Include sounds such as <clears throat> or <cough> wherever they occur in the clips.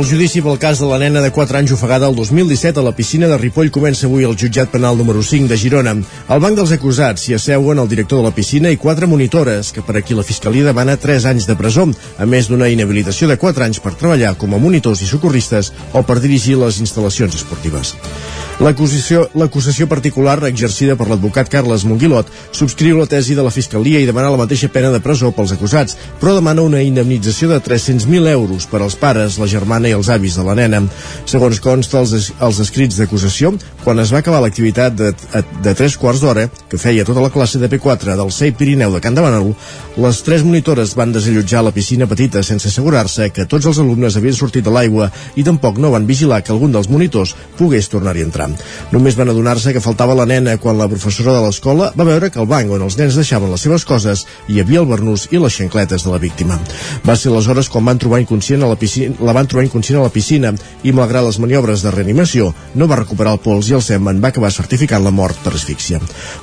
El judici pel cas de la nena de 4 anys ofegada el 2017 a la piscina de Ripoll comença avui al jutjat penal número 5 de Girona. Al banc dels acusats s'hi asseuen el director de la piscina i quatre monitores, que per aquí la Fiscalia demana 3 anys de presó, a més d'una inhabilitació de 4 anys per treballar com a monitors i socorristes o per dirigir les instal·lacions esportives. L'acusació particular exercida per l'advocat Carles Monguilot subscriu la tesi de la Fiscalia i demana la mateixa pena de presó pels acusats, però demana una indemnització de 300.000 euros per als pares, la germana i els avis de la nena. Segons consta els, els escrits d'acusació, quan es va acabar l'activitat de, de 3 quarts d'hora, que feia tota la classe de P4 del CEI Pirineu de Can de Manol, les tres monitores van desallotjar la piscina petita sense assegurar-se que tots els alumnes havien sortit de l'aigua i tampoc no van vigilar que algun dels monitors pogués tornar-hi a entrar. Només van adonar-se que faltava la nena quan la professora de l'escola va veure que el banc on els nens deixaven les seves coses hi havia el bernús i les xancletes de la víctima. Va ser aleshores quan van trobar inconscient a la piscina, la van trobar inconscient a la piscina i, malgrat les maniobres de reanimació, no va recuperar el pols i el semen va acabar certificant la mort per asfíxia.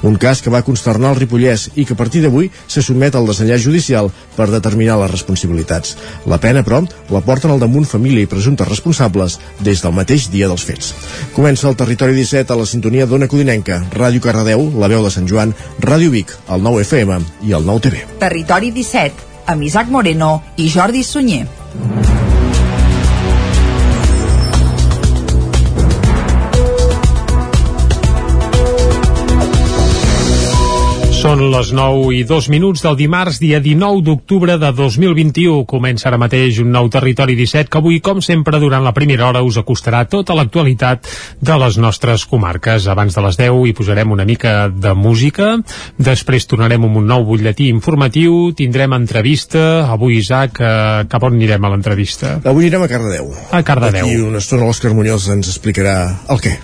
Un cas que va consternar el Ripollès i que a partir d'avui se sotmet al desenllaç judicial per determinar les responsabilitats. La pena, però, la porten al damunt família i presumptes responsables des del mateix dia dels fets. Comença el Territori 17 a la sintonia d'Ona Codinenca, Ràdio Cardedeu, La Veu de Sant Joan, Ràdio Vic, el 9 FM i el 9 TV. Territori 17, amb Isaac Moreno i Jordi Sunyer. Són les 9 i 2 minuts del dimarts, dia 19 d'octubre de 2021. Comença ara mateix un nou Territori 17 que avui, com sempre, durant la primera hora us acostarà tota l'actualitat de les nostres comarques. Abans de les 10 hi posarem una mica de música, després tornarem amb un nou butlletí informatiu, tindrem entrevista. Avui, Isaac, eh, cap on anirem a l'entrevista? Avui anirem a Cardedeu. A Cardedeu. Aquí una estona l'Òscar Muñoz ens explicarà el què.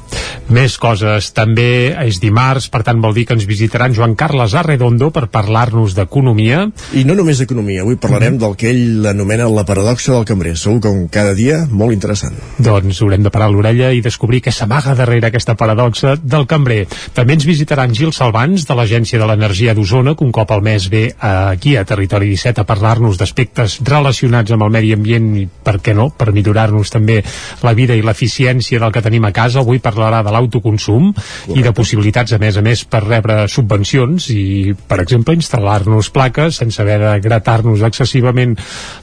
Més coses. També és dimarts, per tant vol dir que ens visitaran Joan Carles Carles Arredondo per parlar-nos d'economia. I no només d'economia, avui parlarem mm. del que ell anomena la paradoxa del cambrer. Segur que un cada dia molt interessant. Doncs haurem de parar l'orella i descobrir què s'amaga darrere aquesta paradoxa del cambrer. També ens visitaran Gil Salvans, de l'Agència de l'Energia d'Osona, que un cop al mes ve aquí a Territori 17 a parlar-nos d'aspectes relacionats amb el medi ambient i, per què no, per millorar-nos també la vida i l'eficiència del que tenim a casa. Avui parlarà de l'autoconsum i de possibilitats, a més a més, per rebre subvencions i, per exemple, instal·lar-nos plaques sense haver de gratar-nos excessivament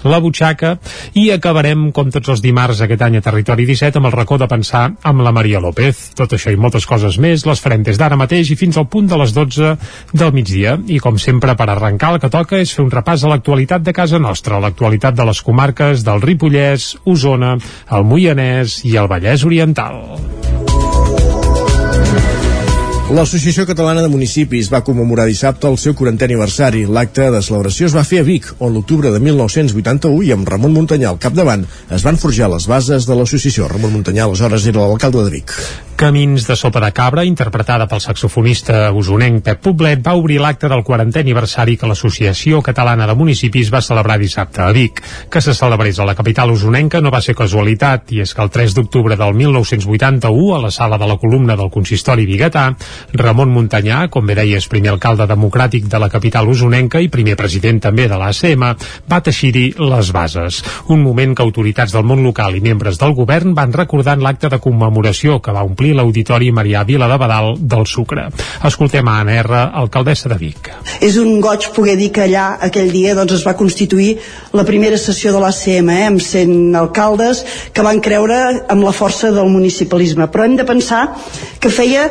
la butxaca i acabarem, com tots els dimarts aquest any a Territori 17, amb el racó de pensar amb la Maria López. Tot això i moltes coses més les farem des d'ara mateix i fins al punt de les 12 del migdia. I, com sempre, per arrencar el que toca és fer un repàs a l'actualitat de casa nostra, l'actualitat de les comarques del Ripollès, Osona, el Moianès i el Vallès Oriental. L'Associació Catalana de Municipis va commemorar dissabte el seu 40è aniversari. L'acte de celebració es va fer a Vic, on l'octubre de 1981 i amb Ramon Muntanyà al capdavant es van forjar les bases de l'associació. Ramon Muntanyà aleshores era l'alcalde de Vic. Camins de sopa de cabra, interpretada pel saxofonista usonenc Pep Poblet, va obrir l'acte del 40è aniversari que l'Associació Catalana de Municipis va celebrar dissabte a Vic. Que se celebrés a la capital usonenca no va ser casualitat, i és que el 3 d'octubre del 1981, a la sala de la columna del consistori biguetà, Ramon Muntanyà, com bé deies, primer alcalde democràtic de la capital usonenca i primer president també de l'ACM, va teixir-hi les bases. Un moment que autoritats del món local i membres del govern van recordar en l'acte de commemoració que va omplir l'auditori Marià Vila de Badal del Sucre. Escoltem a Anna R, alcaldessa de Vic. És un goig poder dir que allà aquell dia doncs, es va constituir la primera sessió de l'ACM, eh, amb 100 alcaldes que van creure amb la força del municipalisme. Però hem de pensar que feia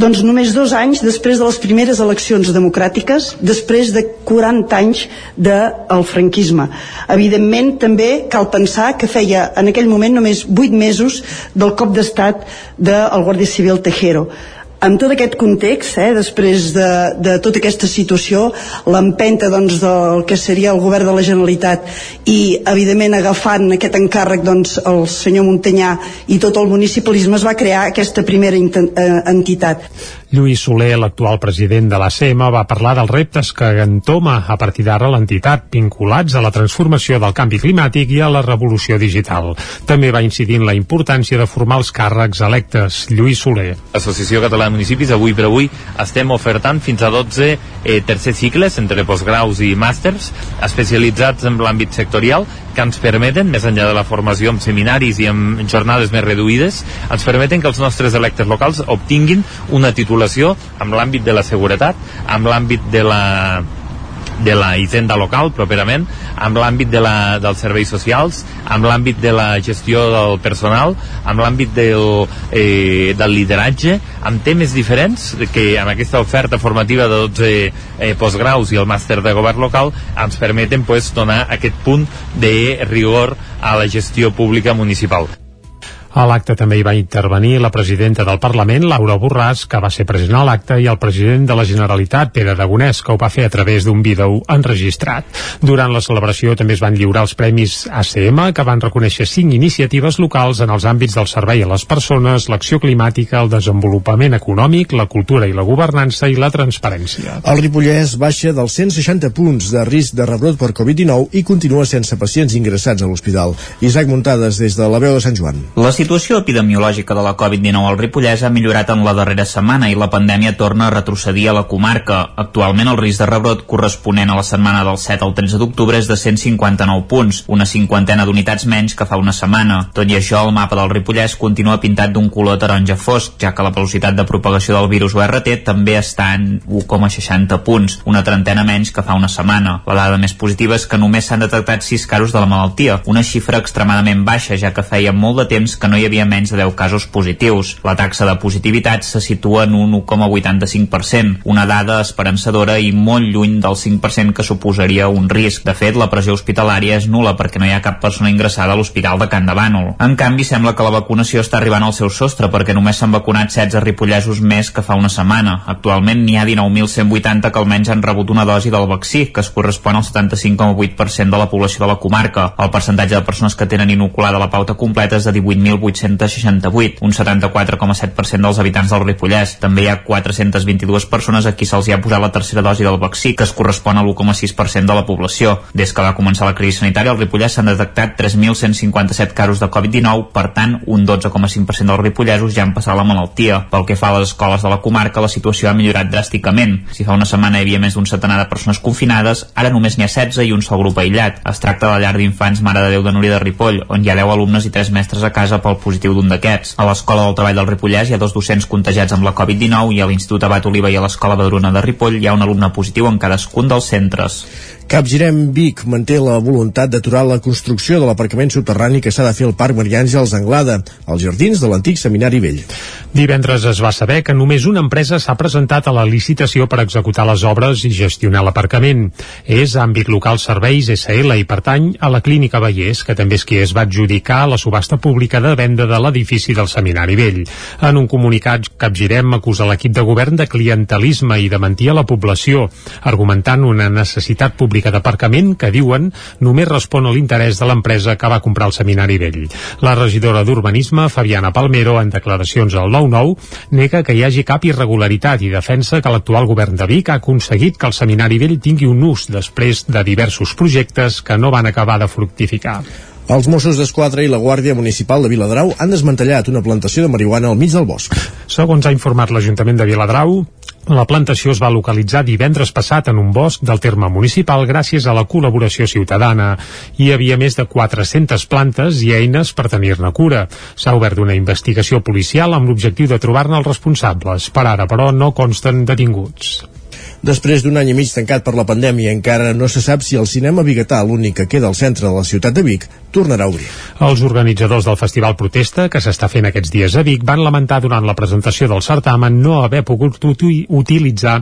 doncs només dos anys després de les primeres eleccions democràtiques, després de 40 anys del franquisme. Evidentment, també cal pensar que feia en aquell moment només 8 mesos del cop d'estat del Guàrdia Civil Tejero amb tot aquest context, eh, després de, de tota aquesta situació, l'empenta doncs, del que seria el govern de la Generalitat i, evidentment, agafant aquest encàrrec doncs, el senyor Montanyà i tot el municipalisme es va crear aquesta primera eh, entitat. Lluís Soler, l'actual president de l'ACM, va parlar dels reptes que entoma a partir d'ara l'entitat vinculats a la transformació del canvi climàtic i a la revolució digital. També va incidir en la importància de formar els càrrecs electes. Lluís Soler. L'Associació Catalana de Municipis avui per avui estem ofertant fins a 12 eh, tercers cicles entre postgraus i màsters especialitzats en l'àmbit sectorial que ens permeten, més enllà de la formació amb seminaris i amb jornades més reduïdes, ens permeten que els nostres electes locals obtinguin una titulació amb l'àmbit de la seguretat, amb l'àmbit de la de la hisenda local properament, amb l'àmbit de la, dels serveis socials, amb l'àmbit de la gestió del personal, amb l'àmbit del, eh, del lideratge, amb temes diferents que amb aquesta oferta formativa de 12 eh, postgraus i el màster de govern local ens permeten pues, donar aquest punt de rigor a la gestió pública municipal. A l'acte també hi va intervenir la presidenta del Parlament, Laura Borràs, que va ser present a l'acte, i el president de la Generalitat, Pere Aragonès, que ho va fer a través d'un vídeo enregistrat. Durant la celebració també es van lliurar els premis ACM, que van reconèixer cinc iniciatives locals en els àmbits del servei a les persones, l'acció climàtica, el desenvolupament econòmic, la cultura i la governança i la transparència. El Ripollès baixa dels 160 punts de risc de rebrot per Covid-19 i continua sense pacients ingressats a l'hospital. Isaac Muntades, des de la veu de Sant Joan. Les situació epidemiològica de la Covid-19 al Ripollès ha millorat en la darrera setmana i la pandèmia torna a retrocedir a la comarca. Actualment el risc de rebrot corresponent a la setmana del 7 al 13 d'octubre és de 159 punts, una cinquantena d'unitats menys que fa una setmana. Tot i això, el mapa del Ripollès continua pintat d'un color taronja fosc, ja que la velocitat de propagació del virus URT també està en 1,60 punts, una trentena menys que fa una setmana. La dada més positiva és que només s'han detectat 6 casos de la malaltia, una xifra extremadament baixa, ja que feia molt de temps que no hi havia menys de 10 casos positius. La taxa de positivitat se situa en un 1,85%, una dada esperançadora i molt lluny del 5% que suposaria un risc. De fet, la pressió hospitalària és nula perquè no hi ha cap persona ingressada a l'Hospital de Can de Bànol. En canvi, sembla que la vacunació està arribant al seu sostre perquè només s'han vacunat 16 ripollesos més que fa una setmana. Actualment n'hi ha 19.180 que almenys han rebut una dosi del vaccí, que es correspon al 75,8% de la població de la comarca. El percentatge de persones que tenen inoculada la pauta completa és de 18.000 1.868, un 74,7% dels habitants del Ripollès. També hi ha 422 persones a qui se'ls ha posat la tercera dosi del vaccí, que es correspon a l'1,6% de la població. Des que va començar la crisi sanitària, al Ripollès s'han detectat 3.157 casos de Covid-19, per tant, un 12,5% dels ripollesos ja han passat la malaltia. Pel que fa a les escoles de la comarca, la situació ha millorat dràsticament. Si fa una setmana hi havia més d'un centenar de persones confinades, ara només n'hi ha 16 i un sol grup aïllat. Es tracta de la llar d'infants Mare de Déu de Núria de Ripoll, on hi ha 10 alumnes i 3 mestres a casa pel positiu d'un d'aquests. A l'Escola del Treball del Ripollès hi ha dos docents contagiats amb la Covid-19 i a l'Institut Abat Oliva i a l'Escola Badruna de Ripoll hi ha un alumne positiu en cadascun dels centres. Capgirem Vic manté la voluntat d'aturar la construcció de l'aparcament subterrani que s'ha de fer al Parc Maria Àngels Anglada, als jardins de l'antic Seminari Vell. Divendres es va saber que només una empresa s'ha presentat a la licitació per executar les obres i gestionar l'aparcament. És Àmbit Local Serveis SL i pertany a la Clínica Vallès, que també és qui es va adjudicar la subhasta pública de venda de l'edifici del Seminari Vell. En un comunicat, Capgirem acusa l'equip de govern de clientelisme i de mentir a la població, argumentant una necessitat pública pública d'aparcament que diuen només respon a l'interès de l'empresa que va comprar el seminari vell. La regidora d'Urbanisme, Fabiana Palmero, en declaracions al 9-9, nega que hi hagi cap irregularitat i defensa que l'actual govern de Vic ha aconseguit que el seminari vell tingui un ús després de diversos projectes que no van acabar de fructificar. Els Mossos d'Esquadra i la Guàrdia Municipal de Viladrau han desmantellat una plantació de marihuana al mig del bosc. Segons ha informat l'Ajuntament de Viladrau, la plantació es va localitzar divendres passat en un bosc del terme municipal gràcies a la col·laboració ciutadana. Hi havia més de 400 plantes i eines per tenir-ne cura. S'ha obert una investigació policial amb l'objectiu de trobar-ne els responsables. Per ara, però, no consten detinguts. Després d'un any i mig tancat per la pandèmia, encara no se sap si el cinema biguetà, l'únic que queda al centre de la ciutat de Vic, tornarà a obrir. Els organitzadors del Festival Protesta, que s'està fent aquests dies a Vic, van lamentar durant la presentació del certamen no haver pogut utilitzar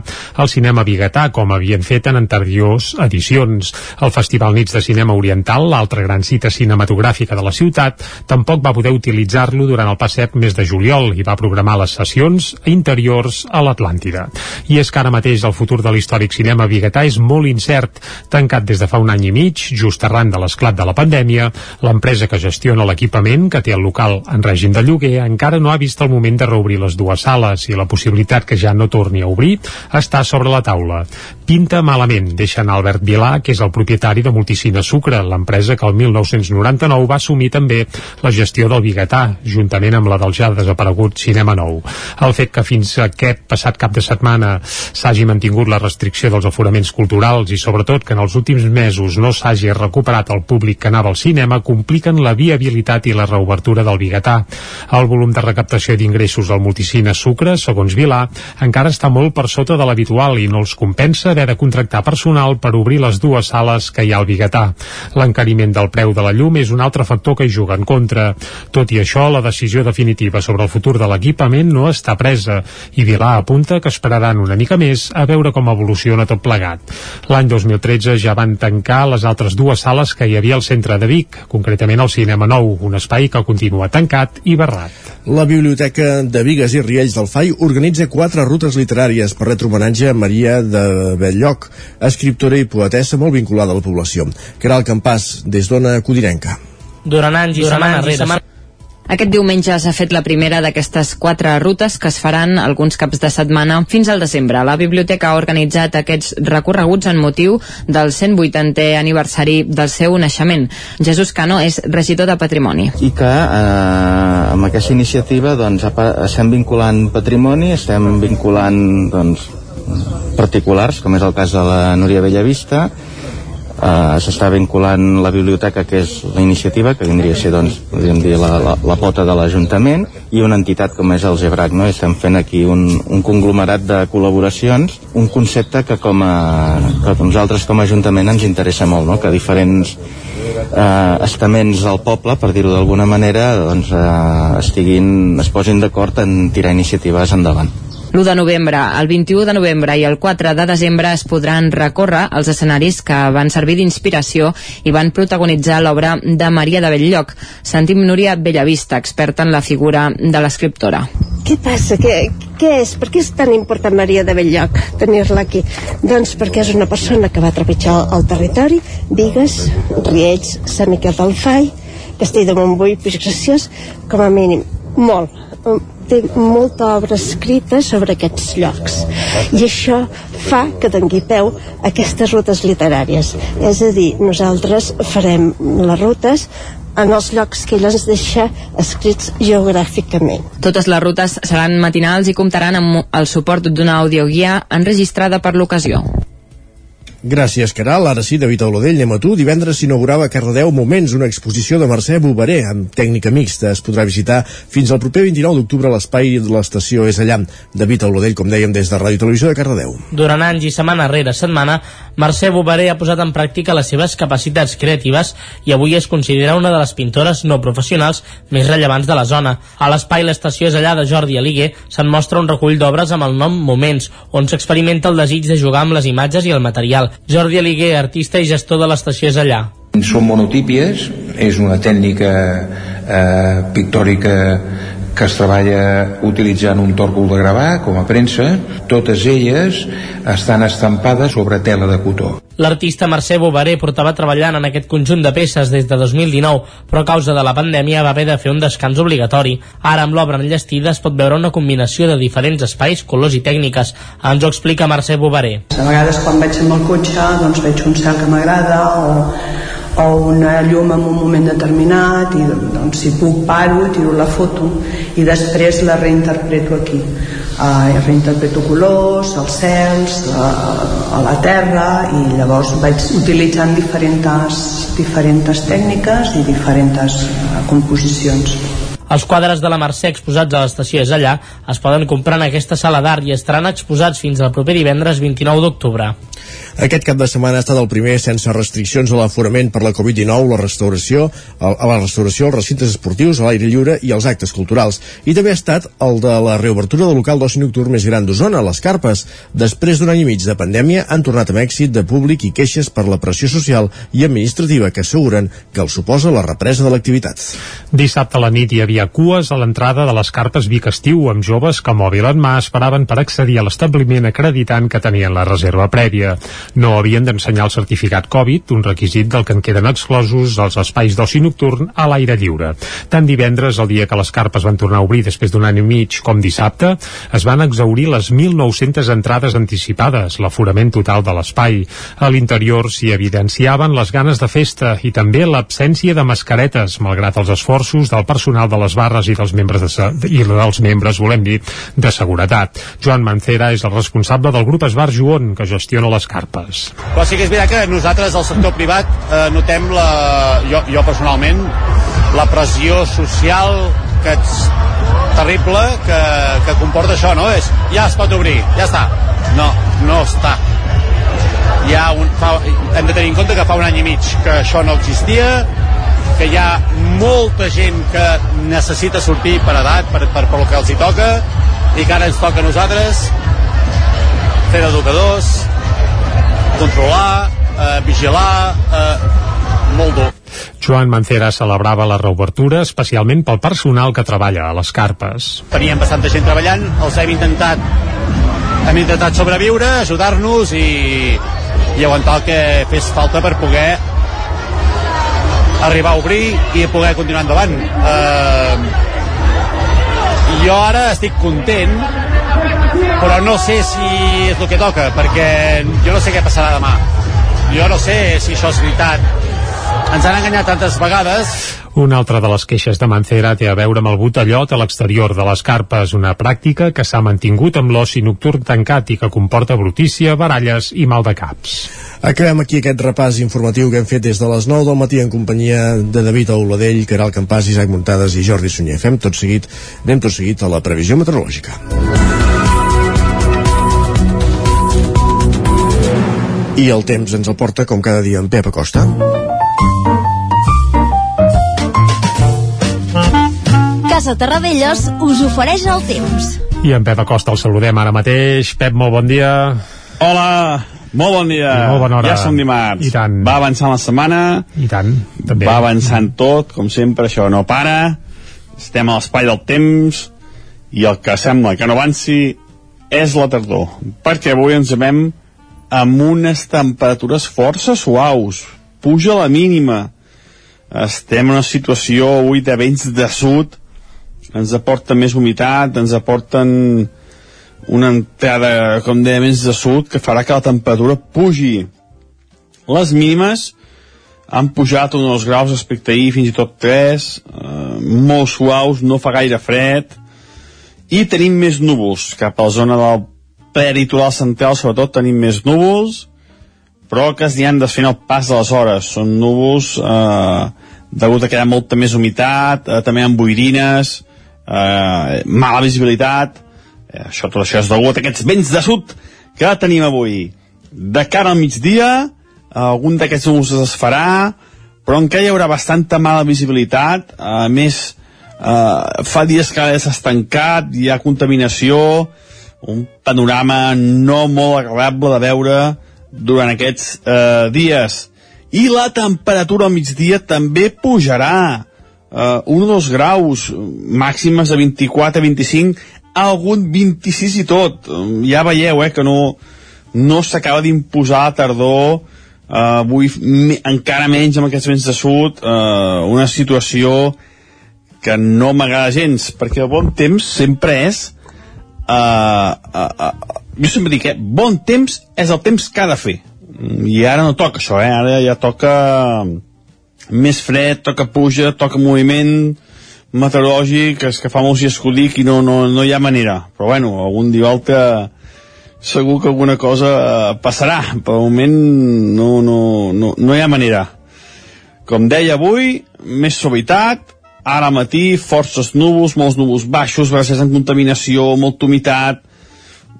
el cinema biguetà com havien fet en anteriors edicions. El Festival Nits de Cinema Oriental, l'altra gran cita cinematogràfica de la ciutat, tampoc va poder utilitzar-lo durant el passat mes de juliol i va programar les sessions interiors a l'Atlàntida. I és que ara mateix el futur futur de l'històric cinema biguetà és molt incert. Tancat des de fa un any i mig, just arran de l'esclat de la pandèmia, l'empresa que gestiona l'equipament, que té el local en règim de lloguer, encara no ha vist el moment de reobrir les dues sales i la possibilitat que ja no torni a obrir està sobre la taula. Pinta malament, deixen Albert Vilà, que és el propietari de Multicina Sucre, l'empresa que el 1999 va assumir també la gestió del biguetà, juntament amb la del ja desaparegut Cinema Nou. El fet que fins aquest passat cap de setmana s'hagi mantingut la restricció dels aforaments culturals i sobretot que en els últims mesos no s'hagi recuperat el públic que anava al cinema compliquen la viabilitat i la reobertura del biguetà. El volum de recaptació d'ingressos al multicine Sucre, segons Vilà, encara està molt per sota de l'habitual i no els compensa haver de contractar personal per obrir les dues sales que hi ha al biguetà. L'encariment del preu de la llum és un altre factor que hi juga en contra. Tot i això, la decisió definitiva sobre el futur de l'equipament no està presa i Vilà apunta que esperaran una mica més a veure com evoluciona tot plegat. L'any 2013 ja van tancar les altres dues sales que hi havia al centre de Vic, concretament el Cinema Nou, un espai que continua tancat i barrat. La Biblioteca de Vigues i Riells del FAI organitza quatre rutes literàries per retre homenatge a Maria de Belllloc, escriptora i poetessa molt vinculada a la població. Caral Campàs, des d'Ona Codirenca. Durant anys i Durant setmanes, anys i setmanes aquest diumenge s'ha fet la primera d'aquestes quatre rutes que es faran alguns caps de setmana fins al desembre. La biblioteca ha organitzat aquests recorreguts en motiu del 180è aniversari del seu naixement. Jesús Cano és regidor de Patrimoni. I que eh, amb aquesta iniciativa doncs, estem vinculant patrimoni, estem vinculant doncs, particulars, com és el cas de la Núria Bellavista, eh, s'està vinculant la biblioteca que és la iniciativa que vindria a ser doncs, dir, la, la, la pota de l'Ajuntament i una entitat com és el Gebrac no? estem fent aquí un, un conglomerat de col·laboracions un concepte que com a, que nosaltres com a Ajuntament ens interessa molt no? que diferents eh, estaments del poble, per dir-ho d'alguna manera, doncs, eh, estiguin, es posin d'acord en tirar iniciatives endavant l'1 de novembre, el 21 de novembre i el 4 de desembre es podran recórrer els escenaris que van servir d'inspiració i van protagonitzar l'obra de Maria de Belllloc. Sentim Núria Bellavista, experta en la figura de l'escriptora. Què passa? Què, què és? Per què és tan important Maria de Belllloc tenir-la aquí? Doncs perquè és una persona que va trepitjar el territori, Vigues, Riells, Sant Miquel del Fai, Castell de Montbui, Puig Graciós, com a mínim, molt té molta obra escrita sobre aquests llocs i això fa que dongui peu aquestes rutes literàries és a dir, nosaltres farem les rutes en els llocs que ell ens deixa escrits geogràficament. Totes les rutes seran matinals i comptaran amb el suport d'una audioguia enregistrada per l'ocasió. Gràcies, Caral. Ara sí, David anem a tu. Divendres s'inaugurava a Cardedeu Moments, una exposició de Mercè Boveré amb tècnica mixta. Es podrà visitar fins al proper 29 d'octubre a l'espai de l'estació és allà. David Olodell, com dèiem, des de Ràdio Televisió de Cardedeu. Durant anys i setmana rere setmana, Mercè Boveré ha posat en pràctica les seves capacitats creatives i avui es considera una de les pintores no professionals més rellevants de la zona. A l'espai l'estació és allà de Jordi Aligue se'n mostra un recull d'obres amb el nom Moments, on s'experimenta el desig de jugar amb les imatges i el material Jordi Aliguer, artista i gestor de l'estació és allà. Són monotípies, és una tècnica eh, pictòrica que es treballa utilitzant un tòrcol de gravar com a premsa, totes elles estan estampades sobre tela de cotó. L'artista Mercè Bovaré portava treballant en aquest conjunt de peces des de 2019, però a causa de la pandèmia va haver de fer un descans obligatori. Ara, amb l'obra enllestida, es pot veure una combinació de diferents espais, colors i tècniques. Ens ho explica Mercè Bovaré. A vegades, quan vaig amb el cotxe, doncs veig un cel que m'agrada o o una llum en un moment determinat i doncs si puc paro, tiro la foto i després la reinterpreto aquí uh, reinterpreto colors, els cels, uh, a la terra i llavors vaig utilitzant diferents, diferents tècniques i diferents uh, composicions. Els quadres de la Mercè exposats a l'estació és allà es poden comprar en aquesta sala d'art i estaran exposats fins al proper divendres 29 d'octubre. Aquest cap de setmana ha estat el primer sense restriccions a l'aforament per la Covid-19, la restauració, a la restauració, els recintes esportius, a l'aire lliure i els actes culturals. I també ha estat el de la reobertura del local d'oci nocturn més gran d'Osona, les Carpes. Després d'un any i mig de pandèmia han tornat amb èxit de públic i queixes per la pressió social i administrativa que asseguren que el suposa la represa de l'activitat. Dissabte a la nit hi havia cues a l'entrada de les Carpes Vic Estiu amb joves que mòbil en mà esperaven per accedir a l'establiment acreditant que tenien la reserva prèvia. No havien d'ensenyar el certificat Covid, un requisit del que en queden exclosos els espais d'oci nocturn a l'aire lliure. Tant divendres, el dia que les carpes van tornar a obrir després d'un any i mig, com dissabte, es van exaurir les 1.900 entrades anticipades, l'aforament total de l'espai. A l'interior s'hi evidenciaven les ganes de festa i també l'absència de mascaretes, malgrat els esforços del personal de les barres i dels membres de, i dels membres, volem dir, de seguretat. Joan Mancera és el responsable del grup Esbar Joon, que gestiona les carpes. Però sí que és veritat que nosaltres, al sector privat, eh, notem, la, jo, jo personalment, la pressió social que ets terrible que, que comporta això, no? És, ja es pot obrir, ja està. No, no està. Hi ha un, fa, hem de tenir en compte que fa un any i mig que això no existia, que hi ha molta gent que necessita sortir per edat, per, per, per el que els hi toca, i que ara ens toca a nosaltres fer d'educadors, controlar, eh, vigilar, eh, molt dur. Joan Mancera celebrava la reobertura especialment pel personal que treballa a les carpes. Teníem bastanta gent treballant, els hem intentat hem intentat sobreviure, ajudar-nos i, i aguantar el que fes falta per poder arribar a obrir i poder continuar endavant. Eh, jo ara estic content però no sé si és el que toca perquè jo no sé què passarà demà jo no sé si això és veritat ens han enganyat tantes vegades una altra de les queixes de Mancera té a veure amb el botellot a l'exterior de les carpes, una pràctica que s'ha mantingut amb l'oci nocturn tancat i que comporta brutícia, baralles i mal de caps. Acabem aquí aquest repàs informatiu que hem fet des de les 9 del matí en companyia de David Auladell, Caral Campàs, Isaac Muntades i Jordi Sunyer. Fem tot seguit, anem tot seguit a la previsió meteorològica. I el temps ens el porta, com cada dia, en Pep Acosta. Casa Terradellos us ofereix el temps. I en Pep Acosta el saludem ara mateix. Pep, molt bon dia. Hola, molt bon dia. I molt bona hora. Ja som dimarts. I tant. Va avançant la setmana. I tant, també. Va avançant tot, com sempre, això no para. Estem a l'espai del temps i el que sembla que no avanci és la tardor. Perquè avui ens veiem amb unes temperatures força suaus. Puja la mínima. Estem en una situació avui de vents de sud ens aporta més humitat, ens aporten una entrada, com deia, més de sud, que farà que la temperatura pugi. Les mínimes han pujat uns dos graus respecte a ahir, fins i tot 3, eh, molt suaus, no fa gaire fred, i tenim més núvols. Cap a la zona del peritoral central, sobretot, tenim més núvols, però que es han desfent el pas de les hores. Són núvols eh, degut a que hi ha molta més humitat, eh, també amb boirines, eh, mala visibilitat, eh, això, tot això és degut a aquests vents de sud que tenim avui. De cara al migdia, algun d'aquests núvols es farà, però encara hi haurà bastanta mala visibilitat, a més, eh, fa dies que s'ha estancat, hi ha contaminació, un panorama no molt agradable de veure durant aquests eh, dies. I la temperatura al migdia també pujarà uh, 1 o 2 graus, màximes de 24 a 25, algun 26 i tot. Ja veieu, eh, que no, no s'acaba d'imposar la tardor, uh, avui me, encara menys amb aquests vents de sud, uh, una situació que no m'agrada gens, perquè el bon temps sempre és uh, uh, uh, jo sempre dic, eh, bon temps és el temps que ha de fer i ara no toca això, eh? ara ja toca més fred, toca puja, toca moviment meteorològic, és que fa molts dies que i no, no, no hi ha manera. Però bueno, algun dia altre segur que alguna cosa eh, passarà, però al moment no, no, no, no hi ha manera. Com deia avui, més suavitat, ara matí, forces núvols, molts núvols baixos, gràcies a contaminació, molta humitat,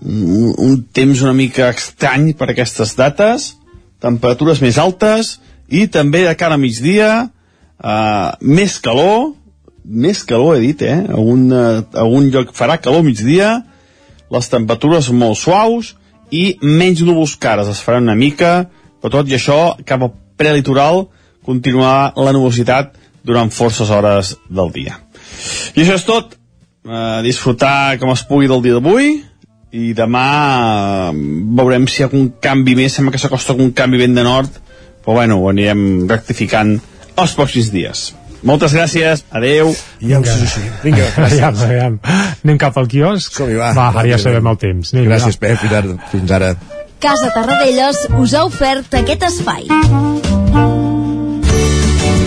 un, un temps una mica estrany per aquestes dates, temperatures més altes i també de cara a migdia eh, més calor, més calor he dit, eh? A un, a algun lloc farà calor migdia, les temperatures molt suaus i menys núvols cares, es farà una mica, però tot i això, cap al prelitoral continuarà la nubositat durant forces hores del dia. I això és tot. Eh, disfrutar com es pugui del dia d'avui i demà eh, veurem si hi ha un canvi més, sembla que s'acosta un canvi vent de nord, però bueno, ho anirem rectificant els pròxims dies. Moltes gràcies, adeu. Ja ho sé. Vinga, <laughs> gràcies. Aviam, aviam. Anem cap al quiosc? som va. Va, ara ja sabem el temps. Anem, Gràcies, va. Pep, fins ara. Fins ara. Casa Tarradellas us ha ofert aquest espai.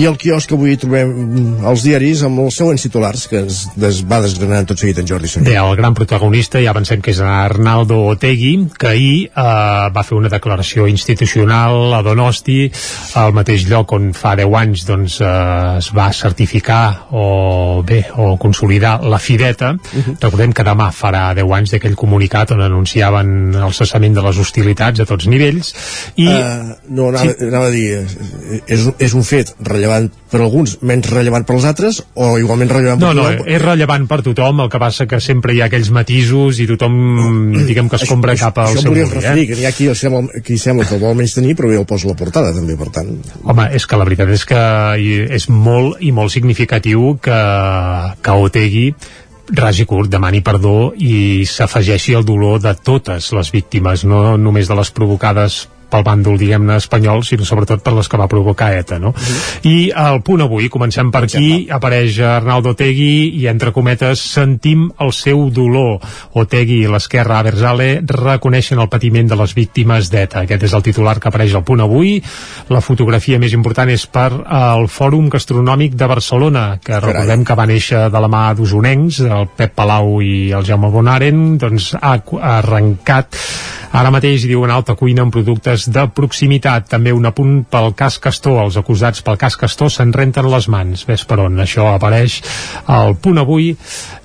I el quiosc que avui trobem mm, els diaris amb els següents titulars que es des, va desgranant tot seguit en Jordi Sunyer. Bé, el gran protagonista, ja pensem que és Arnaldo Otegui, que ahir eh, va fer una declaració institucional a Donosti, al mateix lloc on fa 10 anys doncs, eh, es va certificar o bé, o consolidar la Fideta. Uh -huh. Recordem que demà farà 10 anys d'aquell comunicat on anunciaven el cessament de les hostilitats a tots nivells. I, Uh, no, anava, sí. anava a dir, és, és un fet rellevant per alguns, menys rellevant per als altres, o igualment rellevant No, per no, tothom? és rellevant per tothom, el que passa que sempre hi ha aquells matisos i tothom, diguem que es compra cap al això seu molí, referir, eh? que n'hi ha qui, el sembla, qui sembla que el vol menys tenir, però bé el posa a la portada també, per tant... Home, és que la veritat és que hi- és molt i molt significatiu que, que Otegui ragi curt, demani perdó i s'afegeixi el dolor de totes les víctimes, no només de les provocades pel bàndol, diguem-ne, espanyol, sinó sobretot per les que va provocar ETA, no? I el punt avui, comencem per aquí, apareix Arnaldo Otegui i, entre cometes, sentim el seu dolor. Otegui i l'esquerra Aversale reconeixen el patiment de les víctimes d'ETA. Aquest és el titular que apareix al punt avui. La fotografia més important és per al Fòrum Gastronòmic de Barcelona, que recordem que va néixer de la mà d'usonencs, el Pep Palau i el Jaume Bonaren, doncs ha, arrencat Ara mateix diuen alta cuina amb productes de proximitat. També un apunt pel cas Castor. Els acusats pel cas Castor se'n renten les mans. Ves per on? Això apareix al punt avui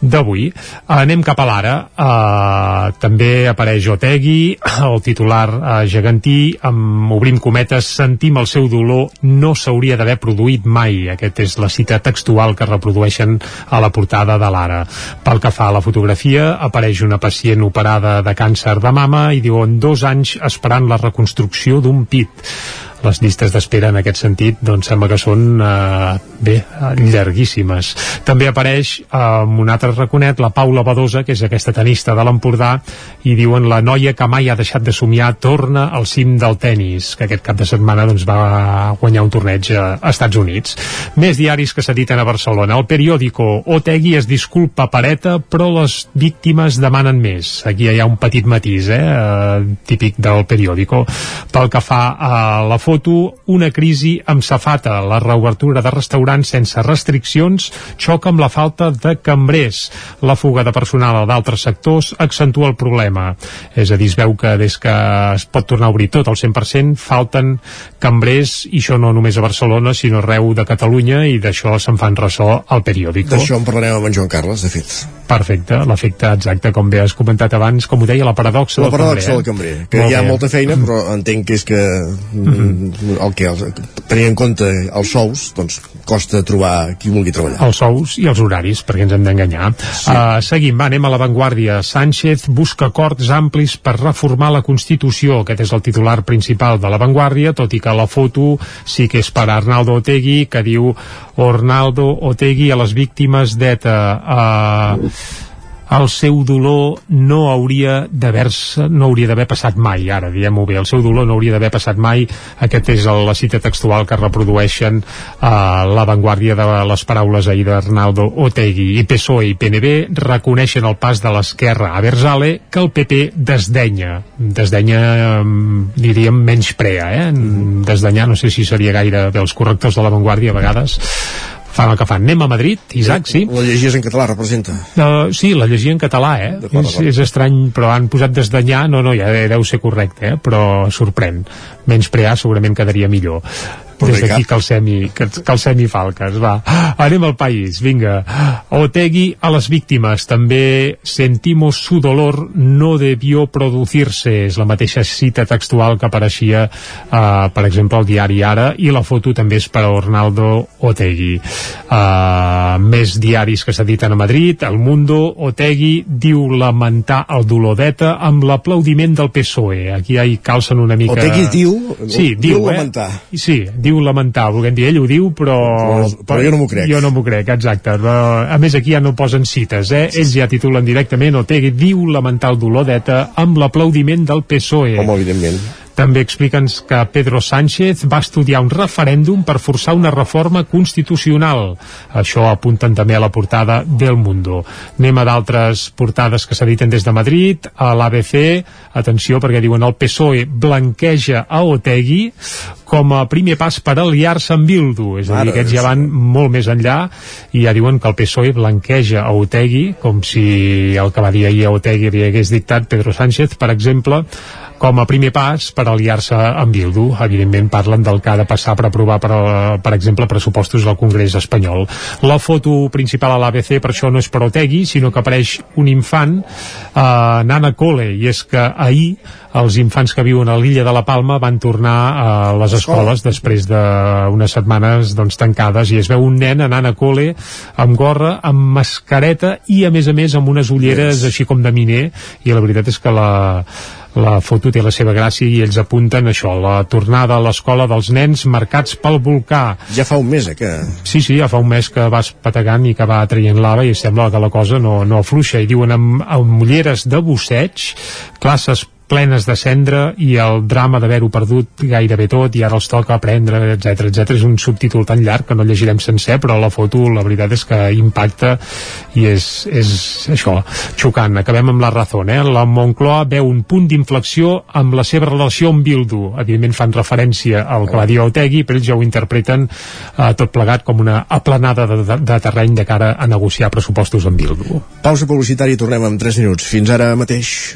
d'avui. Anem cap a l'ara. Uh, també apareix Otegui, el titular uh, gegantí, amb obrim cometes, sentim el seu dolor, no s'hauria d'haver produït mai. Aquest és la cita textual que reprodueixen a la portada de l'ara. Pel que fa a la fotografia, apareix una pacient operada de càncer de mama i diuen dos anys esperant la reconstrucció d'un pit les llistes d'espera en aquest sentit doncs sembla que són eh, bé, llarguíssimes. També apareix eh, un altre raconet la Paula Badosa, que és aquesta tenista de l'Empordà i diuen la noia que mai ha deixat de somiar torna al cim del tennis, que aquest cap de setmana doncs, va guanyar un torneig a, Estats Units. Més diaris que s'editen a Barcelona. El periòdico Otegui es disculpa per ETA, però les víctimes demanen més. Aquí hi ha un petit matís, eh, eh típic del periòdico. Pel que fa a la foto, una crisi amb safata. La reobertura de restaurants sense restriccions xoca amb la falta de cambrers. La fuga de personal a d'altres sectors accentua el problema. És a dir, es veu que des que es pot tornar a obrir tot al 100% falten cambrers, i això no només a Barcelona, sinó arreu de Catalunya, i d'això se'n fan ressò al periòdico. D'això en parlarem amb en Joan Carles, de fet. Perfecte, l'efecte exacte, com bé has comentat abans, com ho deia, la paradoxa La del paradoxa cambrer. del cambrer, que Molt hi ha bé. molta feina, però entenc que és que mm, el que el, tenint en compte els sous, doncs costa trobar qui vulgui treballar. els sous i els horaris, perquè ens hem d'enganyar. Sí. Uh, seguim, va, anem a l'avantguàrdia. Sánchez busca acords amplis per reformar la Constitució. Aquest és el titular principal de l'avantguàrdia, tot i que la foto sí que és per Arnaldo Otegui, que diu Ornaldo Otegui a les víctimes d'ETA. Uh, el seu dolor no hauria d'haver-se no hauria d'haver passat mai, ara diem-ho bé el seu dolor no hauria d'haver passat mai. Aquest és la cita textual que reprodueixen uh, l'avantguàrdia de les paraules ahir d'Arnaldo Otegui i PSOE i PNB reconeixen el pas de l'esquerra a Berzale que el PP desdenya. Desdenya diríem menys prea eh? desdenyar no sé si seria gaire bé. Els correctors de l'avantguàrdia a vegades fan el que fan. Anem a Madrid, Isaac, sí? La llegies en català, representa. Uh, sí, la llegia en català, eh? És, és estrany, però han posat desdanyar, no, no, ja deu ser correcte, eh? Però sorprèn. Menys prear segurament quedaria millor des d'aquí calcem, calcem i falques va, anem al país, vinga. Otegui a les víctimes. També sentimos su dolor no debió producirse. És la mateixa cita textual que apareixia uh, per exemple al diari Ara i la foto també és per a Ornaldo Otegui uh, més diaris que s'editen a Madrid El Mundo, Otegui diu lamentar el dolor d'ETA amb l'aplaudiment del PSOE aquí ja hi calcen una mica Otegui diu, sí, diu, diu eh? lamentar. Sí, diu lamentar, volguem dir, ell ho diu, però... Però, però jo no m'ho crec. Jo no m'ho crec, exacte. Però, a més, aquí ja no posen cites, eh? Ells ja titulen directament, Otegi diu lamentar el dolor d'ETA amb l'aplaudiment del PSOE. Home, evidentment. També expliquen que Pedro Sánchez va estudiar un referèndum per forçar una reforma constitucional. Això apunten també a la portada del Mundo. Anem a d'altres portades que s'editen des de Madrid, a l'ABC, atenció perquè diuen el PSOE blanqueja a Otegui com a primer pas per aliar-se amb Bildu. És a dir, aquests ja van molt més enllà i ja diuen que el PSOE blanqueja a Otegui, com si el que va dir ahir a Otegui li hagués dictat Pedro Sánchez, per exemple, com a primer pas per aliar-se amb Bildu. Evidentment parlen del que ha de passar per aprovar, per, per exemple, pressupostos del Congrés espanyol. La foto principal a l'ABC per això no és per Otegui, sinó que apareix un infant, eh, Nana Cole, i és que ahir els infants que viuen a l'illa de la Palma van tornar a les escoles després d'unes setmanes doncs, tancades i es veu un nen anant a col·le amb gorra, amb mascareta i a més a més amb unes ulleres yes. així com de miner i la veritat és que la, la foto té la seva gràcia i ells apunten això, la tornada a l'escola dels nens marcats pel volcà. Ja fa un mes, eh, que... Sí, sí, ja fa un mes que vas pategant i que va traient lava i sembla que la cosa no, no afluixa. I diuen amb, amb ulleres de busseig, classes plenes de cendra i el drama d'haver-ho perdut gairebé tot i ara els toca aprendre, etc etc. És un subtítol tan llarg que no llegirem sencer, però la foto la veritat és que impacta i és, és això, xocant. Acabem amb la raó, eh? La Moncloa veu un punt d'inflexió amb la seva relació amb Bildu. Evidentment fan referència al que va dir Otegui, però ells ja ho interpreten eh, tot plegat com una aplanada de, de, de terreny de cara a negociar pressupostos amb Bildu. Pausa publicitària i tornem en 3 minuts. Fins ara mateix.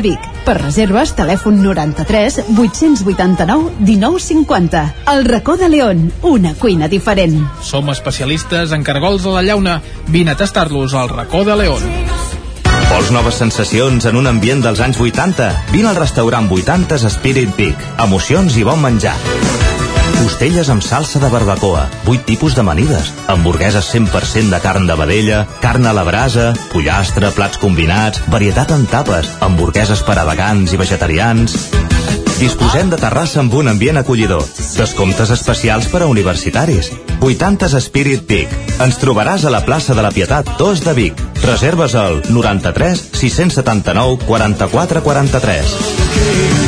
Vic. Per reserves, telèfon 93 889 1950. El racó de León. Una cuina diferent. Som especialistes en cargols a la llauna. Vine a tastar-los al racó de León. Vols noves sensacions en un ambient dels anys 80? Vine al restaurant 80 Spirit Peak. Emocions i bon menjar. Costelles amb salsa de barbacoa, 8 tipus d'amanides, hamburgueses 100% de carn de vedella, carn a la brasa, pollastre, plats combinats, varietat en tapes, hamburgueses per a vegans i vegetarians... Disposem de terrassa amb un ambient acollidor. Descomptes especials per a universitaris. 80 Spirit Peak. Ens trobaràs a la plaça de la Pietat 2 de Vic. Reserves al 93 679 44 43.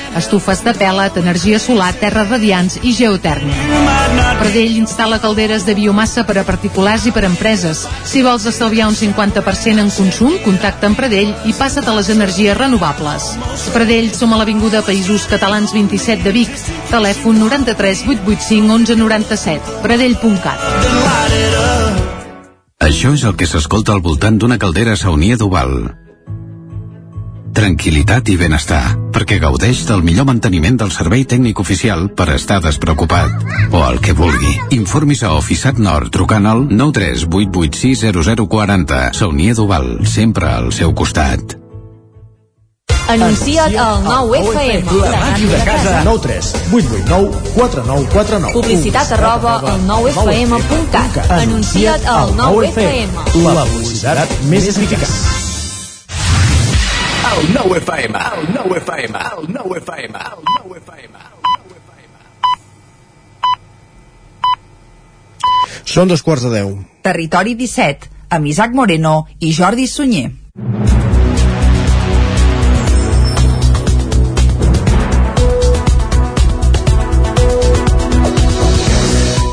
estufes de pèl·let, energia solar, terres radiants i geotèrmia. Pradell instal·la calderes de biomassa per a particulars i per a empreses. Si vols estalviar un 50% en consum, contacta amb Pradell i passa't a les energies renovables. Pradell som a l'Avinguda Països Catalans 27 de Vic. Telèfon 93 885 1197. Pradell.cat. Això és el que s'escolta al voltant d'una caldera saunia d'Oval. Tranquilitat i benestar, perquè gaudeix del millor manteniment del servei tècnic oficial per estar despreocupat. O el que vulgui. Informis a Oficiat Nord trucant al 938860040. Saunia d'Oval, sempre al seu costat. Anuncia't al 9FM. La màquina de casa. 9 3 8 8 9 4 9 4 9. Publicitat arroba al 9FM.cat. Anuncia't al 9FM. La publicitat més eficaç. El 9FM, el 9FM, el 9FM, el 9FM. Són dos quarts de deu. Territori 17, amb Isaac Moreno i Jordi Sunyer.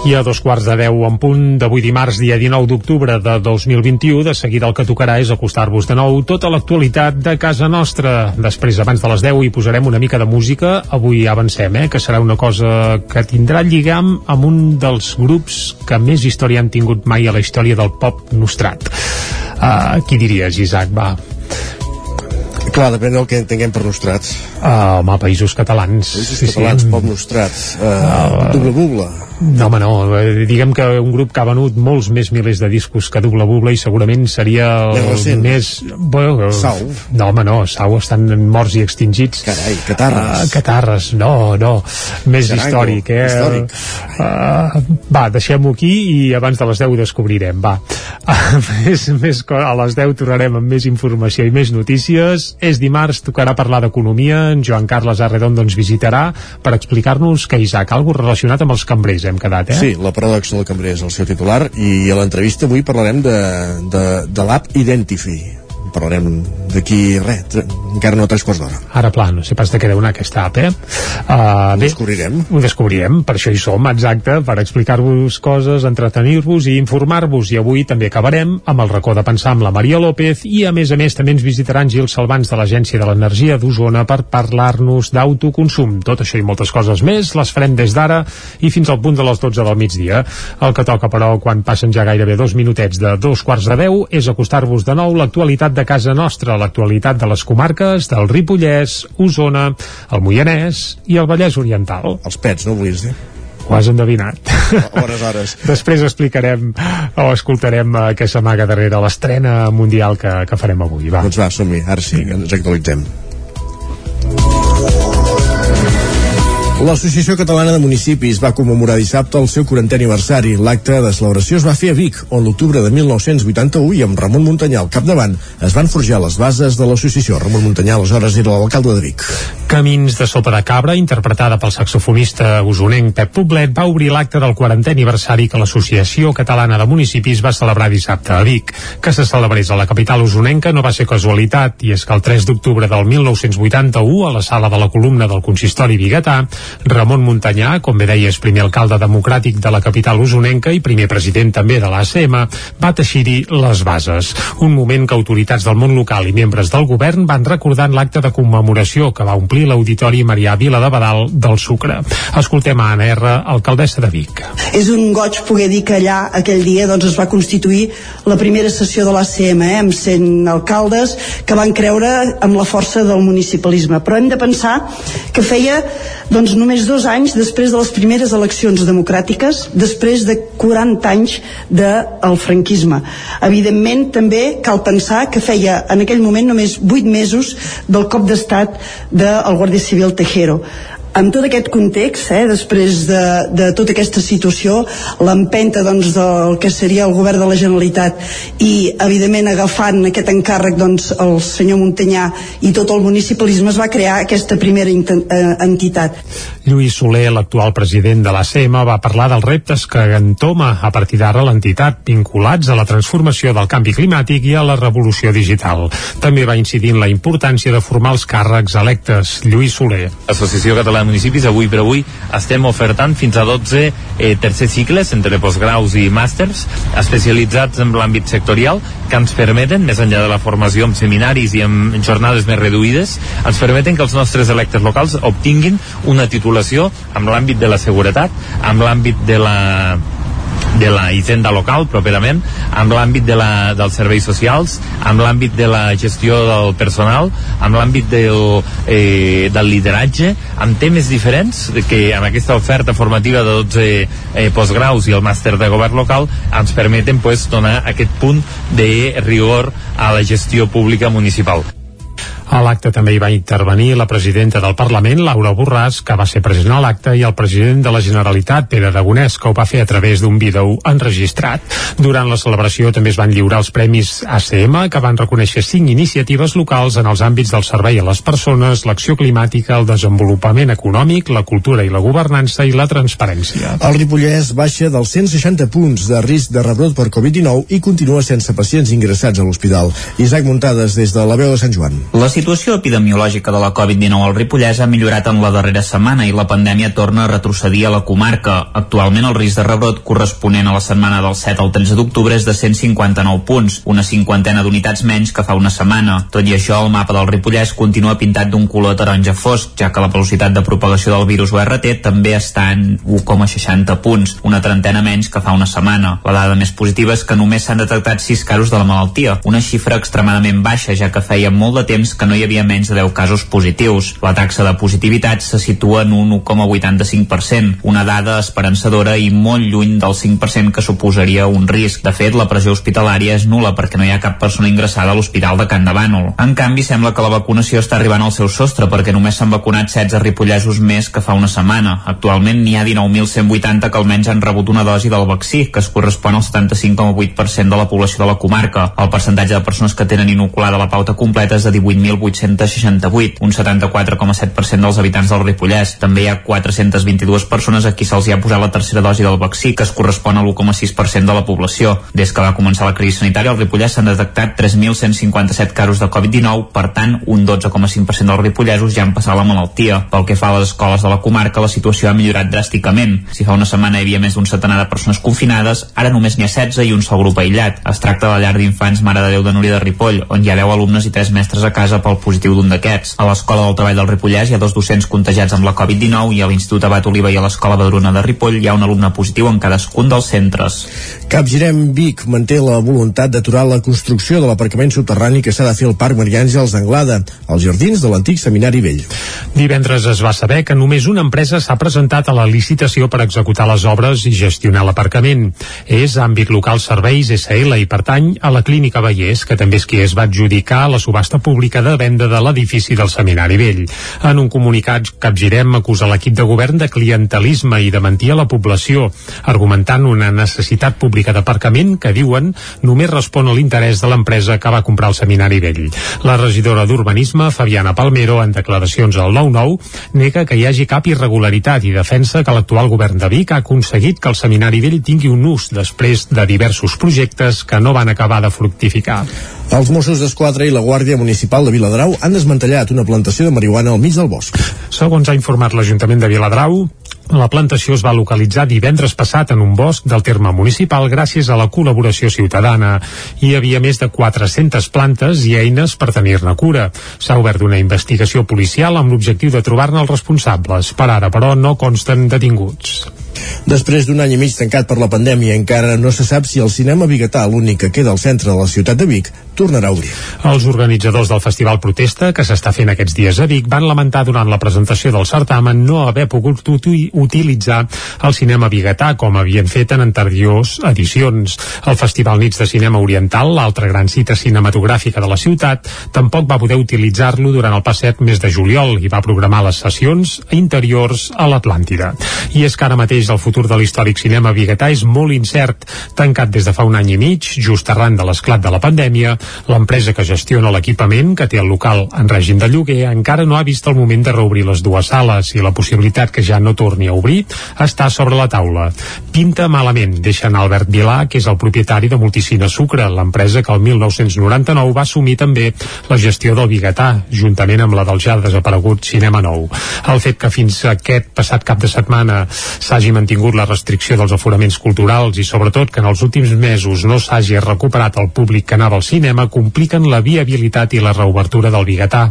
I a dos quarts de deu en punt d'avui dimarts, dia 19 d'octubre de 2021, de seguida el que tocarà és acostar-vos de nou tota l'actualitat de casa nostra. Després, abans de les 10, hi posarem una mica de música. Avui avancem, eh, que serà una cosa que tindrà lligam amb un dels grups que més història han tingut mai a la història del pop nostrat. Uh, qui diries, Isaac? Va, Clar, depèn del que entenguem per nostrats. Uh, home, països catalans. Països catalans, pop nostrats. Uh, uh, Doble bubla. No, home, no. Eh, Diguem que un grup que ha venut molts més milers de discos que Doble Bubla i segurament seria Més el recent. més... Bueno, Sau. No, home, no. Sau estan morts i extingits. Carai, catarres. Uh, catarres, no, no. Més Carango, històric, eh? històric. Uh, va, deixem-ho aquí i abans de les 10 ho descobrirem, va. Uh, <laughs> més, més, a les 10 tornarem amb més informació i més notícies. És dimarts, tocarà parlar d'economia. En Joan Carles Arredondo ens visitarà per explicar-nos que Isaac, algo relacionat amb els cambrers hem quedat, eh? Sí, la paradoxa del cambrer és el seu titular i a l'entrevista avui parlarem de, de, de l'app Identify. Parlarem d'aquí, res, encara no a tres quarts d'hora. Ara pla, no sé pas de què deu anar aquesta app, eh? Uh, Ho descobrirem. Ho descobrirem, per això hi som, exacte, per explicar-vos coses, entretenir-vos i informar-vos. I avui també acabarem amb el racó de pensar amb la Maria López i, a més a més, també ens visitaran Gil Salvans de l'Agència de l'Energia d'Osona per parlar-nos d'autoconsum. Tot això i moltes coses més les farem des d'ara i fins al punt de les 12 del migdia. El que toca, però, quan passen ja gairebé dos minutets de dos quarts de deu, és acostar-vos de nou l'actualitat de casa nostra, l'actualitat de les comarques del Ripollès, Osona, el Moianès i el Vallès Oriental. Els pets, no volies dir? Ho has endevinat. Hores, hores. <laughs> Després explicarem o escoltarem eh, què s'amaga darrere l'estrena mundial que, que farem avui. Va. Doncs va, som-hi, ara sí, ens actualitzem. L'Associació Catalana de Municipis va commemorar dissabte el seu 40è aniversari. L'acte de celebració es va fer a Vic, on l'octubre de 1981 i amb Ramon Muntanyà al capdavant es van forjar les bases de l'associació. Ramon Muntanyà aleshores era l'alcalde de Vic. Camins de sopa de cabra, interpretada pel saxofonista usonenc Pep Poblet, va obrir l'acte del 40è aniversari que l'Associació Catalana de Municipis va celebrar dissabte a Vic. Que se celebrés a la capital usonenca no va ser casualitat, i és que el 3 d'octubre del 1981, a la sala de la columna del consistori biguetà, Ramon Muntanyà, com bé deies, primer alcalde democràtic de la capital usonenca i primer president també de l'ACM, va teixir-hi les bases. Un moment que autoritats del món local i membres del govern van recordar en l'acte de commemoració que va omplir l'auditori Marià Vila de Badal del Sucre. Escoltem a Anna R, alcaldessa de Vic. És un goig poder dir que allà aquell dia doncs, es va constituir la primera sessió de l'ACM eh, amb 100 alcaldes que van creure amb la força del municipalisme però hem de pensar que feia doncs, només dos anys després de les primeres eleccions democràtiques després de 40 anys del franquisme. Evidentment també cal pensar que feia en aquell moment només 8 mesos del cop d'estat del Guàrdia Civil Tejero amb tot aquest context, eh, després de, de tota aquesta situació, l'empenta doncs, del que seria el govern de la Generalitat i, evidentment, agafant aquest encàrrec doncs, el senyor Montanyà i tot el municipalisme es va crear aquesta primera eh, entitat. Lluís Soler, l'actual president de l'ACM, va parlar dels reptes que entoma a partir d'ara l'entitat vinculats a la transformació del canvi climàtic i a la revolució digital. També va incidir en la importància de formar els càrrecs electes. Lluís Soler. L'Associació Catalana Municipis, avui per avui, estem ofertant fins a 12 eh, tercers cicles entre postgraus i màsters especialitzats en l'àmbit sectorial que ens permeten, més enllà de la formació en seminaris i en jornades més reduïdes, ens permeten que els nostres electes locals obtinguin una titulació amb l'àmbit de la seguretat, amb l'àmbit de la de la hisenda local properament, amb l'àmbit de la, dels serveis socials, amb l'àmbit de la gestió del personal, amb l'àmbit del, eh, del lideratge, amb temes diferents que amb aquesta oferta formativa de 12 eh, postgraus i el màster de govern local ens permeten pues, donar aquest punt de rigor a la gestió pública municipal. A l'acte també hi va intervenir la presidenta del Parlament, Laura Borràs, que va ser present a l'acte, i el president de la Generalitat, Pere Aragonès, que ho va fer a través d'un vídeo enregistrat. Durant la celebració també es van lliurar els premis ACM, que van reconèixer cinc iniciatives locals en els àmbits del servei a les persones, l'acció climàtica, el desenvolupament econòmic, la cultura i la governança i la transparència. El Ripollès baixa dels 160 punts de risc de rebrot per Covid-19 i continua sense pacients ingressats a l'hospital. Isaac Muntades, des de la veu de Sant Joan. La situació epidemiològica de la Covid-19 al Ripollès ha millorat en la darrera setmana i la pandèmia torna a retrocedir a la comarca. Actualment el risc de rebrot corresponent a la setmana del 7 al 13 d'octubre és de 159 punts, una cinquantena d'unitats menys que fa una setmana. Tot i això, el mapa del Ripollès continua pintat d'un color taronja fosc, ja que la velocitat de propagació del virus URT també està en 1,60 punts, una trentena menys que fa una setmana. La dada més positiva és que només s'han detectat 6 casos de la malaltia, una xifra extremadament baixa, ja que feia molt de temps que no hi havia menys de 10 casos positius. La taxa de positivitat se situa en un 1,85%, una dada esperançadora i molt lluny del 5% que suposaria un risc. De fet, la pressió hospitalària és nula perquè no hi ha cap persona ingressada a l'Hospital de Can de Bànol. En canvi, sembla que la vacunació està arribant al seu sostre perquè només s'han vacunat 16 ripollesos més que fa una setmana. Actualment n'hi ha 19.180 que almenys han rebut una dosi del vaccí, que es correspon al 75,8% de la població de la comarca. El percentatge de persones que tenen inoculada la pauta completa és de 18.000 1.868, un 74,7% dels habitants del Ripollès. També hi ha 422 persones a qui se'ls ha posat la tercera dosi del vaccí, que es correspon a l'1,6% de la població. Des que va començar la crisi sanitària, al Ripollès s'han detectat 3.157 casos de Covid-19, per tant, un 12,5% dels ripollesos ja han passat la malaltia. Pel que fa a les escoles de la comarca, la situació ha millorat dràsticament. Si fa una setmana hi havia més d'un centenar de persones confinades, ara només n'hi ha 16 i un sol grup aïllat. Es tracta de la llar d'infants Mare de Déu de Núria de Ripoll, on hi ha 10 alumnes i 3 mestres a casa pel positiu d'un d'aquests. A l'Escola del Treball del Ripollès hi ha dos docents contagiats amb la Covid-19 i a l'Institut Abat Oliva i a l'Escola Badruna de Ripoll hi ha un alumne positiu en cadascun dels centres. Capgirem Vic manté la voluntat d'aturar la construcció de l'aparcament subterrani que s'ha de fer al Parc Maria Àngels d'Anglada, als jardins de l'antic Seminari Vell. Divendres es va saber que només una empresa s'ha presentat a la licitació per executar les obres i gestionar l'aparcament. És Àmbit Local Serveis SL i pertany a la Clínica Vallès, que també és qui es va adjudicar la subhasta pública de venda de l'edifici del Seminari Vell. En un comunicat, Capgirem acusa l'equip de govern de clientelisme i de mentir a la població, argumentant una necessitat pública d'aparcament que, diuen, només respon a l'interès de l'empresa que va comprar el Seminari Vell. La regidora d'Urbanisme, Fabiana Palmero, en declaracions al 9-9, nega que hi hagi cap irregularitat i defensa que l'actual govern de Vic ha aconseguit que el Seminari Vell tingui un ús després de diversos projectes que no van acabar de fructificar. Els Mossos d'Esquadra i la Guàrdia Municipal de Viladrau han desmantellat una plantació de marihuana al mig del bosc. Segons ha informat l'Ajuntament de Viladrau, la plantació es va localitzar divendres passat en un bosc del terme municipal gràcies a la col·laboració ciutadana. Hi havia més de 400 plantes i eines per tenir-ne cura. S'ha obert una investigació policial amb l'objectiu de trobar-ne els responsables. Per ara, però, no consten detinguts. Després d'un any i mig tancat per la pandèmia, encara no se sap si el cinema biguetà, l'únic que queda al centre de la ciutat de Vic, tornarà a obrir. Els organitzadors del Festival Protesta, que s'està fent aquests dies a Vic, van lamentar durant la presentació del certamen no haver pogut utilitzar el cinema biguetà com havien fet en anteriors edicions. El Festival Nits de Cinema Oriental, l'altra gran cita cinematogràfica de la ciutat, tampoc va poder utilitzar-lo durant el passet mes de juliol i va programar les sessions interiors a l'Atlàntida. I és que ara mateix el futur de l'històric cinema biguetà és molt incert. Tancat des de fa un any i mig, just arran de l'esclat de la pandèmia, l'empresa que gestiona l'equipament, que té el local en règim de lloguer, encara no ha vist el moment de reobrir les dues sales i la possibilitat que ja no torni a obrir està sobre la taula. Pinta malament, deixen Albert Vilà, que és el propietari de Multicina Sucre, l'empresa que el 1999 va assumir també la gestió del biguetà, juntament amb la del ja desaparegut Cinema Nou. El fet que fins aquest passat cap de setmana s'hagi mantingut la restricció dels aforaments culturals i sobretot que en els últims mesos no s'hagi recuperat el públic que anava al cinema compliquen la viabilitat i la reobertura del biguetà.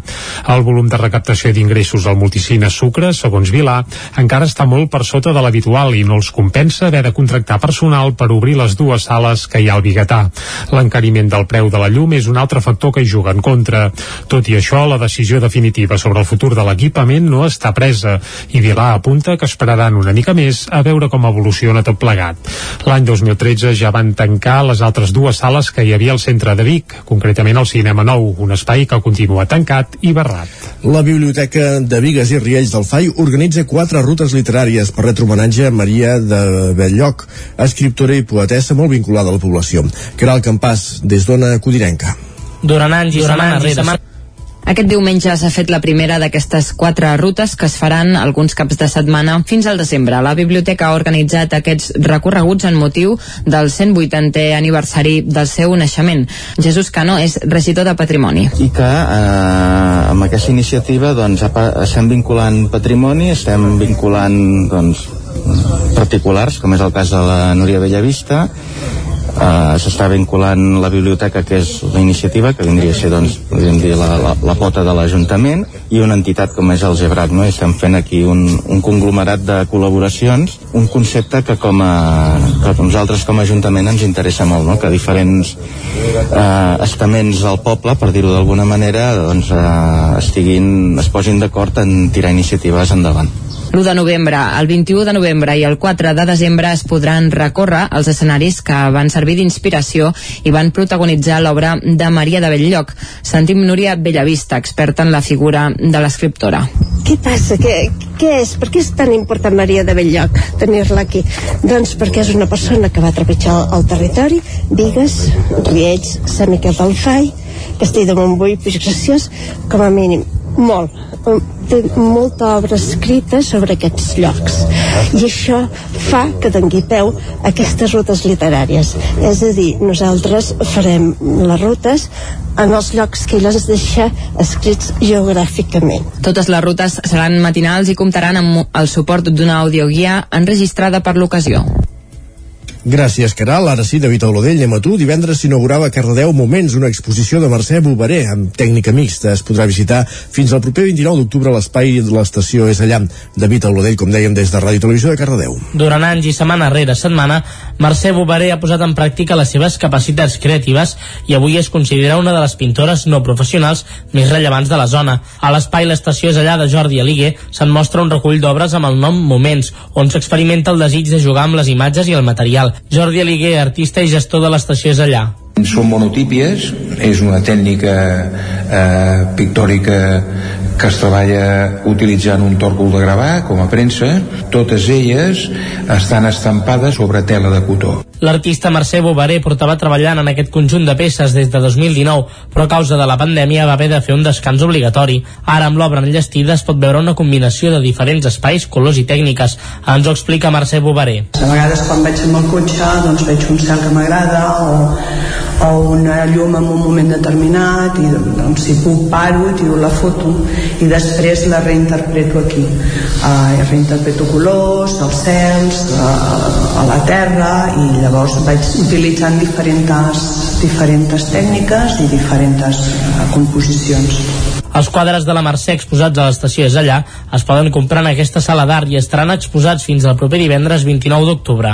El volum de recaptació d'ingressos al multicine Sucre, segons Vilà, encara està molt per sota de l'habitual i no els compensa haver de contractar personal per obrir les dues sales que hi ha al biguetà. L'encariment del preu de la llum és un altre factor que hi juga en contra. Tot i això, la decisió definitiva sobre el futur de l'equipament no està presa i Vilà apunta que esperaran una mica més a veure com evoluciona tot plegat. L'any 2013 ja van tancar les altres dues sales que hi havia al centre de Vic, concretament el Cinema Nou, un espai que continua tancat i barrat. La Biblioteca de Vigues i Riells del FAI organitza quatre rutes literàries per retre homenatge a Maria de Belllloc, escriptora i poetessa molt vinculada a la població. Caral Campàs, des d'Ona Codirenca. Durant anys i setmanes aquest diumenge s'ha fet la primera d'aquestes quatre rutes que es faran alguns caps de setmana fins al desembre. La biblioteca ha organitzat aquests recorreguts en motiu del 180è aniversari del seu naixement. Jesús Cano és regidor de Patrimoni. I que eh, amb aquesta iniciativa doncs, estem vinculant patrimoni, estem vinculant doncs, particulars, com és el cas de la Núria Bellavista, Uh, s'està vinculant la biblioteca que és la iniciativa que vindria a ser doncs, dir, la, la, la pota de l'Ajuntament i una entitat com és el Gebrat no? Estem fent aquí un, un conglomerat de col·laboracions un concepte que com a, que nosaltres com a Ajuntament ens interessa molt no? que diferents uh, estaments del poble per dir-ho d'alguna manera doncs, uh, estiguin, es posin d'acord en tirar iniciatives endavant l'1 de novembre, el 21 de novembre i el 4 de desembre es podran recórrer els escenaris que van servir d'inspiració i van protagonitzar l'obra de Maria de Belllloc. Sentim Núria Bellavista, experta en la figura de l'escriptora. Què passa? Què, què és? Per què és tan important Maria de Belllloc tenir-la aquí? Doncs perquè és una persona que va trepitjar el territori, Vigues, Riells, Sant Miquel del Fai, Castell de Montbui, Puig Graciós, com a mínim, molt té molta obra escrita sobre aquests llocs i això fa que dongui peu a aquestes rutes literàries és a dir, nosaltres farem les rutes en els llocs que ell ens deixa escrits geogràficament. Totes les rutes seran matinals i comptaran amb el suport d'una audioguia enregistrada per l'ocasió. Gràcies, Caral. Ara sí, David anem a tu. Divendres s'inaugurava a Cardedeu Moments, una exposició de Mercè Boveré amb tècnica mixta. Es podrà visitar fins al proper 29 d'octubre l'espai de l'estació és allà. David Olodell, com dèiem, des de Ràdio Televisió de Cardedeu. Durant anys i setmana rere setmana, Mercè Boveré ha posat en pràctica les seves capacitats creatives i avui es considera una de les pintores no professionals més rellevants de la zona. A l'espai L'Estació és allà de Jordi Aligue se'n mostra un recull d'obres amb el nom Moments, on s'experimenta el desig de jugar amb les imatges i el material Jordi Aliguer, artista i gestor de l'estació és allà. Són monotípies, és una tècnica eh, pictòrica que es treballa utilitzant un tòrcol de gravar com a premsa, totes elles estan estampades sobre tela de cotó. L'artista Mercè Bovaré portava treballant en aquest conjunt de peces des de 2019, però a causa de la pandèmia va haver de fer un descans obligatori. Ara, amb l'obra enllestida, es pot veure una combinació de diferents espais, colors i tècniques. Ens ho explica Mercè Bovaré. A vegades, quan vaig amb el cotxe, doncs veig un cel que m'agrada o, o una llum en un moment determinat i doncs, si puc paro, tiro la foto i després la reinterpreto aquí. Uh, reinterpreto colors, els cels, uh, a la terra i llavors vaig utilitzant diferents, diferents tècniques i diferents uh, composicions. Els quadres de la Mercè exposats a l'estació és allà es poden comprar en aquesta sala d'art i estaran exposats fins al proper divendres 29 d'octubre.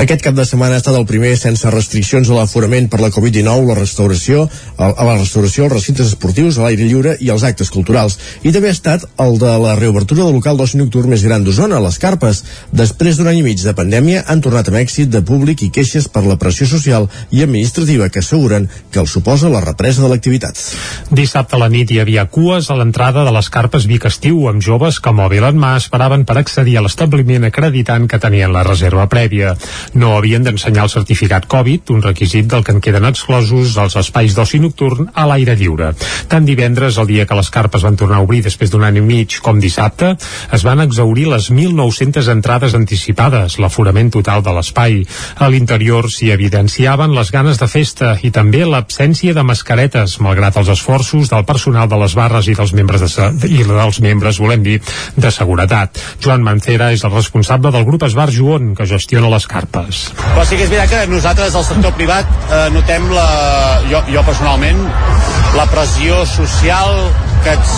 Aquest cap de setmana ha estat el primer sense restriccions a l'aforament per la Covid-19, la restauració, a la restauració, els recintes esportius, a l'aire lliure i els actes culturals. I també ha estat el de la reobertura del local d'oci nocturn més gran d'Osona, les Carpes. Després d'un any i mig de pandèmia han tornat amb èxit de públic i queixes per la pressió social i administrativa que asseguren que els suposa la represa de l'activitat. Dissabte a la nit hi havia cues a l'entrada de les Carpes Vic Estiu amb joves que mòbil en mà esperaven per accedir a l'establiment acreditant que tenien la reserva prèvia. No havien d'ensenyar el certificat Covid, un requisit del que en queden exclosos els espais d'oci nocturn a l'aire lliure. Tant divendres, el dia que les carpes van tornar a obrir després d'un any i mig, com dissabte, es van exaurir les 1.900 entrades anticipades, l'aforament total de l'espai. A l'interior s'hi evidenciaven les ganes de festa i també l'absència de mascaretes, malgrat els esforços del personal de les barres i dels membres de i dels membres, volem dir, de seguretat. Joan Mancera és el responsable del grup Esbar Joan, que gestiona les carpes. Però sí que és veritat que nosaltres, al sector privat, eh, notem la, jo, jo personalment, la pressió social que ets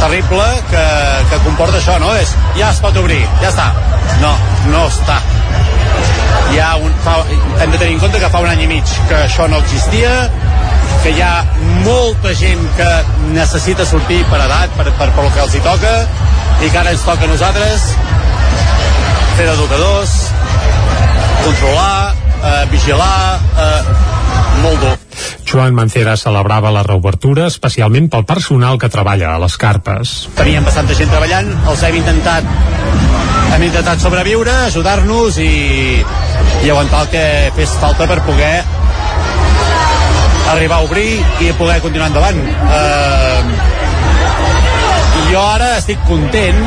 terrible que, que comporta això, no? És, ja es pot obrir, ja està. No, no està. Hi ha un, fa, hem de tenir en compte que fa un any i mig que això no existia, que hi ha molta gent que necessita sortir per edat, per, per, per el que els hi toca, i que ara ens toca a nosaltres fer d'educadors, controlar, eh, vigilar, eh, molt dur. Joan Mancera celebrava la reobertura especialment pel personal que treballa a les carpes. Teníem bastanta gent treballant, els hem intentat hem intentat sobreviure, ajudar-nos i, i aguantar el que fes falta per poder arribar a obrir i poder continuar endavant. Eh, jo ara estic content,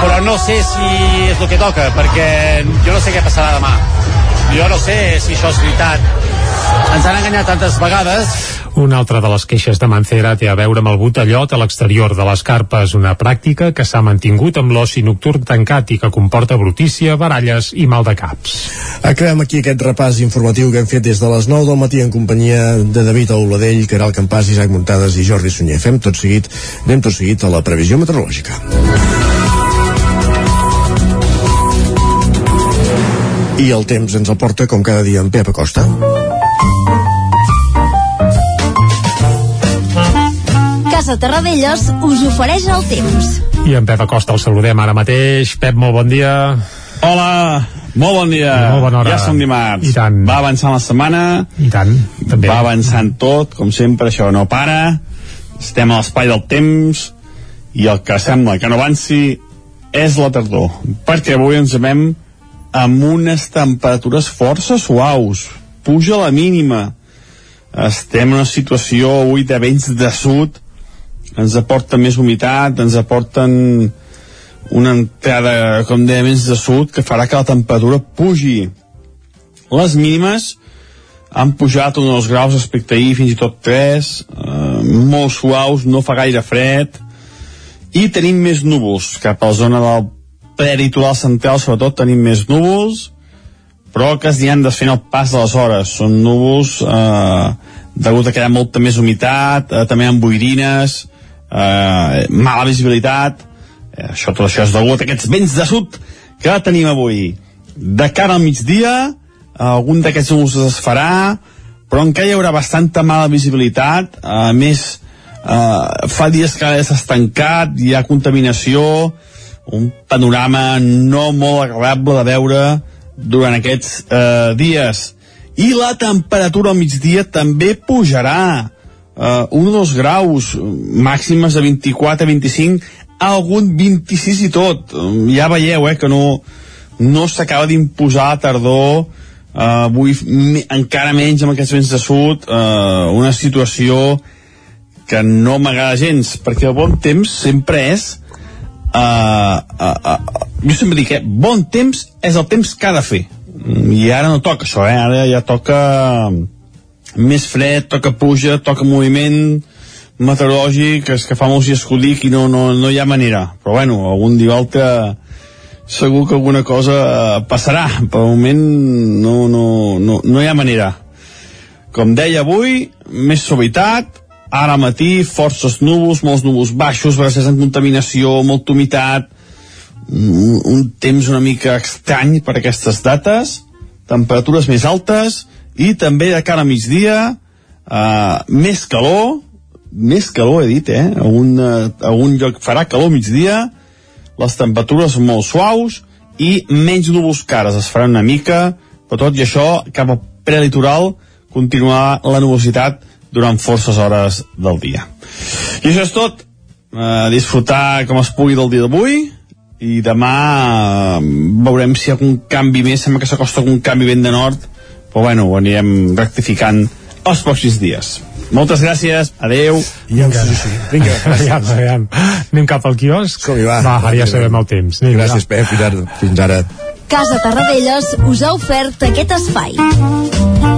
però no sé si és el que toca, perquè jo no sé què passarà demà. Jo no sé si això és veritat. Ens han enganyat tantes vegades una altra de les queixes de Mancera té a veure amb el botellot a l'exterior de les carpes, una pràctica que s'ha mantingut amb l'oci nocturn tancat i que comporta brutícia, baralles i mal de caps. Acabem aquí aquest repàs informatiu que hem fet des de les 9 del matí en companyia de David Auladell, Caral Campàs, Isaac Muntades i Jordi Sunyer. Fem tot seguit, anem tot seguit a la previsió meteorològica. I el temps ens el porta, com cada dia, en Pep Acosta. Casa Terradellos us ofereix el temps. I en Pep Acosta el saludem ara mateix. Pep, molt bon dia. Hola, molt bon dia. Molt bona hora. Ja som dimarts. I tant. Va avançant la setmana. I tant, també. Va avançant tot, com sempre, això no para. Estem a l'espai del temps i el que sembla que no avanci és la tardor. Perquè avui ens veiem amb unes temperatures força suaus. Puja la mínima. Estem en una situació avui de vents de sud ens aporta més humitat, ens aporten una entrada, com deia, més de sud, que farà que la temperatura pugi. Les mínimes han pujat uns graus respecte ahir, fins i tot 3, eh, molt suaus, no fa gaire fred, i tenim més núvols, cap a la zona del prelitoral central, sobretot tenim més núvols, però que es aniran desfent el pas de les hores. Són núvols eh, degut a que hi ha molta més humitat, eh, també amb boirines, eh, mala visibilitat. Eh, això, tot això és degut a aquests vents de sud que tenim avui. De cara al migdia algun d'aquests núvols es farà però encara hi haurà bastanta mala visibilitat. A més eh, fa dies que s'ha estancat hi ha contaminació un panorama no molt agradable de veure durant aquests eh, dies i la temperatura al migdia també pujarà uh, un o dos graus, màximes de 24 a 25, algun 26 i tot. Ja veieu, eh, que no, no s'acaba d'imposar tardor, uh, avui encara menys amb aquests vents de sud, uh, una situació que no m'agrada gens, perquè el bon temps sempre és uh, uh, uh, jo sempre dic, eh, bon temps és el temps que ha de fer i ara no toca això, eh? ara ja toca més fred, toca puja, toca moviment meteorològic, és que fa molts dies que ho dic i no, no, no hi ha manera. Però bueno, algun dia altre segur que alguna cosa passarà. Per moment no, no, no, no hi ha manera. Com deia avui, més suavitat, ara matí, forces núvols, molts núvols baixos, gràcies a contaminació, molta humitat, un, un temps una mica estrany per aquestes dates, temperatures més altes, i també de cara a migdia, eh, més calor, més calor he dit, eh? A un, a algun lloc farà calor a migdia, les temperatures molt suaus, i menys núvols cares, es farà una mica, però tot i això, cap al prelitoral, continuarà la nubositat durant forces hores del dia. I això és tot. Uh, disfrutar com es pugui del dia d'avui i demà uh, veurem si hi ha algun canvi més, sembla que s'acosta algun canvi vent de nord, però bueno, ho anirem rectificant els pròxims dies. Moltes gràcies, adeu. Vinga, sí, sí. Vinga, <laughs> aviam, aviam. Anem cap al quiosc? Com hi va? Va, ara ja sabem el temps. Anem, Gràcies, Pep, fins ara. Fins ara. Casa Tarradellas us ha ofert aquest espai.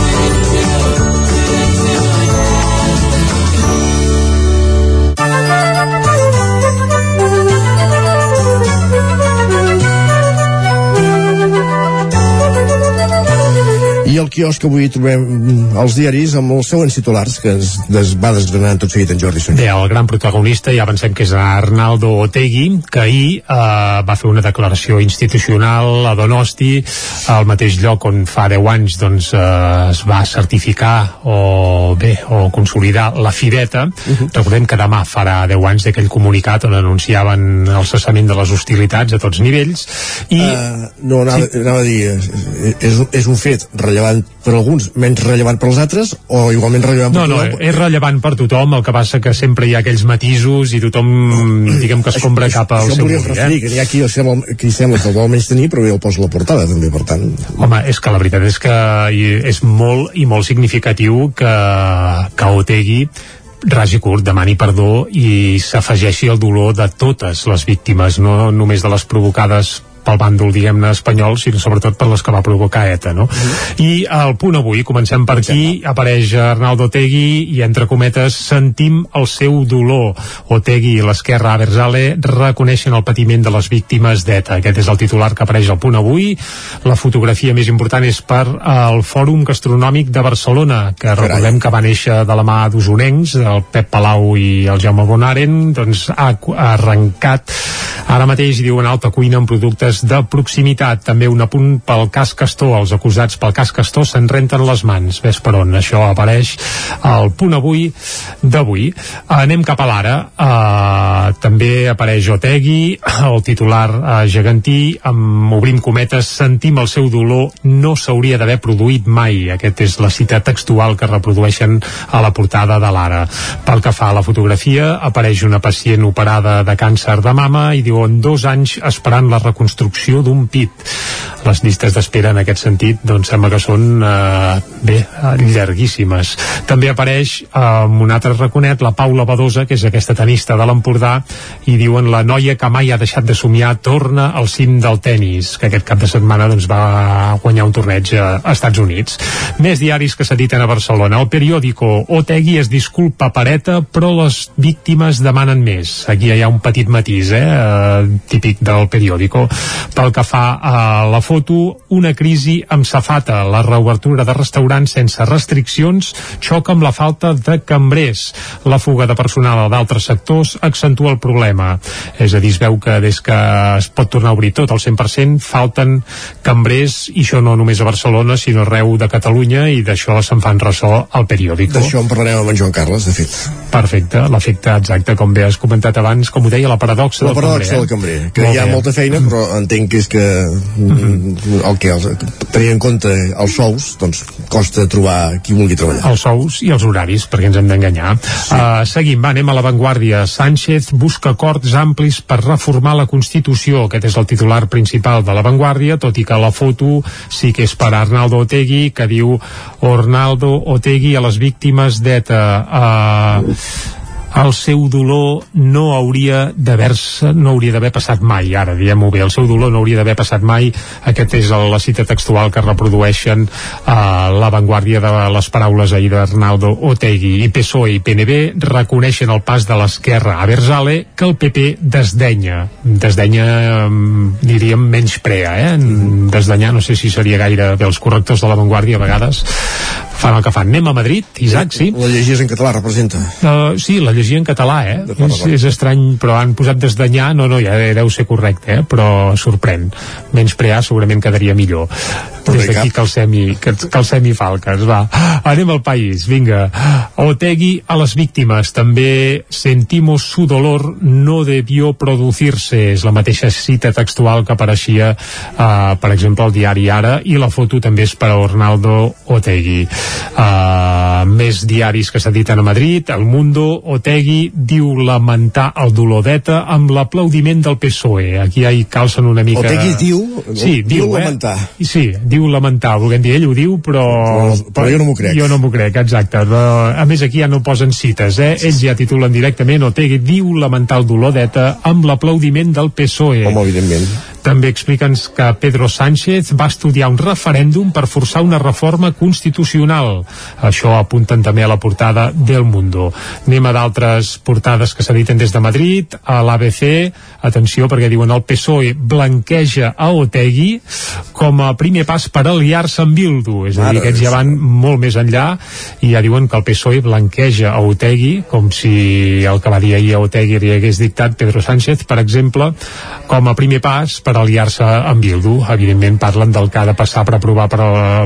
I el quiosc avui trobem mm, els diaris amb els següents titulars que es des, va desgranant tot seguit en Jordi Sunyer. Bé, el gran protagonista ja pensem que és Arnaldo Otegui, que ahir eh, va fer una declaració institucional a Donosti, al mateix lloc on fa 10 anys doncs, eh, es va certificar o bé, o consolidar la Fideta. Uh -huh. Recordem que demà farà 10 anys d'aquell comunicat on anunciaven el cessament de les hostilitats a tots nivells. I... Uh, no, anava, sí. anava a dir, és, és, és un fet rellevant per alguns, menys rellevant per als altres, o igualment rellevant no, per no, tothom? és rellevant per tothom, el que passa que sempre hi ha aquells matisos i tothom, diguem que es compra cap al seu volia moll, referir, eh? que n'hi ha qui, sembla, qui sembla que el vol menys tenir, però ja el posa a la portada, també, per tant... Home, és que la veritat és que hi- és molt i molt significatiu que, que Otegui ragi curt, demani perdó i s'afegeixi el dolor de totes les víctimes, no només de les provocades pel bàndol, diguem-ne, espanyol, sinó sobretot per les que va provocar ETA, no? I al punt avui, comencem per aquí, apareix Arnaldo Otegui i, entre cometes, sentim el seu dolor. Otegui i l'esquerra Aversale reconeixen el patiment de les víctimes d'ETA. Aquest és el titular que apareix al punt avui. La fotografia més important és per al Fòrum Gastronòmic de Barcelona, que recordem que va néixer de la mà d'usonencs, el Pep Palau i el Jaume Bonaren, doncs ha, arrencat ara mateix, diuen, alta cuina amb productes de proximitat. També un apunt pel cas Castor. Els acusats pel cas Castor se'n renten les mans. Ves per on? Això apareix al punt avui d'avui. Anem cap a l'ara. Uh, també apareix Otegui, el titular uh, gegantí, amb obrim cometes, sentim el seu dolor, no s'hauria d'haver produït mai. Aquest és la cita textual que reprodueixen a la portada de l'ara. Pel que fa a la fotografia, apareix una pacient operada de càncer de mama i diuen dos anys esperant la reconstrucció d'un pit. Les llistes d'espera en aquest sentit doncs sembla que són eh, bé, llarguíssimes. També apareix eh, un altre raconet la Paula Badosa, que és aquesta tenista de l'Empordà, i diuen la noia que mai ha deixat de somiar torna al cim del tennis, que aquest cap de setmana doncs, va guanyar un torneig a, Estats Units. Més diaris que s'editen a Barcelona. El periòdico Otegui es disculpa per ETA, però les víctimes demanen més. Aquí hi ha un petit matís, eh, eh, típic del periòdico. Pel que fa a la foto, una crisi amb safata. La reobertura de restaurants sense restriccions xoca amb la falta de cambrers. La fuga de personal a d'altres sectors accentua el problema. És a dir, es veu que des que es pot tornar a obrir tot al 100% falten cambrers, i això no només a Barcelona, sinó arreu de Catalunya, i d'això se'n fan ressò al periòdico. D'això en parlarem amb en Joan Carles, de fet. Perfecte, l'efecte exacte, com bé has comentat abans, com ho deia, la paradoxa La del paradoxa del cambrer. cambrer, eh? que Molt hi ha bé. molta feina, però entenc que és que mm, el que els, tenint en compte els sous, doncs costa trobar qui vulgui treballar. els sous i els horaris, perquè ens hem d'enganyar. Sí. Uh, seguim, va, anem a l'avantguàrdia. Sánchez busca acords amplis per reformar la Constitució. Aquest és el titular principal de l'avantguàrdia, tot i que la foto sí que és per Arnaldo Otegui, que diu Ornaldo Otegui a les víctimes d'ETA. Uh, el seu dolor no hauria d'haver-se no hauria d'haver passat mai, ara diem-ho bé el seu dolor no hauria d'haver passat mai. Aquest és la cita textual que reprodueixen uh, l'avantguàrdia de les paraules ahir d'Arnaldo Otegui. I PSOE i PNB reconeixen el pas de l'esquerra a Berzale que el PP desdenya. Desdenya diríem menys prea eh? desdenyar no sé si seria gaire bé. Els correctors de l'avantguàrdia a vegades fan el que fan. Anem a Madrid, Isaac, sí? La llegies en català, representa. Uh, sí, la llegia en català, eh? És, és estrany, però han posat desdanyar, no, no, ja deu ser correcte, eh? Però sorprèn. Menys prear segurament quedaria millor. Des d'aquí calcem calcem i falques, va. Anem al país, vinga. Otegui a les víctimes. També sentimos su dolor no debió producirse. És la mateixa cita textual que apareixia, uh, per exemple, al diari Ara, i la foto també és per a Ornaldo Otegui. Uh, més diaris que s'editen a Madrid, El Mundo, Otegui diu lamentar el dolor d'ETA amb l'aplaudiment del PSOE. Aquí ja hi calcen una mica... Otegui diu, sí, diu, diu eh? lamentar. Sí, diu lamentar, volguem dir, ell ho diu, però... Però, però jo no m'ho crec. Jo no m'ho crec, exacte. A més, aquí ja no posen cites, eh? Ells ja titulen directament Otegui diu lamentar el dolor d'ETA amb l'aplaudiment del PSOE. Home, evidentment. També expliquen que Pedro Sánchez va estudiar un referèndum per forçar una reforma constitucional. Això apunten també a la portada del Mundo. Anem a d'altres portades que s'editen des de Madrid, a l'ABC, atenció perquè diuen el PSOE blanqueja a Otegui com a primer pas per aliar-se amb Bildu. És a dir, aquests ja van molt més enllà i ja diuen que el PSOE blanqueja a Otegui com si el que va dir ahir a Otegui li hagués dictat Pedro Sánchez, per exemple, com a primer pas per aliar-se amb Bildu. Evidentment parlen del que ha de passar per aprovar, per,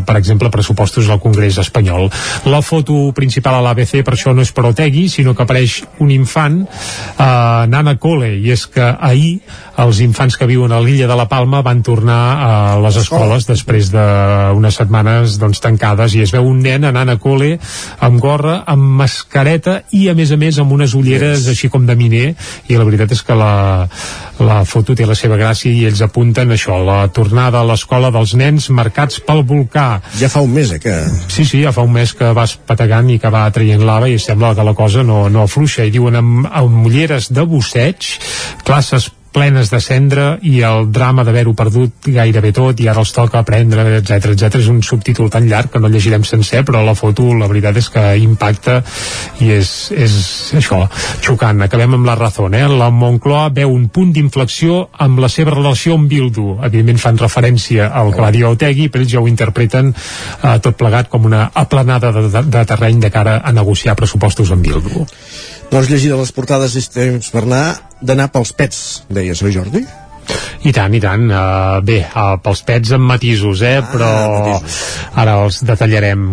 per exemple, pressupostos al Congrés espanyol. La foto principal a l'ABC per això no és per Otegui, sinó que apareix un infant, eh, Nana Cole, i és que ahir els infants que viuen a l'illa de la Palma van tornar a les escoles després d'unes setmanes doncs, tancades i es veu un nen anant a col·le amb gorra, amb mascareta i a més a més amb unes ulleres així com de miner i la veritat és que la, la foto té la seva gràcia i ells apunten això, la tornada a l'escola dels nens marcats pel volcà. Ja fa un mes, eh, que... Sí, sí, ja fa un mes que vas pategant i que va traient lava i sembla que la cosa no, no afluixa. I diuen amb, amb ulleres de busseig, classes plenes de cendra i el drama d'haver-ho perdut gairebé tot i ara els toca aprendre, etc etc. És un subtítol tan llarg que no llegirem sencer, però la foto la veritat és que impacta i és, és això, xocant. Acabem amb la raó, eh? La Moncloa veu un punt d'inflexió amb la seva relació amb Bildu. Evidentment fan referència al que va dir Otegui, però ells ja ho interpreten eh, tot plegat com una aplanada de, de, de terreny de cara a negociar pressupostos amb Bildu. Doncs llegida les portades és temps per anar d'anar pels pets, deies, oi Jordi? I tant, i tant. Uh, bé, uh, pels pets amb matisos, eh? Ah, però matisos. ara els detallarem.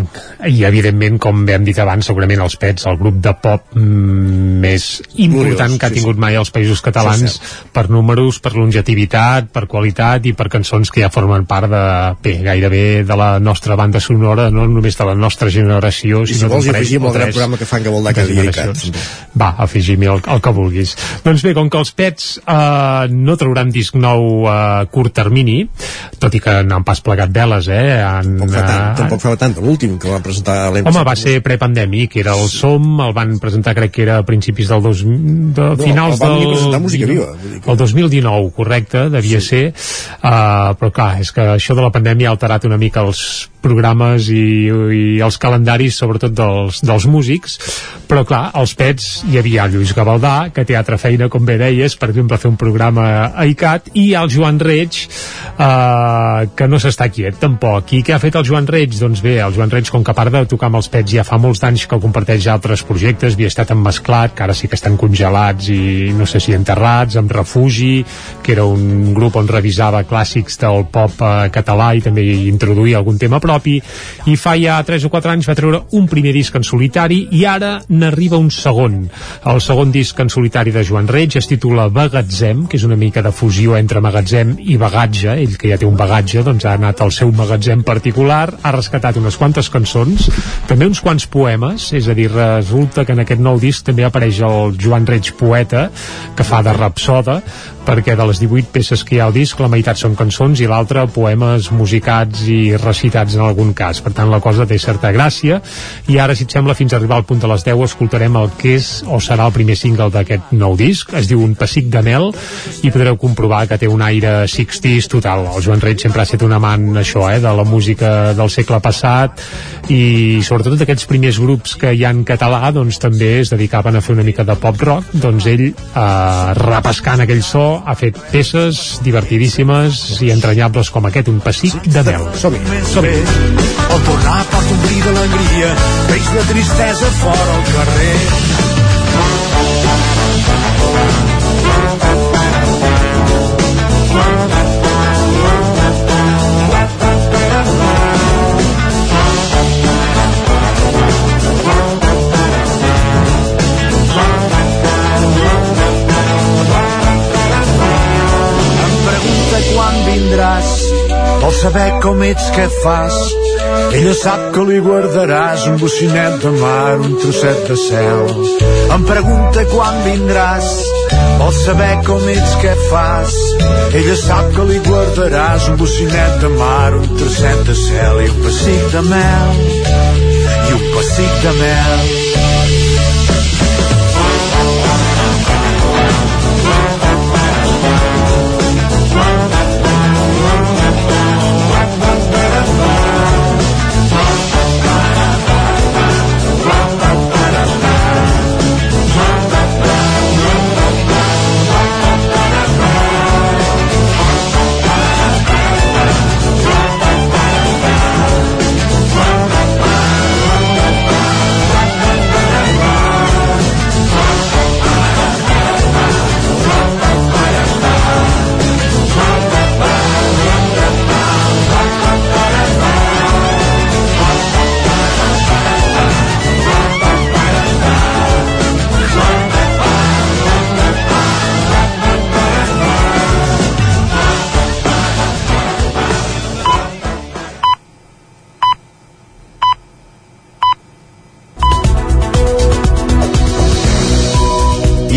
I, evidentment, com hem dit abans, segurament els pets, el grup de pop mm, més important Gloriós, que ha tingut sí. mai els països catalans Sí, per números, per longetivitat, per qualitat i per cançons que ja formen part de, bé, gairebé de la nostra banda sonora, no només de la nostra generació, I si sinó vols hi afegim el gran programa que fan que vol cada dia. Va, afegim-hi el, el que vulguis. Doncs bé, com que els pets eh, no trauran disc nou a curt termini, tot i que n'han pas plegat veles, eh? Han, Tampoc fa tant, eh, tampoc fa tant, l'últim que van presentar a l'EMS. Home, va ser prepandèmic, era el SOM, el van presentar crec que era a principis del dos, de No, finals el del... presentar música viva, El 2019, correcte, devia sí. ser, uh, però clar, és que això de la pandèmia ha alterat una mica els programes i, i els calendaris, sobretot dels, dels músics, però clar, els pets hi havia Lluís Gavaldà, que té altra feina, com bé deies, per exemple, fer un programa a ICAT, i el Joan Reig, eh, que no s'està quiet tampoc. I què ha fet el Joan Reig? Doncs bé, el Joan Reig, com que a part de tocar amb els pets ja fa molts anys que comparteix altres projectes, havia estat amb Mesclat, que ara sí que estan congelats i no sé si enterrats, amb Refugi, que era un grup on revisava clàssics del pop eh, català i també hi introduïa algun tema propi, i fa ja 3 o 4 anys va treure un primer disc en solitari i ara n'arriba un segon. El segon disc en solitari de Joan Reig es titula Bagatzem, que és una mica de fusió entre magatzem i bagatge, ell que ja té un bagatge, doncs ha anat al seu magatzem particular, ha rescatat unes quantes cançons, també uns quants poemes, és a dir, resulta que en aquest nou disc també apareix el Joan Reig poeta, que fa de rapsoda, perquè de les 18 peces que hi ha al disc la meitat són cançons i l'altra poemes musicats i recitats en algun cas. Per tant, la cosa té certa gràcia i ara, si et sembla, fins a arribar al punt de les 10 escoltarem el que és o serà el primer single d'aquest nou disc. Es diu Un pessic de mel i podreu comprovar que té un aire 60s total. El Joan Reig sempre ha estat un amant això, eh, de la música del segle passat i sobretot d'aquests primers grups que hi ha en català doncs també es dedicaven a fer una mica de pop rock doncs ell eh, repescant aquell so ha fet peces divertidíssimes i entranyables com aquest, un pessic de mel som-hi, som -hi. Al tornar pot omplir d'alegria peix de tristesa fora al carrer quan vindràs vol saber com ets, què fas ella sap que li guardaràs un bocinet de mar, un trosset de cel. Em pregunta quan vindràs, vol saber com ets, què fas. Ella sap que li guardaràs un bocinet de mar, un trosset de cel i un pessic de mel. I un pessic de mel.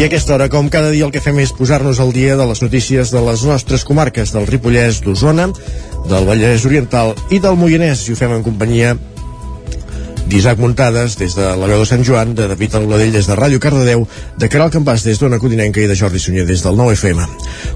A aquesta hora, com cada dia, el que fem és posar-nos al dia de les notícies de les nostres comarques, del Ripollès, d'Osona, del Vallès Oriental i del Moianès, i ho fem en companyia d'Isaac Muntades des de la veu de Sant Joan, de David Auladell des de Ràdio Cardedeu, de Caral Campàs des d'Ona Codinenca i de Jordi Sunyer des del 9FM.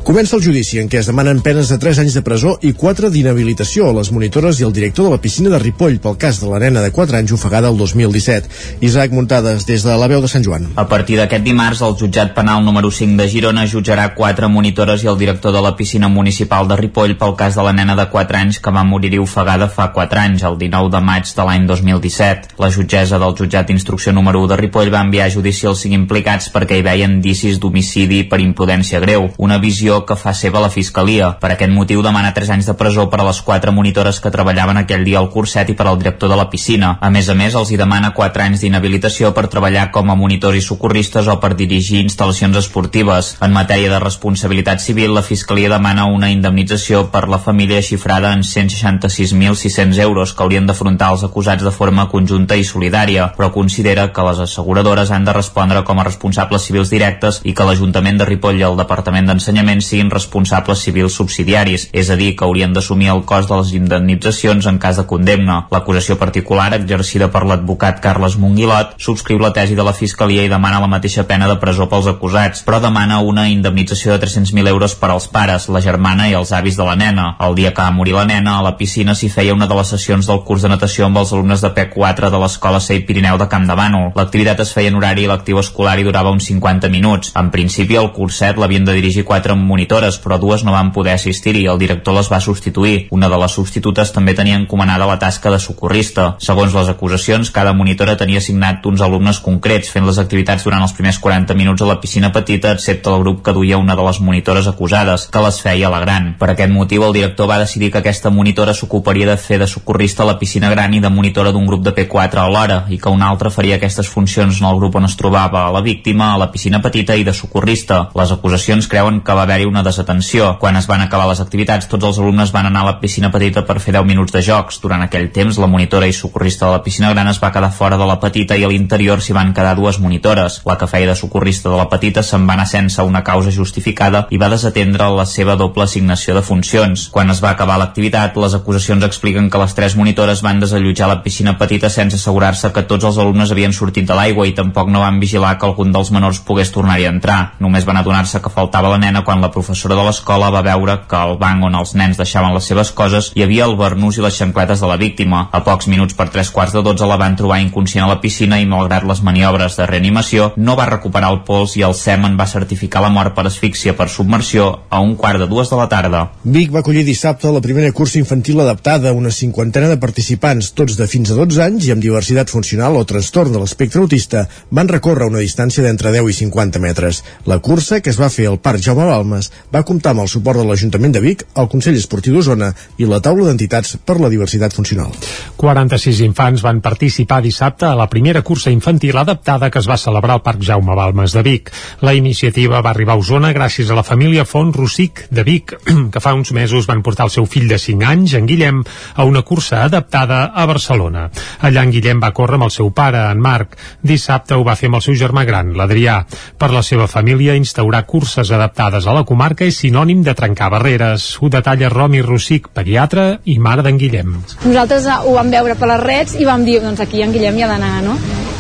Comença el judici en què es demanen penes de 3 anys de presó i 4 d'inhabilitació a les monitores i al director de la piscina de Ripoll pel cas de la nena de 4 anys ofegada el 2017. Isaac Muntades des de la veu de Sant Joan. A partir d'aquest dimarts, el jutjat penal número 5 de Girona jutjarà quatre monitores i el director de la piscina municipal de Ripoll pel cas de la nena de 4 anys que va morir ofegada fa 4 anys, el 19 de maig de l'any 2017. La jutgessa del jutjat d'instrucció número 1 de Ripoll va enviar a judici els cinc implicats perquè hi veien indicis d'homicidi per imprudència greu, una visió que fa seva la Fiscalia. Per aquest motiu demana 3 anys de presó per a les quatre monitores que treballaven aquell dia al curset i per al director de la piscina. A més a més, els hi demana 4 anys d'inhabilitació per treballar com a monitors i socorristes o per dirigir instal·lacions esportives. En matèria de responsabilitat civil, la Fiscalia demana una indemnització per la família xifrada en 166.600 euros que haurien d'afrontar els acusats de forma conjunta i solidària, però considera que les asseguradores han de respondre com a responsables civils directes i que l'Ajuntament de Ripoll i el Departament d'Ensenyament siguin responsables civils subsidiaris, és a dir, que haurien d'assumir el cost de les indemnitzacions en cas de condemna. L'acusació particular, exercida per l'advocat Carles Monguilot, subscriu la tesi de la Fiscalia i demana la mateixa pena de presó pels acusats, però demana una indemnització de 300.000 euros per als pares, la germana i els avis de la nena. El dia que va morir la nena, a la piscina s'hi feia una de les sessions del curs de natació amb els alumnes de P4 de l'Escola Sei Pirineu de Camp de Bànol. L'activitat es feia en horari lectiu escolar i durava uns 50 minuts. En principi, el curset l'havien de dirigir quatre monitores, però dues no van poder assistir-hi i el director les va substituir. Una de les substitutes també tenia encomanada la tasca de socorrista. Segons les acusacions, cada monitora tenia assignat uns alumnes concrets, fent les activitats durant els primers 40 minuts a la piscina petita, excepte el grup que duia una de les monitores acusades, que les feia a la gran. Per aquest motiu, el director va decidir que aquesta monitora s'ocuparia de fer de socorrista a la piscina gran i de monitora d'un grup de quatre alhora i que un altre faria aquestes funcions en el grup on es trobava la víctima, a la piscina petita i de socorrista. Les acusacions creuen que va haver-hi una desatenció. Quan es van acabar les activitats, tots els alumnes van anar a la piscina petita per fer 10 minuts de jocs. Durant aquell temps, la monitora i socorrista de la piscina gran es va quedar fora de la petita i a l'interior s'hi van quedar dues monitores. La que feia de socorrista de la petita se'n va anar sense una causa justificada i va desatendre la seva doble assignació de funcions. Quan es va acabar l'activitat, les acusacions expliquen que les tres monitores van desallotjar la piscina petita sense assegurar-se que tots els alumnes havien sortit de l'aigua i tampoc no van vigilar que algun dels menors pogués tornar-hi a entrar. Només van adonar-se que faltava la nena quan la professora de l'escola va veure que al banc on els nens deixaven les seves coses hi havia el barnús i les xancletes de la víctima. A pocs minuts per tres quarts de dotze la van trobar inconscient a la piscina i malgrat les maniobres de reanimació no va recuperar el pols i el SEMEN va certificar la mort per asfíxia per submersió a un quart de dues de la tarda. Vic va acollir dissabte la primera cursa infantil adaptada, una cinquantena de participants, tots de fins a 12 anys i amb diversitat funcional o trastorn de l'espectre autista, van recórrer una distància d'entre 10 i 50 metres. La cursa, que es va fer al Parc Jaume Balmes, va comptar amb el suport de l'Ajuntament de Vic, el Consell Esportiu d'Osona i la taula d'entitats per la diversitat funcional. 46 infants van participar dissabte a la primera cursa infantil adaptada que es va celebrar al Parc Jaume Balmes de Vic. La iniciativa va arribar a Osona gràcies a la família Font Rossic de Vic, <clears throat> que fa uns mesos van portar el seu fill de 5 anys, en Guillem, a una cursa adaptada a Barcelona. Allà en Guillem va córrer amb el seu pare, en Marc. Dissabte ho va fer amb el seu germà gran, l'Adrià. Per la seva família, instaurar curses adaptades a la comarca és sinònim de trencar barreres. Ho detalla Romi Rossic, pediatre i mare d'en Guillem. Nosaltres eh, ho vam veure per les reds i vam dir, doncs aquí en Guillem hi ha d'anar, no?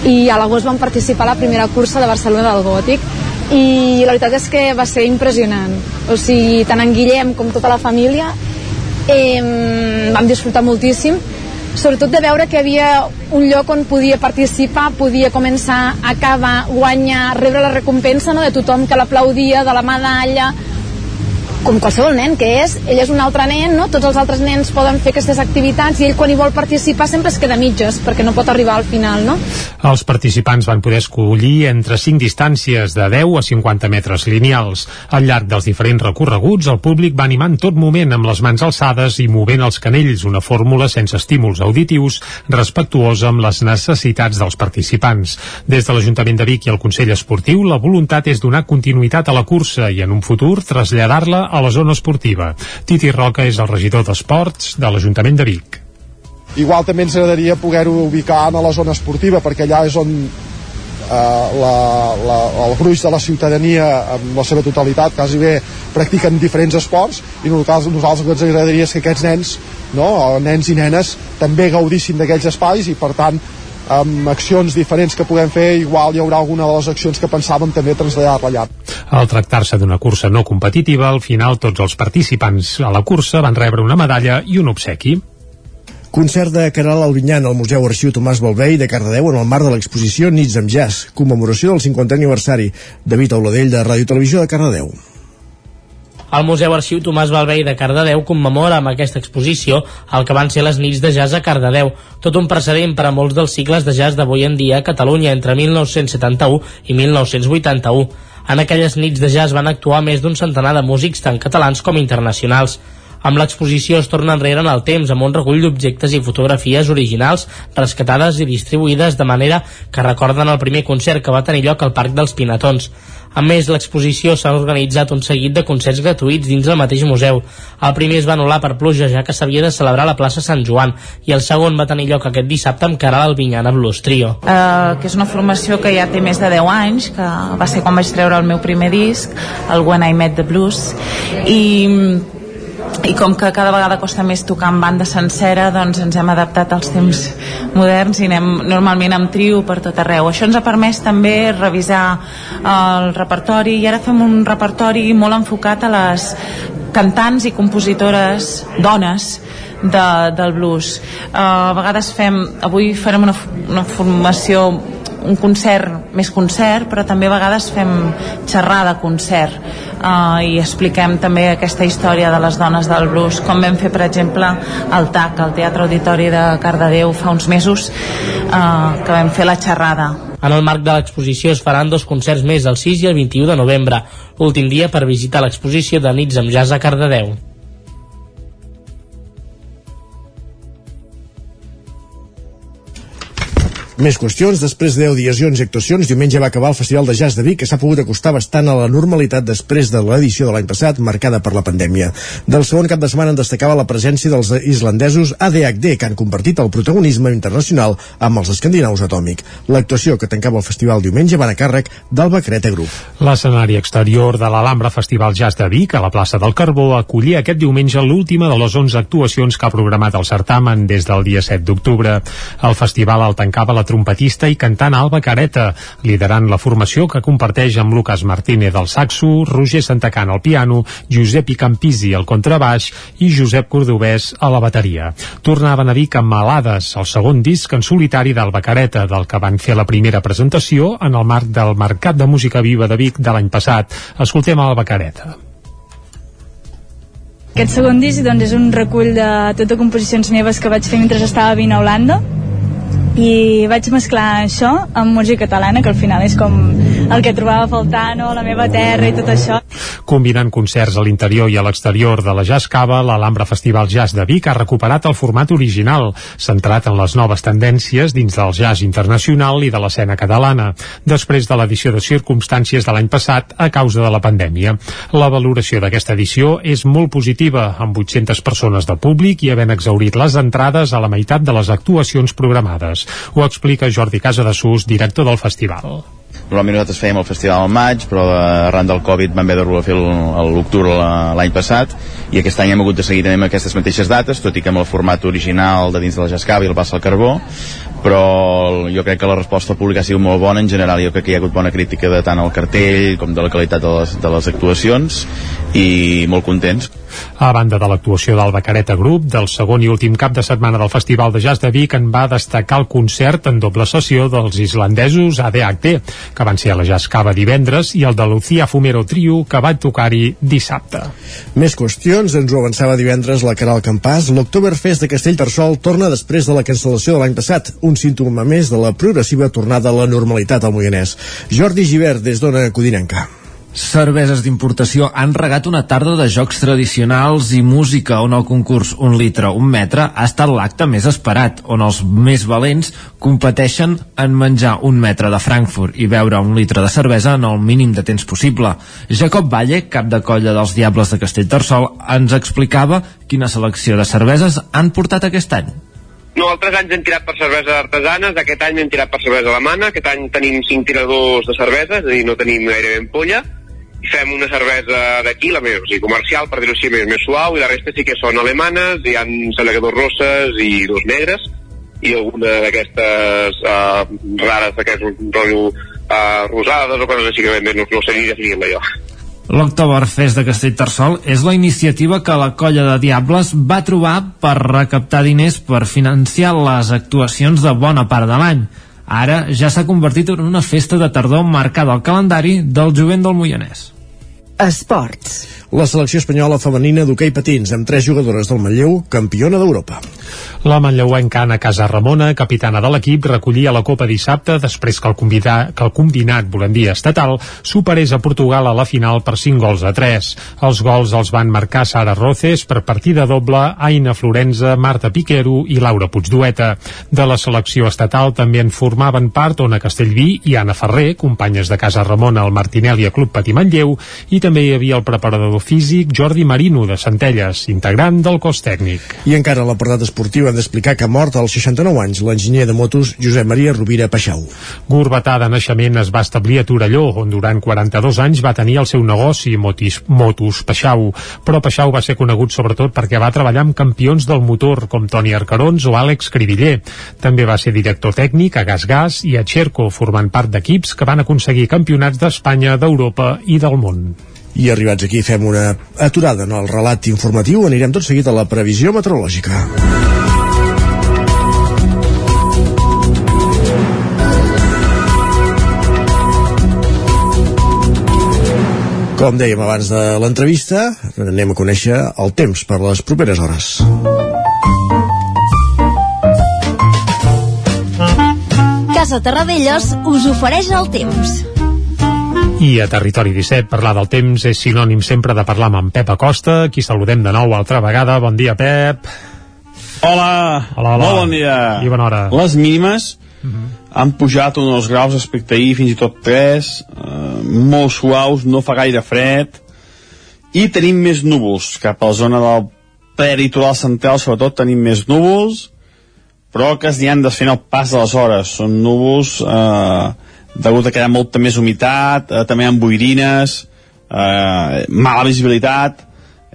I a l'agost vam participar a la primera cursa de Barcelona del Gòtic i la veritat és que va ser impressionant. O sigui, tant en Guillem com tota la família eh, vam disfrutar moltíssim sobretot de veure que havia un lloc on podia participar, podia començar acabar, guanyar, rebre la recompensa no, de tothom que l'aplaudia, de la medalla, com qualsevol nen que és, ell és un altre nen, no? tots els altres nens poden fer aquestes activitats i ell quan hi vol participar sempre es queda mitges perquè no pot arribar al final. No? Els participants van poder escollir entre 5 distàncies de 10 a 50 metres lineals. Al llarg dels diferents recorreguts, el públic va animar en tot moment amb les mans alçades i movent els canells, una fórmula sense estímuls auditius, respectuosa amb les necessitats dels participants. Des de l'Ajuntament de Vic i el Consell Esportiu, la voluntat és donar continuïtat a la cursa i en un futur traslladar-la a la zona esportiva. Titi Roca és el regidor d'Esports de l'Ajuntament de Vic. Igual també ens agradaria poder-ho ubicar a la zona esportiva, perquè allà és on eh, la, la, el gruix de la ciutadania amb la seva totalitat quasi bé practiquen diferents esports i nosaltres, nosaltres el que ens agradaria és que aquests nens no, nens i nenes també gaudissin d'aquells espais i per tant amb accions diferents que puguem fer, igual hi haurà alguna de les accions que pensàvem també traslladar-la allà. Al tractar-se d'una cursa no competitiva, al final tots els participants a la cursa van rebre una medalla i un obsequi. Concert de Caral Albinyant al Museu Arxiu Tomàs Balvei de Cardedeu en el marc de l'exposició Nits amb Jazz, commemoració del 50è aniversari. David Auladell, de Ràdio Televisió de Cardedeu. El Museu Arxiu Tomàs Balvei de Cardedeu commemora amb aquesta exposició el que van ser les nits de jazz a Cardedeu, tot un precedent per a molts dels cicles de jazz d'avui en dia a Catalunya entre 1971 i 1981. En aquelles nits de jazz van actuar més d'un centenar de músics tant catalans com internacionals. Amb l'exposició es torna enrere en el temps amb un recull d'objectes i fotografies originals rescatades i distribuïdes de manera que recorden el primer concert que va tenir lloc al Parc dels Pinatons. A més, l'exposició s'ha organitzat un seguit de concerts gratuïts dins del mateix museu. El primer es va anul·lar per pluja, ja que s'havia de celebrar la plaça Sant Joan, i el segon va tenir lloc aquest dissabte amb Caral Albinyana Blues Trio. Uh, que és una formació que ja té més de 10 anys, que va ser quan vaig treure el meu primer disc, el When I Met the Blues, i i com que cada vegada costa més tocar en banda sencera doncs ens hem adaptat als temps moderns i anem normalment amb trio per tot arreu. Això ens ha permès també revisar el repertori i ara fem un repertori molt enfocat a les cantants i compositores dones de, del blues. Uh, a vegades fem avui farem una, una formació un concert més concert però també a vegades fem xerrada concert uh, i expliquem també aquesta història de les dones del blues com vam fer per exemple al TAC al Teatre Auditori de Cardedeu fa uns mesos uh, que vam fer la xerrada en el marc de l'exposició es faran dos concerts més el 6 i el 21 de novembre, últim dia per visitar l'exposició de Nits amb Jazz a Cardedeu. Més qüestions. Després de 10 dies i 11 actuacions, diumenge va acabar el Festival de Jazz de Vic, que s'ha pogut acostar bastant a la normalitat després de l'edició de l'any passat, marcada per la pandèmia. Del segon cap de setmana en destacava la presència dels islandesos ADHD, que han compartit el protagonisme internacional amb els escandinaus Atòmic. L'actuació que tancava el festival diumenge va a càrrec del Bacreta Group. L'escenari exterior de l'Alhambra Festival Jazz de Vic, a la plaça del Carbó, acollia aquest diumenge l'última de les 11 actuacions que ha programat el certamen des del dia 7 d'octubre. El festival el tancava la trompetista i cantant Alba Careta, liderant la formació que comparteix amb Lucas Martínez al saxo, Roger Santacant al piano, Josep Icampisi al contrabaix i Josep Cordovès a la bateria. Tornaven a Vic amb Malades, el segon disc en solitari d'Alba Careta, del que van fer la primera presentació en el marc del Mercat de Música Viva de Vic de l'any passat. Escoltem Alba Careta. Aquest segon disc doncs, és un recull de totes composicions meves que vaig fer mentre estava vivint a Holanda i vaig mesclar això amb música catalana, que al final és com el que trobava a faltar, no? la meva terra i tot això. Combinant concerts a l'interior i a l'exterior de la Jazz Cava, l'Alhambra Festival Jazz de Vic ha recuperat el format original, centrat en les noves tendències dins del jazz internacional i de l'escena catalana, després de l'edició de circumstàncies de l'any passat a causa de la pandèmia. La valoració d'aquesta edició és molt positiva, amb 800 persones de públic i havent exaurit les entrades a la meitat de les actuacions programades. Ho explica Jordi Casadesús, director del festival. Normalment nosaltres fèiem el festival al maig, però eh, arran del Covid vam haver de fer l'octubre l'any passat i aquest any hem hagut de seguir també amb aquestes mateixes dates, tot i que amb el format original de dins de la Jascava i el Passa al Carbó, però jo crec que la resposta pública ha sigut molt bona en general, jo crec que hi ha hagut bona crítica de tant el cartell com de la qualitat de les, de les actuacions i molt contents. A banda de l'actuació d'Alba Careta Group, del segon i últim cap de setmana del Festival de Jazz de Vic en va destacar el concert en doble sessió dels islandesos ADHD, que van ser a la Jazz Cava divendres, i el de Lucía Fumero Trio, que va tocar-hi dissabte. Més qüestions, ens ho avançava divendres la Caral Campàs. L'Octoberfest de Castellterçol torna després de la cancel·lació de l'any passat, un símptoma més de la progressiva tornada a la normalitat al Moianès. Jordi Givert, des d'Ona Codinenca. Cerveses d'importació han regat una tarda de jocs tradicionals i música on el concurs Un litre, un metre ha estat l'acte més esperat, on els més valents competeixen en menjar un metre de Frankfurt i beure un litre de cervesa en el mínim de temps possible. Jacob Valle, cap de colla dels Diables de Castellterçol, ens explicava quina selecció de cerveses han portat aquest any. No, altres anys hem tirat per cervesa artesanes, aquest any hem tirat per cervesa alemana, aquest any tenim 5 tiradors de cervesa, és a dir, no tenim gairebé ampolla, fem una cervesa d'aquí, la més, o sigui, comercial, per dir-ho així, més, més suau, i la resta sí que són alemanes, hi han dos rosses i dos negres, i alguna d'aquestes uh, rares, d'aquest rotllo uh, rosades o coses així que no, no sé ni definir-la jo. L'Octoberfest de Castellterçol és la iniciativa que la colla de Diables va trobar per recaptar diners per financiar les actuacions de bona part de l'any. Ara ja s'ha convertit en una festa de tardor marcada al calendari del jovent del Moianès. Esports. La selecció espanyola femenina d'hoquei patins amb tres jugadores del Manlleu, campiona d'Europa. La manlleuenca Anna Casa Ramona, capitana de l'equip, recollia la Copa dissabte després que el, convidat, que el combinat, volem dir, estatal, superés a Portugal a la final per 5 gols a 3. Els gols els van marcar Sara Roces per partida doble, Aina Florenza, Marta Piquero i Laura Puigdueta. De la selecció estatal també en formaven part Ona Castellví i Anna Ferrer, companyes de Casa Ramona al Martinelli Club Patí Manlleu, i també hi havia el preparador físic Jordi Marino de Centelles, integrant del cos tècnic. I encara a l'apartat esportiu hem d'explicar que ha mort als 69 anys l'enginyer de motos Josep Maria Rovira Peixau. Gurbatà de naixement es va establir a Torelló, on durant 42 anys va tenir el seu negoci Motis, Motos Peixau, però Peixau va ser conegut sobretot perquè va treballar amb campions del motor com Toni Arcarons o Àlex Cribiller. També va ser director tècnic a Gas Gas i a Xerco, formant part d'equips que van aconseguir campionats d'Espanya, d'Europa i del món. I arribats aquí fem una aturada en el relat informatiu, anirem tot seguit a la previsió meteorològica. Com dèiem abans de l'entrevista, anem a conèixer el temps per les properes hores. Casa Terradellos us ofereix el temps. I a Territori 17 parlar del temps és sinònim sempre de parlar amb en Pep Acosta, qui saludem de nou altra vegada. Bon dia, Pep. Hola, Hola, hola. molt bon dia. I bona hora. Les mínimes han pujat uns dos graus respecte ahir, fins i tot 3, eh, molt suaus, no fa gaire fred, i tenim més núvols cap a la zona del peritoral central, sobretot tenim més núvols, però que es aniran desfent el pas de les hores. Són núvols eh, degut a que hi ha molta més humitat, eh, també amb boirines, eh, mala visibilitat,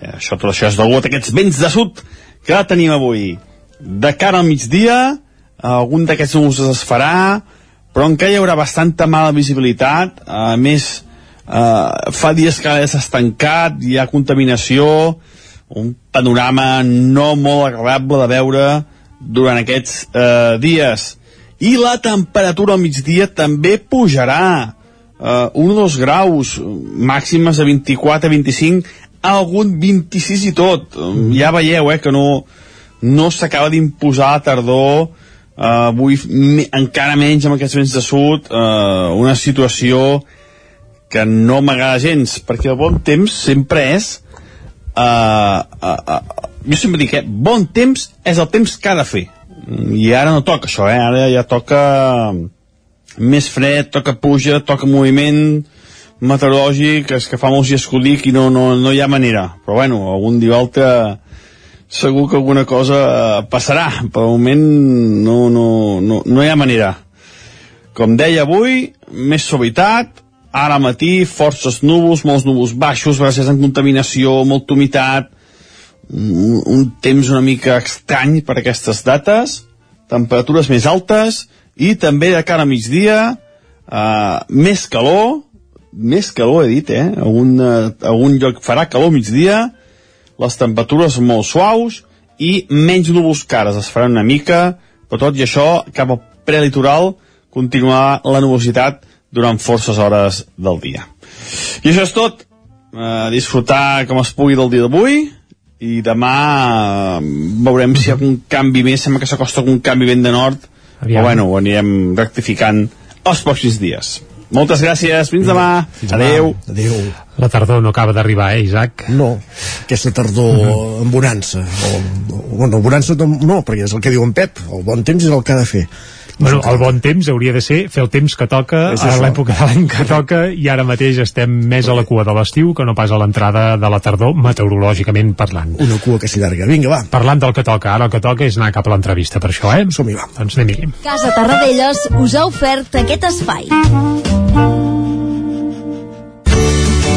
eh, això, tot això és degut a aquests vents de sud que tenim avui. De cara al migdia, algun d'aquests núvols es farà, però encara hi haurà bastanta mala visibilitat, a més, eh, fa dies que s'ha estancat, hi ha contaminació, un panorama no molt agradable de veure durant aquests eh, dies. I la temperatura al migdia també pujarà eh, un o dos graus, màximes de 24 a 25, algun 26 i tot. Mm. Ja veieu eh, que no, no s'acaba d'imposar la tardor, eh, avui me, encara menys amb aquests vents de sud, eh, una situació que no m'agrada gens, perquè el bon temps sempre és uh, uh, uh, jo sempre dic, eh, bon temps és el temps que ha de fer i ara no toca això, eh? ara ja toca més fred, toca puja, toca moviment meteorològic, és que fa molts dies que ho dic i no, no, no hi ha manera. Però bueno, algun dia altre segur que alguna cosa passarà. Però de moment no, no, no, no hi ha manera. Com deia avui, més suavitat ara matí forces núvols, molts núvols baixos, gràcies a contaminació, molta humitat, un, un temps una mica estrany per aquestes dates, temperatures més altes i també de cara a migdia eh, més calor, més calor he dit, eh? Algun, uh, algun lloc farà calor migdia, les temperatures molt suaus i menys núvols cares, es faran una mica, però tot i això, cap al prelitoral continuarà la nubositat durant forces hores del dia. I això és tot. Uh, disfrutar com es pugui del dia d'avui i demà uh, veurem si hi ha un canvi més, sembla que s'acosta un canvi vent de nord, Aviam. però bueno, ho anirem rectificant els pròxims dies. Moltes gràcies, fins demà. Fins Adeu. Adeu. La tardor no acaba d'arribar, eh, Isaac? No, aquesta tardor uh -huh. amb bonança. O, o, bueno, bonança no, no, perquè és el que diu en Pep, el bon temps és el que ha de fer. Bueno, el bon temps hauria de ser fer el temps que toca a l'època de l'any que toca i ara mateix estem més a la cua de l'estiu que no pas a l'entrada de la tardor meteorològicament parlant. Una cua que s'hi llarga. Vinga, va. Parlant del que toca, ara el que toca és anar cap a l'entrevista per això, eh? Som-hi, va. Doncs anem-hi. Casa Tarradellas us ha ofert aquest espai.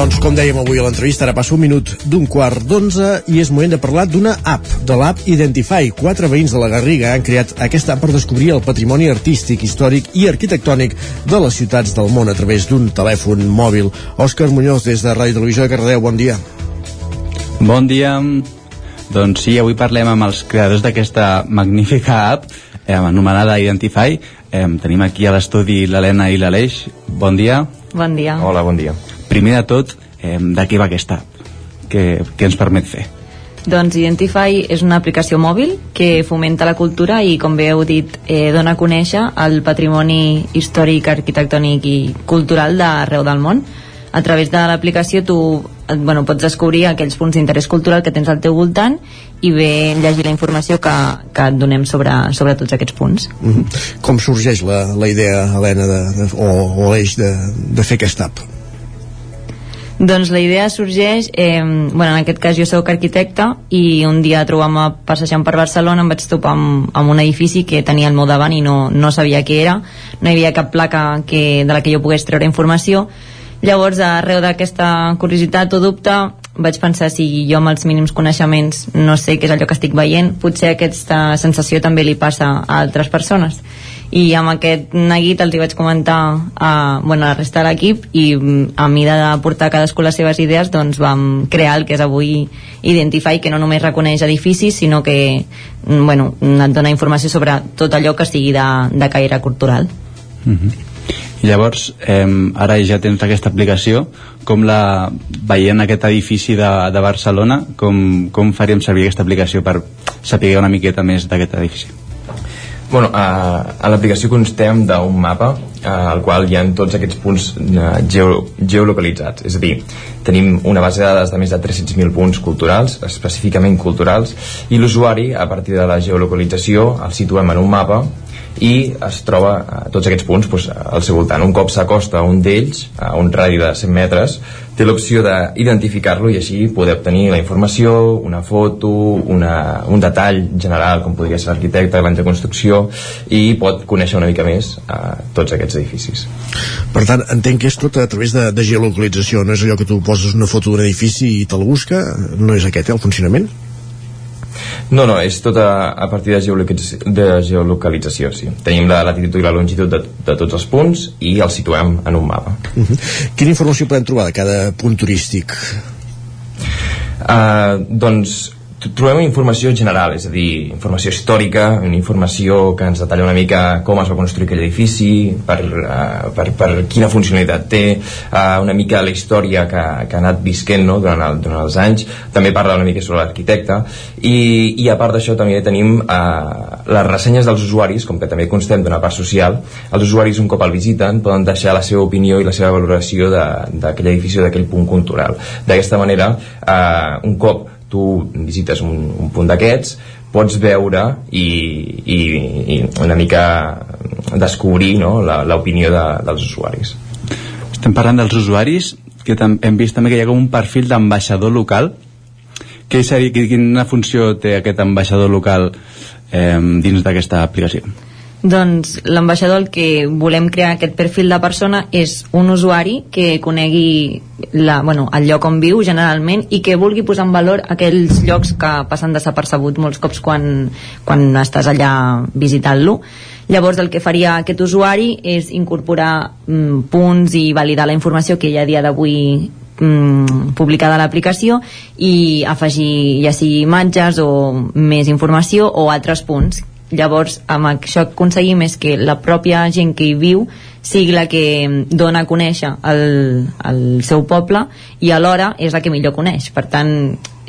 Doncs, com dèiem avui a l'entrevista, ara passa un minut d'un quart d'onze i és moment de parlar d'una app, de l'app Identify. Quatre veïns de la Garriga han creat aquesta app per descobrir el patrimoni artístic, històric i arquitectònic de les ciutats del món a través d'un telèfon mòbil. Òscar Muñoz, des de Ràdio Televisió de Cardedeu, bon dia. Bon dia. Doncs sí, avui parlem amb els creadors d'aquesta magnífica app eh, anomenada Identify. Eh, tenim aquí a l'estudi l'Helena i l'Aleix. Bon dia. Bon dia. Hola, bon dia. Primer de tot, eh, de què va aquesta app? Què, què ens permet fer? Doncs Identify és una aplicació mòbil que fomenta la cultura i, com bé heu dit, eh, dona a conèixer el patrimoni històric, arquitectònic i cultural d'arreu del món. A través de l'aplicació tu eh, bueno, pots descobrir aquells punts d'interès cultural que tens al teu voltant i bé llegir la informació que, que et donem sobre, sobre tots aquests punts. Mm -hmm. Com sorgeix la, la idea, Helena, de, de, o, o l'eix de, de fer aquesta app? Doncs la idea sorgeix, eh, bueno, en aquest cas jo sóc arquitecte i un dia trobant-me passejant per Barcelona em vaig topar amb, amb un edifici que tenia al meu davant i no, no sabia què era, no hi havia cap placa que, de la que jo pogués treure informació. Llavors arreu d'aquesta curiositat o dubte vaig pensar si jo amb els mínims coneixements no sé què és allò que estic veient, potser aquesta sensació també li passa a altres persones i amb aquest neguit els hi vaig comentar a, bueno, a la resta de l'equip i mm, a mida de portar cadascú les seves idees doncs vam crear el que és avui Identify que no només reconeix edificis sinó que mm, bueno, et dona informació sobre tot allò que sigui de, de caire cultural mm -hmm. Llavors, eh, ara ja tens aquesta aplicació, com la veient aquest edifici de, de Barcelona, com, com faríem servir aquesta aplicació per saber una miqueta més d'aquest edifici? Bueno, a, a l'aplicació constem d'un mapa al qual hi ha tots aquests punts uh, geo, geolocalitzats. És a dir, tenim una base de dades de més de 300.000 punts culturals, específicament culturals, i l'usuari, a partir de la geolocalització, el situem en un mapa i es troba a tots aquests punts doncs, al seu voltant. Un cop s'acosta a un d'ells, a un radi de 100 metres, té l'opció d'identificar-lo i així poder obtenir la informació, una foto, una, un detall general, com podria ser l'arquitecte, l'any de construcció, i pot conèixer una mica més a tots aquests edificis. Per tant, entenc que és tot a través de, de geolocalització, no és allò que tu poses una foto d'un edifici i te'l busca, no és aquest eh, el funcionament? No, no, és tot a, a partir de, geolocalització, de geolocalització, sí. Tenim la latitud i la longitud de, de tots els punts i els situem en un mapa. Uh -huh. Quina informació podem trobar de cada punt turístic? Uh, doncs trobem informació general, és a dir, informació històrica, una informació que ens detalla una mica com es va construir aquell edifici, per, uh, per, per quina funcionalitat té, uh, una mica la història que, que ha anat visquent no? durant, el, durant els anys, també parla una mica sobre l'arquitecte, i, i a part d'això també tenim uh, les ressenyes dels usuaris, com que també constem d'una part social, els usuaris un cop el visiten poden deixar la seva opinió i la seva valoració d'aquell edifici o d'aquell punt cultural. D'aquesta manera, uh, un cop tu visites un, un punt d'aquests pots veure i, i, i una mica descobrir no, l'opinió de, dels usuaris estem parlant dels usuaris que hem vist també que hi ha com un perfil d'ambaixador local que seria, quina funció té aquest ambaixador local eh, dins d'aquesta aplicació? Doncs l'ambaixador el que volem crear aquest perfil de persona és un usuari que conegui la, bueno, el lloc on viu generalment i que vulgui posar en valor aquells llocs que passen desapercebuts molts cops quan, quan estàs allà visitant-lo. Llavors el que faria aquest usuari és incorporar mm, punts i validar la informació que hi ha a dia d'avui mm, publicada a l'aplicació i afegir ja sigui imatges o més informació o altres punts llavors amb això aconseguim és que la pròpia gent que hi viu sigui la que dona a conèixer el, el seu poble i alhora és la que millor coneix per tant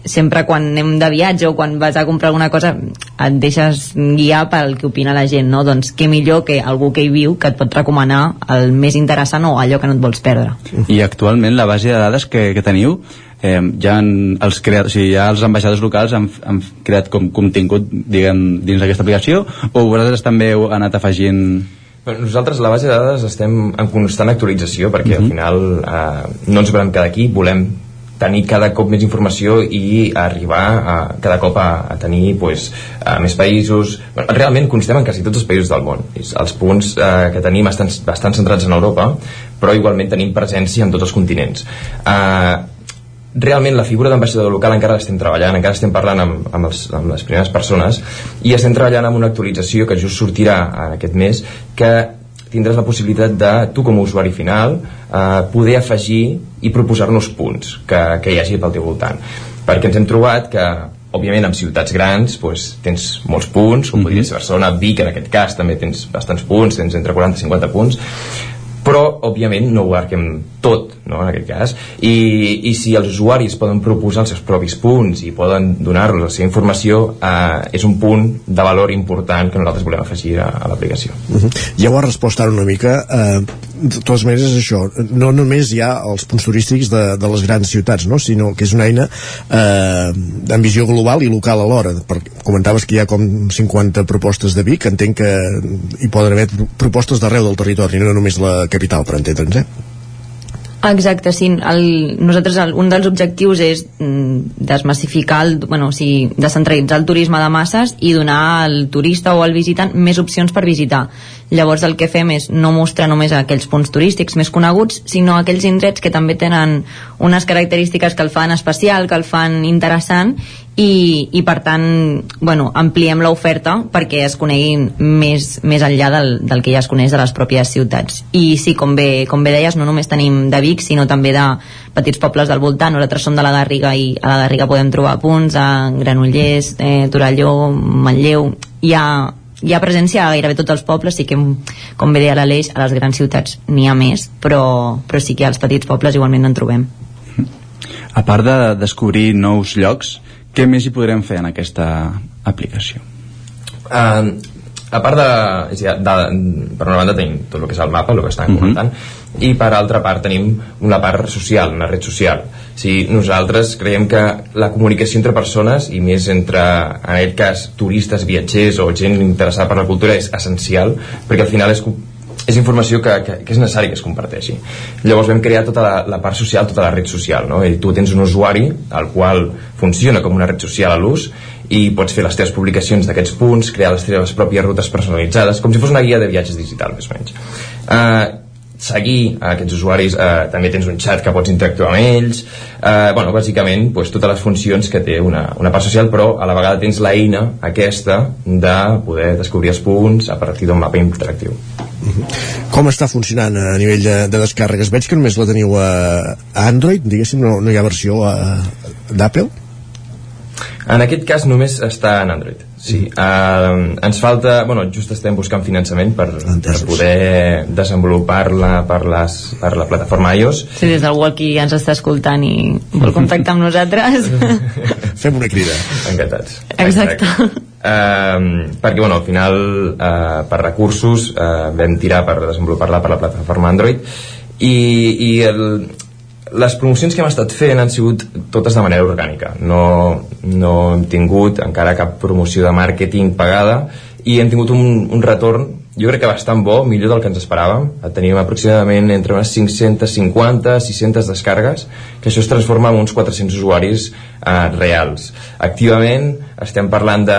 sempre quan anem de viatge o quan vas a comprar alguna cosa et deixes guiar pel que opina la gent no? doncs què millor que algú que hi viu que et pot recomanar el més interessant o allò que no et vols perdre i actualment la base de dades que, que teniu eh, ja han, els creat, o sigui, ja els ambaixadors locals han, han creat com contingut diguem, dins d'aquesta aplicació o vosaltres també heu anat afegint nosaltres a la base de dades estem en constant actualització perquè uh -huh. al final eh, no ens volem quedar aquí, volem tenir cada cop més informació i arribar a, cada cop a, a tenir pues, a més països. Bueno, realment constem en quasi tots els països del món. Els punts eh, que tenim estan bastant centrats en Europa però igualment tenim presència en tots els continents. Eh, realment la figura d'ambaixador local encara l'estem treballant, encara estem parlant amb, amb, els, amb les primeres persones i estem treballant amb una actualització que just sortirà aquest mes que tindràs la possibilitat de, tu com a usuari final, eh, poder afegir i proposar-nos punts que, que hi hagi pel teu voltant. Perquè ens hem trobat que òbviament en ciutats grans doncs, tens molts punts, com mm -hmm. podria ser Barcelona, Vic en aquest cas també tens bastants punts, tens entre 40 i 50 punts però òbviament no ho abarquem tot no, en aquest cas I, i si els usuaris poden proposar els seus propis punts i poden donar-los la seva informació eh, és un punt de valor important que nosaltres volem afegir a, a l'aplicació uh -huh. Ja ho ha respost ara una mica eh, de totes maneres és això no només hi ha els punts turístics de, de les grans ciutats no? sinó que és una eina eh, amb visió global i local alhora perquè comentaves que hi ha com 50 propostes de Vic entenc que hi poden haver propostes d'arreu del territori no només la capital, per entendre'ns, eh? Exacte, sí. El, nosaltres el, un dels objectius és mm, desmassificar, el, bueno, o sigui, descentralitzar el turisme de masses i donar al turista o al visitant més opcions per visitar. Llavors el que fem és no mostrar només aquells punts turístics més coneguts, sinó aquells indrets que també tenen unes característiques que el fan especial, que el fan interessant i, i per tant bueno, ampliem l'oferta perquè es coneguin més, més enllà del, del que ja es coneix de les pròpies ciutats. I sí, com bé, com bé deies, no només tenim de Vic sinó també de petits pobles del voltant. Nosaltres som de la Garriga i a la Garriga podem trobar punts a Granollers, eh, Torelló Manlleu. Hi ha, hi ha presència a gairebé tots els pobles, sí que com bé deia l'Aleix, a les grans ciutats n'hi ha més, però, però sí que als petits pobles igualment en trobem. A part de descobrir nous llocs, què més hi podrem fer en aquesta aplicació? Uh, a part de, dir, de, per una banda tenim tot el que és el mapa, el que estàvem Mhm. comentant, i per altra part tenim una part social, una red social. O sigui, nosaltres creiem que la comunicació entre persones, i més entre, en aquest cas, turistes, viatgers o gent interessada per la cultura, és essencial, perquè al final és, és informació que, que, que és necessari que es comparteixi. Llavors vam crear tota la, la part social, tota la red social, no? I tu tens un usuari al qual funciona com una red social a l'ús i pots fer les teves publicacions d'aquests punts, crear les teves pròpies rutes personalitzades, com si fos una guia de viatges digital, més o menys. Uh, seguir a aquests usuaris eh, també tens un xat que pots interactuar amb ells eh, bueno, bàsicament pues, totes les funcions que té una, una part social però a la vegada tens l'eina aquesta de poder descobrir els punts a partir d'un mapa interactiu Com està funcionant a nivell de, de descàrregues? Veig que només la teniu a, Android, diguéssim, no, no hi ha versió d'Apple? En aquest cas només està en Android. Sí. Uh, ens falta... Bueno, just estem buscant finançament per, per poder desenvolupar-la per, les, per la plataforma iOS. Si des Walkie ja ens està escoltant i vol <laughs> contactar amb nosaltres <laughs> Fem una crida. Encantats. Exacte. Uh, perquè bueno, al final uh, per recursos uh, vam tirar per desenvolupar-la per la plataforma Android i, i el, les promocions que hem estat fent han sigut totes de manera orgànica. No, no hem tingut encara cap promoció de màrqueting pagada i hem tingut un, un retorn jo crec que bastant bo, millor del que ens esperàvem. Teníem aproximadament entre unes 550 600 descàrregues que això es transforma en uns 400 usuaris eh, reals. Activament estem parlant de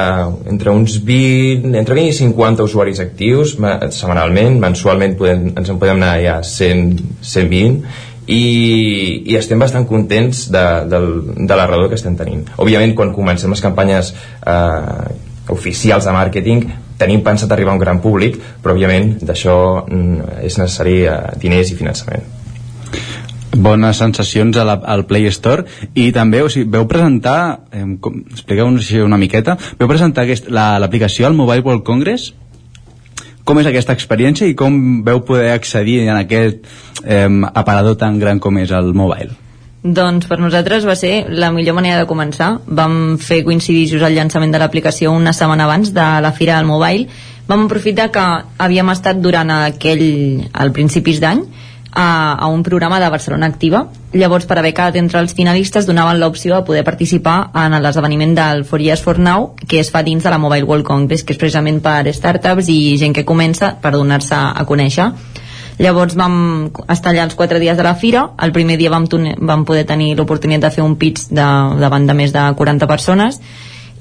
entre uns 20 entre 20 i 50 usuaris actius ma- setmanalment, mensualment podem, ens en podem anar ja a 100, 120 i, i estem bastant contents de, del, de la raó que estem tenint. Òbviament quan comencem les campanyes eh, oficials de màrqueting tenim pensat arribar a un gran públic però òbviament d'això mm, és necessari eh, diners i finançament. Bones sensacions a la, al Play Store. I també o sigui, veu presentar eh, expliqueu-nos una miqueta veu presentar aquest, la- l'aplicació al Mobile World Congress com és aquesta experiència i com veu poder accedir en aquest eh, aparador tan gran com és el mobile Doncs per nosaltres va ser la millor manera de començar. Vam fer coincidir just el llançament de l'aplicació una setmana abans de la Fira del Mobile. Vam aprofitar que havíem estat durant aquell, al principis d'any, a, a un programa de Barcelona Activa. Llavors, per haver quedat entre els finalistes, donaven l'opció de poder participar en l'esdeveniment del For Years For Now, que es fa dins de la Mobile World Congress, que és precisament per startups i gent que comença per donar-se a conèixer. Llavors vam estar allà els quatre dies de la fira. El primer dia vam, vam poder tenir l'oportunitat de fer un pitch de, davant de més de 40 persones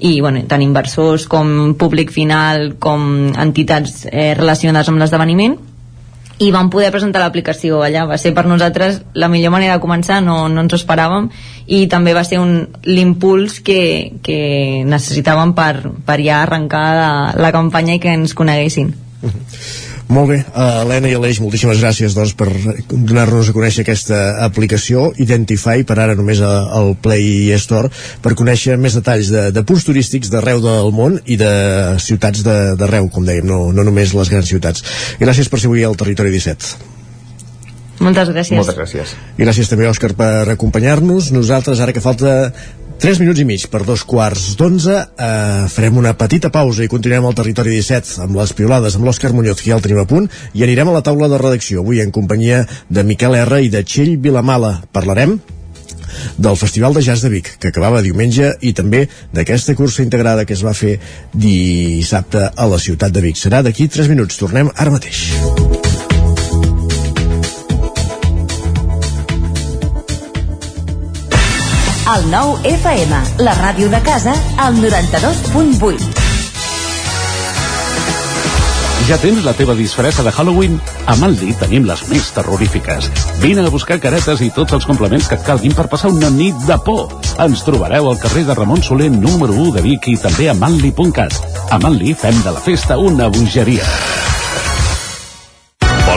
i bueno, tant inversors com públic final com entitats eh, relacionades amb l'esdeveniment i vam poder presentar l'aplicació allà. Va ser per nosaltres la millor manera de començar no, no ens ho esperàvem. I també va ser l'impuls que, que necessitàvem per, per ja arrencar la, la campanya i que ens coneguessin Molt bé, uh, Helena i Aleix, moltíssimes gràcies doncs, per donar-nos a conèixer aquesta aplicació Identify, per ara només a- al Play Store, per conèixer més detalls de, de punts turístics d'arreu del món i de ciutats de- d'arreu, com dèiem, no, no només les grans ciutats. Gràcies per ser avui al Territori 17. moltes gràcies moltes gràcies I gràcies també, Òscar, per acompanyar-nos. Nosaltres, ara que falta 3 minuts i mig per dos quarts d'onze, eh, farem una petita pausa i continuem al territori 17 amb les piolades amb l'Òscar Muñoz, que ja el tenim a punt, i anirem a la taula de redacció, avui en companyia de Miquel R i de Txell Vilamala. Parlarem del Festival de Jazz de Vic, que acabava diumenge, i també d'aquesta cursa integrada que es va fer dissabte a la ciutat de Vic. Serà d'aquí 3 minuts. Tornem ara mateix. El nou FM, la ràdio de casa, al 92.8. Ja tens la teva disfressa de Halloween? A Manli tenim les més terrorífiques. Vine a buscar caretes i tots els complements que et calguin per passar una nit de por. Ens trobareu al carrer de Ramon Soler número 1 de Vic i també a manli.cat. A Manli fem de la festa una bogeria.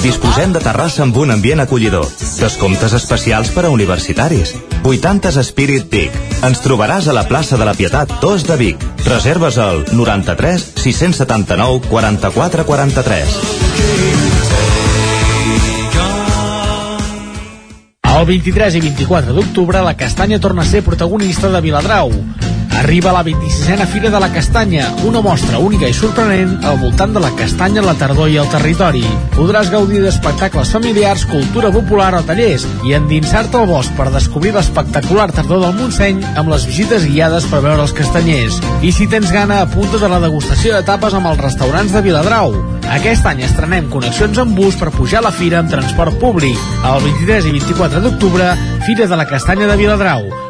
Disposem de terrassa amb un ambient acollidor. Descomptes especials per a universitaris. 80's Spirit Peak. Ens trobaràs a la plaça de la Pietat 2 de Vic. Reserves al 93 679 44 43. El 23 i 24 d'octubre, la castanya torna a ser protagonista de Viladrau. Arriba la 26a Fira de la Castanya, una mostra única i sorprenent al voltant de la castanya, la tardor i el territori. Podràs gaudir d'espectacles familiars, cultura popular o tallers i endinsar-te al bosc per descobrir l'espectacular tardor del Montseny amb les visites guiades per veure els castanyers. I si tens gana, apunta de la degustació de tapes amb els restaurants de Viladrau. Aquest any estrenem connexions amb bus per pujar a la fira amb transport públic. El 23 i 24 d'octubre, Fira de la Castanya de Viladrau.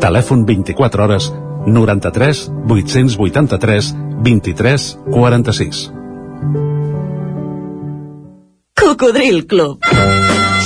Telèfon 24 hores 93 883 23 46. Cocodril Club.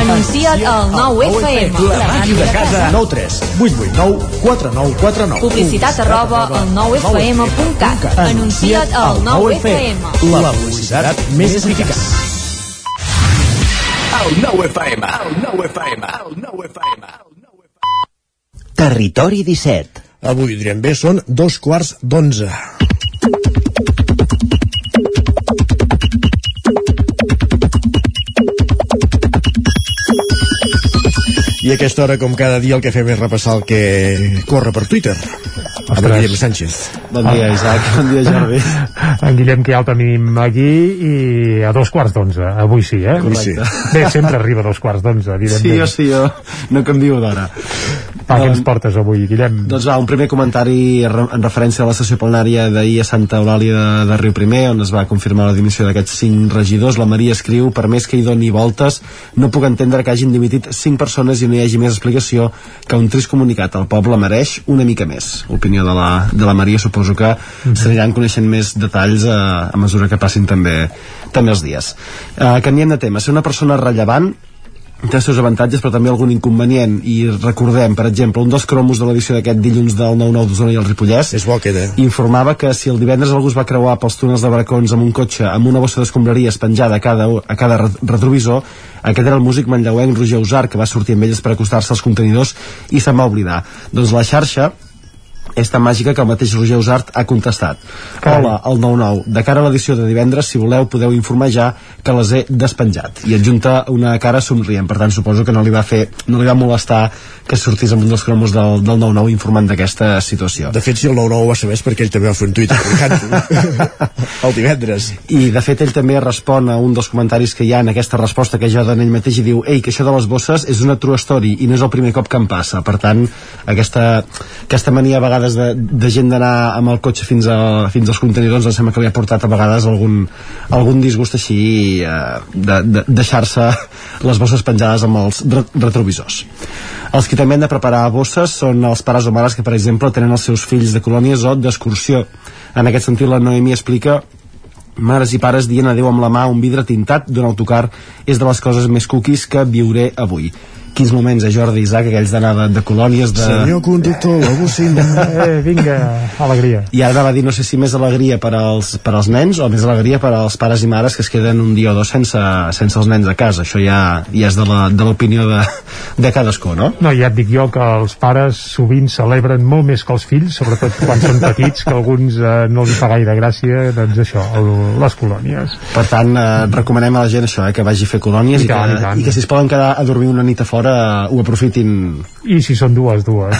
Anuncia't al 9FM. La màquina de casa. 9 3 8 8 9 4 9 4 9. Publicitat arroba al 9FM.cat. Anuncia't al 9FM. La publicitat més eficaç. El 9FM. El 9FM. El 9FM. Territori 17. Avui direm bé, són dos quarts d'onze. I a aquesta hora, com cada dia, el que fem és repassar el que corre per Twitter. Amb en Guillem Sánchez. Bon dia, Isaac. Bon dia, Jordi. <laughs> En Guillem, que ja el tenim aquí i a dos quarts d'onze. Avui sí, eh? Correcte. Bé, sempre arriba a dos quarts d'onze, Sí, evidentment. jo sí, jo no canvio d'hora. Va, què ens portes avui, Guillem? Doncs va, un primer comentari en referència a la sessió plenària d'ahir a Santa Eulàlia de, de Riu Primer, on es va confirmar la dimissió d'aquests cinc regidors. La Maria escriu, per més que hi doni voltes, no puc entendre que hagin dimitit cinc persones i no hi hagi més explicació que un trist comunicat. El poble mereix una mica més. Opinió de la, de la Maria, suposo que s'aniran coneixent més detalls a, a mesura que passin també, també els dies. Uh, canviem de tema. Ser una persona rellevant té els seus avantatges però també algun inconvenient i recordem, per exemple, un dels cromos de l'edició d'aquest dilluns del 9-9 d'Osona i el Ripollès és bo queda. informava que si el divendres algú es va creuar pels túnels de barracons amb un cotxe amb una bossa d'escombraries penjada a cada, a cada re- retrovisor aquest era el músic manlleuenc Roger Usar que va sortir amb elles per acostar-se als contenidors i se'n va oblidar doncs la xarxa és tan màgica que el mateix Roger Usart ha contestat. Hola, el 9-9, de cara a l'edició de divendres si voleu podeu informar ja que les he despenjat. I adjunta una cara somrient. Per tant suposo que no li va fer no li va molestar que sortís amb un dels cromos del, del 9-9 informant d'aquesta situació. De fet, si el 9-9 ho va saber perquè ell també va fer un tuit explicant <laughs> el divendres. i de fet ell també respon a un dels comentaris que hi ha en aquesta resposta que ja dona ell mateix i diu ei, que això de les bosses és una true story i no és el primer cop que em passa. Per tant, aquesta, aquesta mania a vegades de, de gent d'anar amb el cotxe fins, a, fins als contenidors em sembla que li ha portat a vegades algun, algun disgust així eh, de, de deixar-se les bosses penjades amb els re retrovisors els que també han de preparar bosses són els pares o mares que, per exemple, tenen els seus fills de colònies o d'excursió. En aquest sentit, la Noemi explica mares i pares dient adeu amb la mà un vidre tintat d'un autocar és de les coses més cookies que viuré avui quins moments, eh, Jordi Isaac, aquells d'anar de, de colònies de... Senyor conductor, la bocina. Eh, vinga, alegria. I ara va dir, no sé si més alegria per als, per als nens o més alegria per als pares i mares que es queden un dia o dos sense, sense els nens a casa. Això ja, ja és de l'opinió de, de cadascú, no? No, ja et dic jo que els pares sovint celebren molt més que els fills, sobretot quan són petits, que alguns eh, no li fa gaire gràcia, doncs això, el, les colònies. Per tant, eh, recomanem a la gent això, eh, que vagi a fer colònies i, I tant, que, i tant. i que si es poden quedar a dormir una nit a fora ho aprofitin I si són dues, dues.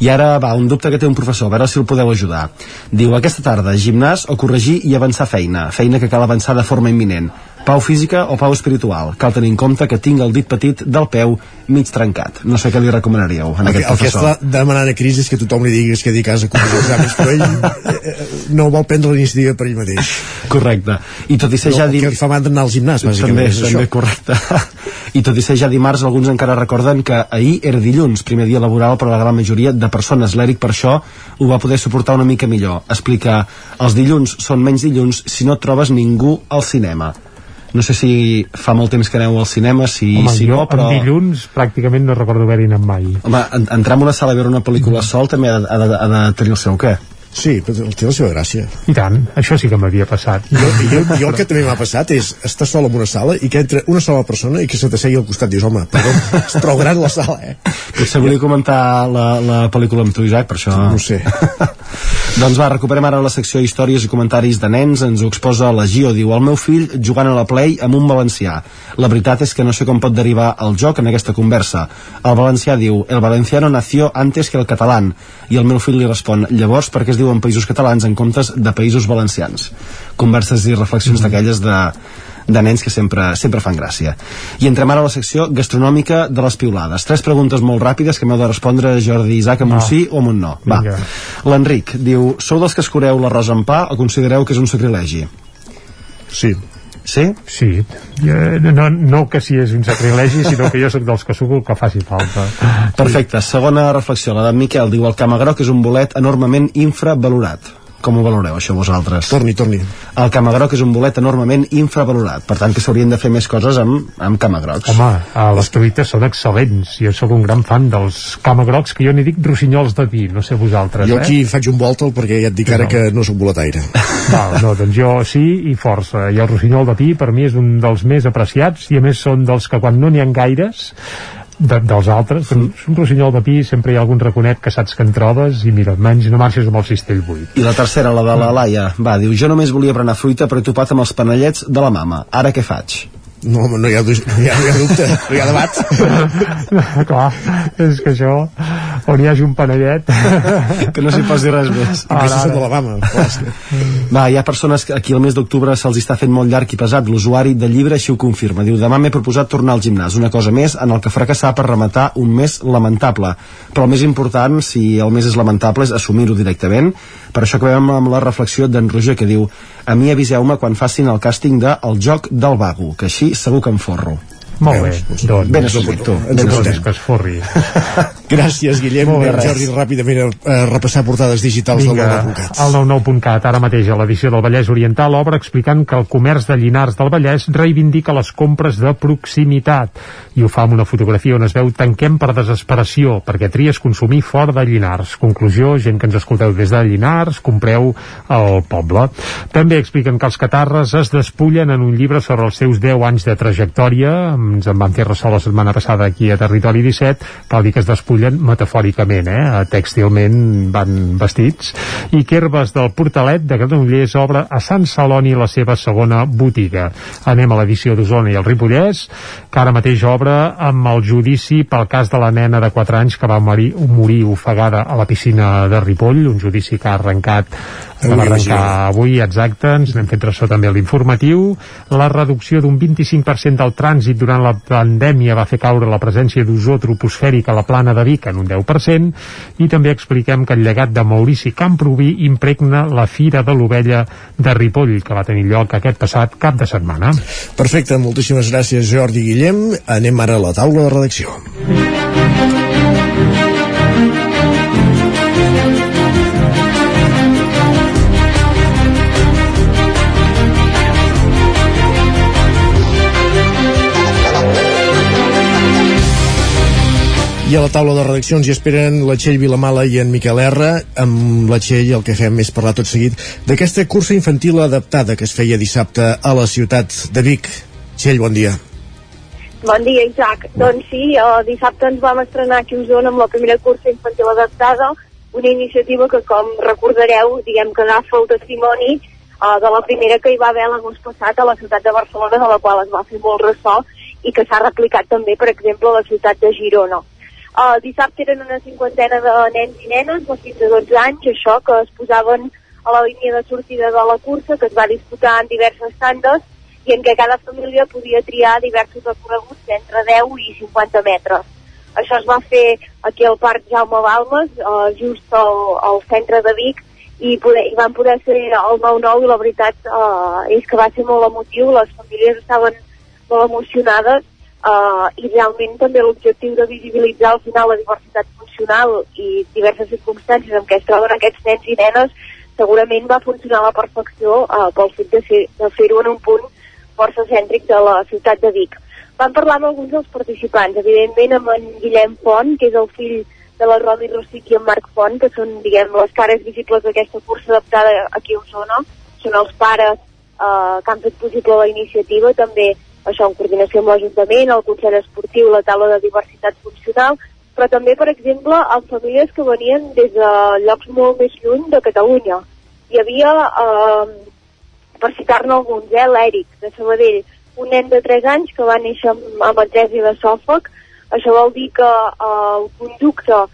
I ara va, un dubte que té un professor, a veure si el podeu ajudar. Diu, aquesta tarda, gimnàs o corregir i avançar feina, feina que cal avançar de forma imminent. Pau física o pau espiritual? Cal tenir en compte que tinc el dit petit del peu mig trencat. No sé què li recomanaríeu El, que- aquest el que professor. està demanant a Cris és que tothom li diguis que di a casa com els exàmens, però ell eh, eh, no vol prendre la iniciativa per ell mateix. Correcte. I tot i ser no, ja... el que li fa mandra anar al gimnàs, bàsicament, també, és també això. correcte. <laughs> I tot i ser ja dimarts, alguns encara recorden que ahir era dilluns, primer dia laboral per a la gran majoria de persones. L'Eric, per això, ho va poder suportar una mica millor. Explica, els dilluns són menys dilluns si no trobes ningú al cinema. No sé si fa molt temps que aneu al cinema, si, Home, si jo no, però... en dilluns pràcticament no recordo haver-hi anat mai. Home, en, entrar en una sala a veure una pel·lícula sol també ha de, ha de, ha de tenir el seu què? Sí, però té la seva gràcia. I tant, això sí que m'havia passat. Jo, jo, jo <laughs> el que també m'ha passat és estar sol en una sala i que entra una sola persona i que se t'assegui al costat. Dius, home, perdó, <laughs> és prou gran la sala, eh? Potser volia comentar la, la pel·lícula amb tu, Isaac, per això... No ho sé. <laughs> doncs va, recuperem ara la secció històries i comentaris de nens, ens ho exposa la Gio, diu, el meu fill jugant a la Play amb un valencià. La veritat és que no sé com pot derivar el joc en aquesta conversa. El valencià diu, el valenciano nació antes que el catalán, i el meu fill li respon, llavors per què es diuen països catalans en comptes de països valencians? Converses i reflexions d'aquelles de de nens que sempre, sempre fan gràcia. I entrem ara a la secció gastronòmica de les piulades. Tres preguntes molt ràpides que m'heu de respondre Jordi Isaac amb un Ah. sí o amb un no. Va. L'Enric diu, sou dels que escureu l'arròs amb pa o considereu que és un sacrilegi? Sí. Sí? Sí, no, no que si és un sacrilegi, <laughs> sinó que jo sóc dels que suco el que faci falta. Perfecte. Segona reflexió, la d'en Miquel diu, el camagroc és un bolet enormement infravalorat. Com ho valoreu, això, vosaltres? Torni, torni. El camagroc és un bolet enormement infravalorat. Per tant, que s'haurien de fer més coses amb, amb camagrocs. Home, eh, les truites són excel·lents. Jo sóc un gran fan dels camagrocs, que jo n'hi dic rossinyols de vi, no sé vosaltres, Jo eh? aquí faig un voltal perquè ja et dic ara No. que no sóc boletaire. <laughs> Val, no, doncs jo sí i força. I el rossinyol de pi per mi és un dels més apreciats i a més són dels que quan no n'hi ha gaires de, dels altres, doncs un rossinyol de pi sempre hi ha algun raconet que saps que en trobes i mira, menys no marxes amb el cistell buit. I la tercera, la de la Laia, va, diu, jo només volia berenar fruita però he topat amb els panellets de la mama. Ara què faig? No, no hi ha, no hi ha, no hi ha dubte, no hi ha debat. <laughs> Clar, és que això, on hi hagi un panellet... <laughs> que no s'hi posi res més. Aquests són de Va, hi ha persones que aquí el mes d'octubre se'ls està fent molt llarg i pesat. L'usuari de llibre així ho confirma. Diu, demà m'he proposat tornar al gimnàs. Una cosa més en el que fracassar per rematar un mes lamentable. Però el més important, si el mes és lamentable, és assumir-ho directament. Per això acabem amb la reflexió d'en Roger, que diu a mi aviseu-me quan facin el càsting de El joc del vago, que així segur que em forro. Molt bé, doncs, Ben assumit, tu. Ben doncs que es forri. <laughs> Gràcies, Guillem. Molt bé. Jordi, ràpidament a, a repassar portades digitals del Vinga, nou.cat. al 99.cat, ara mateix a l'edició del Vallès Oriental, obre explicant que el comerç de Llinars del Vallès reivindica les compres de proximitat i ho fa amb una fotografia on es veu tanquem per desesperació perquè tries consumir fora de Llinars. Conclusió, gent que ens escolteu des de Llinars, compreu al poble. També expliquen que els catarres es despullen en un llibre sobre els seus 10 anys de trajectòria, ens en van fer ressò la setmana passada aquí a Territori 17, cal dir que es despullen metafòricament, eh? tèxtilment van vestits, i Kerbes del Portalet de Granollers obre a Sant Celoni la seva segona botiga. Anem a l'edició d'Osona i el Ripollès, que ara mateix obre amb el judici pel cas de la nena de 4 anys que va morir, morir ofegada a la piscina de Ripoll, un judici que ha arrencat que va Avui, arrencar avui, exacte, ens n'hem fet ressò també a l'informatiu. La reducció d'un 25% del trànsit durant la pandèmia va fer caure la presència d'ozó troposfèric a la plana de Vic en un 10%, i també expliquem que el llegat de Maurici Camproví impregna la Fira de l'Ovella de Ripoll, que va tenir lloc aquest passat cap de setmana. Perfecte, moltíssimes gràcies, Jordi Guillem. Anem ara a la taula de redacció. I a la taula de redaccions hi esperen la Txell Vilamala i en Miquel R. Amb la Txell el que fem és parlar tot seguit d'aquesta cursa infantil adaptada que es feia dissabte a la ciutat de Vic. Txell, bon dia. Bon dia, Isaac. Doncs sí, uh, dissabte ens vam estrenar aquí a Osona amb la primera cursa infantil adaptada, una iniciativa que, com recordareu, diguem que agafa el testimoni uh, de la primera que hi va haver l'agost passat a la ciutat de Barcelona, de la qual es va fer molt ressò i que s'ha replicat també, per exemple, a la ciutat de Girona. Uh, dissabte eren una cinquantena de nens i nenes de fins a 12 anys, això, que es posaven a la línia de sortida de la cursa, que es va disputar en diverses tandes, i en què cada família podia triar diversos recorreguts d'entre 10 i 50 metres. Això es va fer aquí al Parc Jaume Balmes, uh, just al, al centre de Vic, i, poder, i van poder fer el 9-9 i la veritat uh, és que va ser molt emotiu, les famílies estaven molt emocionades uh, i realment també l'objectiu de visibilitzar al final la diversitat funcional i diverses circumstàncies en què es troben aquests nens i nenes segurament va funcionar a la perfecció uh, pel fet de, de fer-ho en un punt força cèntric de la ciutat de Vic. Vam parlar amb alguns dels participants, evidentment amb en Guillem Font, que és el fill de la Romi Rossic i en Marc Font, que són, diguem, les cares visibles d'aquesta cursa adaptada aquí a Osona, són els pares eh, que han fet possible la iniciativa, també això en coordinació amb l'Ajuntament, el Consell Esportiu, la taula de diversitat funcional, però també, per exemple, amb famílies que venien des de llocs molt més lluny de Catalunya. Hi havia, eh, per citar-ne alguns, eh, l'Èric, de Sabadell, un nen de 3 anys que va néixer amb, amb de sòfoc. Això vol dir que eh, el conducte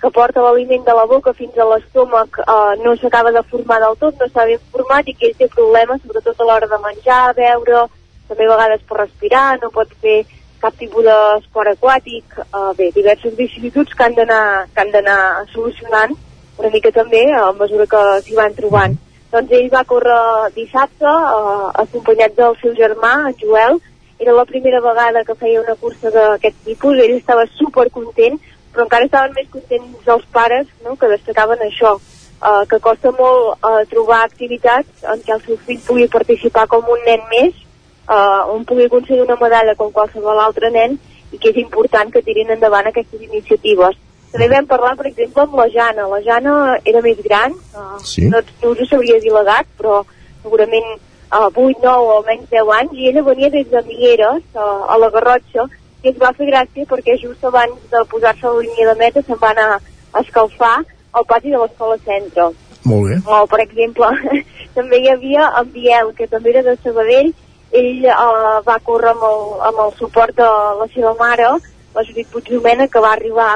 que porta l'aliment de la boca fins a l'estómac eh, no s'acaba de formar del tot, no està ben format i que ell té problemes, sobretot a l'hora de menjar, beure, també a vegades per respirar, no pot fer cap tipus d'esport aquàtic, uh, bé, diverses vicissituds que han d'anar solucionant una mica també a mesura que s'hi van trobant. Doncs ell va córrer dissabte, uh, acompanyat del seu germà, en Joel, era la primera vegada que feia una cursa d'aquest tipus, ell estava super content, però encara estaven més contents els pares, no?, que destacaven això, uh, que costa molt uh, trobar activitats en què el seu fill pugui participar com un nen més, uh, on pugui aconseguir una medalla com qualsevol altre nen i que és important que tirin endavant aquestes iniciatives. També vam parlar, per exemple, amb la Jana. La Jana era més gran, uh, sí. no, no us ho sabria dir legat, però segurament uh, 8, 9 o almenys 10 anys, i ella venia des de Mieres, uh, a la Garrotxa, i ens va fer gràcia perquè just abans de posar-se a la línia de meta se'n va anar a escalfar al pati de l'escola centre. Molt bé. O, per exemple, <laughs> també hi havia en Biel, que també era de Sabadell, ell uh, va córrer amb el, amb el suport de la seva mare, la Judit Puigdomena, que va arribar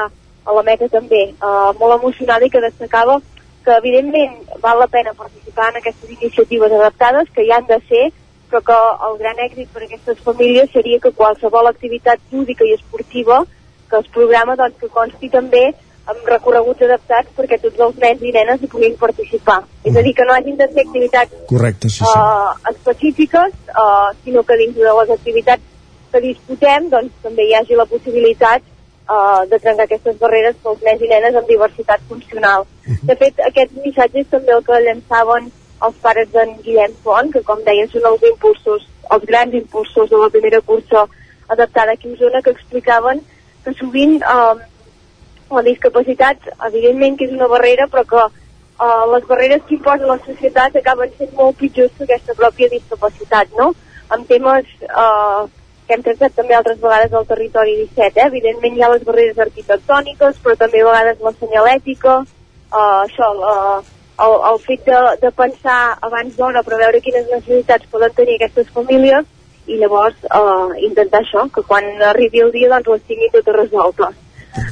a la meta també, uh, molt emocionada i que destacava que evidentment val la pena participar en aquestes iniciatives adaptades, que hi han de ser, però que el gran èxit per a aquestes famílies seria que qualsevol activitat lúdica i esportiva que es programa doncs, que consti també amb recorreguts adaptats perquè tots els nens i nenes hi puguin participar. Mm. És a dir, que no hagin de ser activitats Correcte, sí, sí. Uh, específiques, uh, sinó que dins de les activitats que disputem doncs, també hi hagi la possibilitat uh, de trencar aquestes barreres pels nens i nenes amb diversitat funcional. Mm. De fet, aquests missatges també el que llançaven els pares d'en Guillem Font, que com deien són els impulsors, els grans impulsors de la primera cursa adaptada aquí a Osona, que explicaven que sovint uh, la discapacitat, evidentment que és una barrera, però que uh, les barreres que imposa la societat acaben sent molt pitjors que aquesta pròpia discapacitat, no? Amb temes uh, que hem tractat també altres vegades al territori 17, eh? Evidentment hi ha les barreres arquitectòniques, però també a vegades la senyalètica, uh, això, uh, el, el fet de, de pensar abans d'hora per veure quines necessitats poden tenir aquestes famílies i llavors uh, intentar això, que quan arribi el dia doncs les tinguin totes resoltes.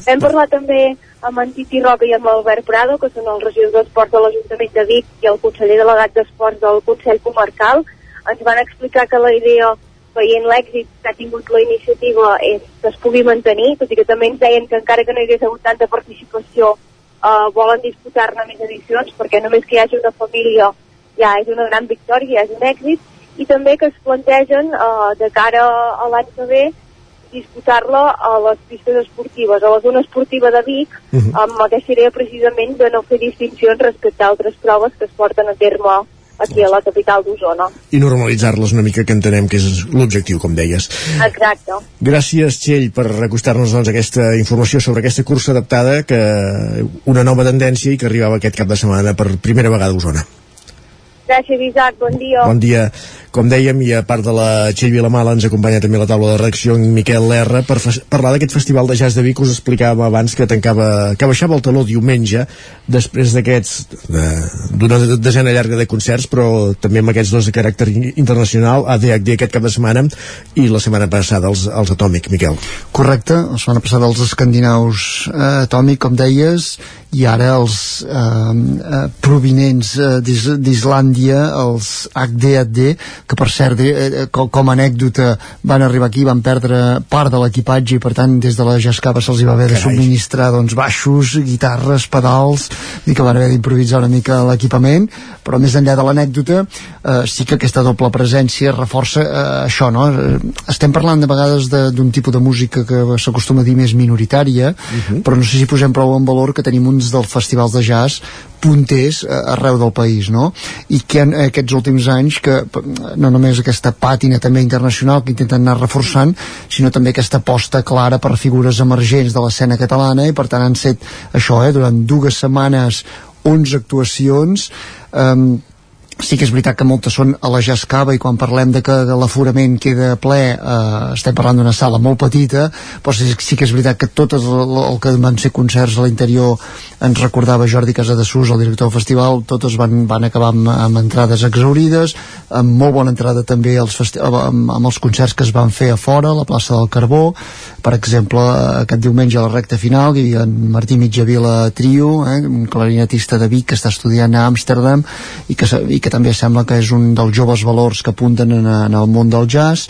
Hem parlat també amb en Titi Roca i amb l'Albert Prado, que són els regidors d'Esports de l'Ajuntament de Vic i el conseller delegat d'Esports del Consell Comarcal. Ens van explicar que la idea, veient l'èxit que ha tingut la iniciativa, és que es pugui mantenir, tot i que també ens deien que encara que no hi hagués hagut tanta participació, eh, volen disputar-ne més edicions, perquè només que hi hagi una família ja és una gran victòria, ja és un èxit, i també que es plantegen eh, de cara a l'any que ve disputar-la a les pistes esportives, a la zona esportiva de Vic, uh -huh. amb aquesta idea precisament de no fer distincions respecte a altres proves que es porten a terme aquí a la capital d'Osona. I normalitzar-les una mica, que entenem que és l'objectiu, com deies. Exacte. Gràcies, Txell, per acostar-nos doncs, aquesta informació sobre aquesta cursa adaptada, que una nova tendència i que arribava aquest cap de setmana per primera vegada a Osona. Gràcies, Isaac. Bon dia. Bon dia. Com dèiem, i a part de la Txell Vilamala ens acompanya també a la taula de redacció en Miquel Lerra per parlar d'aquest festival de jazz de Vic us explicàvem abans que tancava que baixava el taló diumenge després d'aquests d'una de, desena llarga de concerts però també amb aquests dos de caràcter internacional ADHD aquest cap de setmana i la setmana passada els, els Atòmic, Miquel. Correcte, la setmana passada els escandinaus eh, Atòmic, com deies i ara els eh, eh, provinents eh, d'Islàndia els HDHD que per cert, eh, com, com a anècdota van arribar aquí, van perdre part de l'equipatge i per tant des de la Jascava se'ls va haver de subministrar doncs, baixos, guitarres, pedals i que van haver d'improvisar una mica l'equipament però més enllà de l'anècdota eh, sí que aquesta doble presència reforça eh, això, no? Eh, estem parlant de vegades d'un tipus de música que s'acostuma a dir més minoritària, uh -huh. però no sé si posem prou en valor que tenim uns dels festivals de jazz punters eh, arreu del país, no? I que en aquests últims anys que no només aquesta pàtina també internacional que intenten anar reforçant, sinó també aquesta aposta clara per figures emergents de l'escena catalana i per tant han set això, eh, durant dues setmanes 11 actuacions. Um, sí que és veritat que moltes són a la Jascava i quan parlem de que l'aforament queda ple eh, estem parlant d'una sala molt petita però sí, sí que és veritat que tot el, el que van ser concerts a l'interior ens recordava Jordi Casadesús, el director del festival totes van, van acabar amb, amb entrades exaurides amb molt bona entrada també els amb, amb els concerts que es van fer a fora a la plaça del Carbó. Per exemple aquest diumenge a la recta final hi havia en Martí Mitjavila Trio eh, un clarinetista de Vic que està estudiant a Amsterdam i que, i que també sembla que és un dels joves valors que apunten en, en el món del jazz.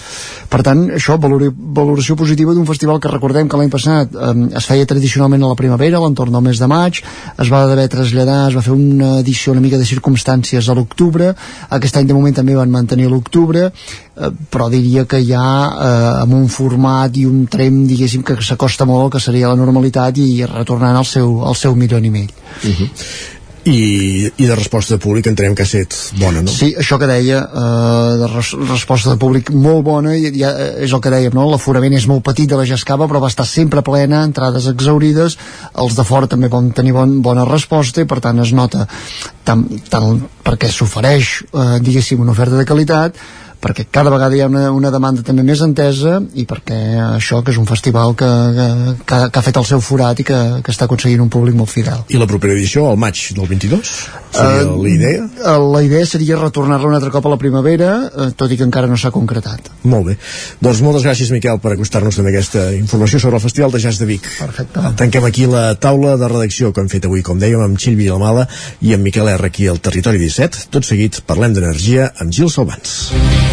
Per tant, això, valor, valoració positiva d'un festival que recordem que l'any passat eh, es feia tradicionalment a la primavera, l'entorn del mes de maig es va d'haver traslladar, es va fer una edició una mica de circumstàncies a l'octubre. Aquest any de moment també van mantenir l'octubre eh, però diria que ja eh, amb un format i un trem diguéssim que s'acosta molt que seria la normalitat i retornant al seu, al seu i mig uh -huh i, i de resposta de públic entenem que ha estat bona, no? Sí, això que deia eh, de res, resposta de públic molt bona i ja és el que dèiem, no? l'aforament és molt petit de la Jascava però va estar sempre plena, entrades exaurides els de fora també van tenir bon, bona resposta i per tant es nota tant, tant perquè s'ofereix eh, diguéssim una oferta de qualitat perquè cada vegada hi ha una, una demanda també més entesa i perquè això que és un festival que, que, que, que ha fet el seu forat i que, que està aconseguint un públic molt fidel. I la propera edició, al maig del 22? Seria uh, la idea? Uh, la idea seria retornar-la un altre cop a la primavera, uh, tot i que encara no s'ha concretat. Molt bé. Doncs moltes gràcies, Miquel, per acostar-nos també aquesta informació sobre el Festival de Jazz de Vic. Perfecte. Tanquem aquí la taula de redacció que hem fet avui, com dèiem, amb Xil Vilamala i amb Miquel R. aquí al Territori 17. Tot seguit parlem d'energia amb Gil Salvans.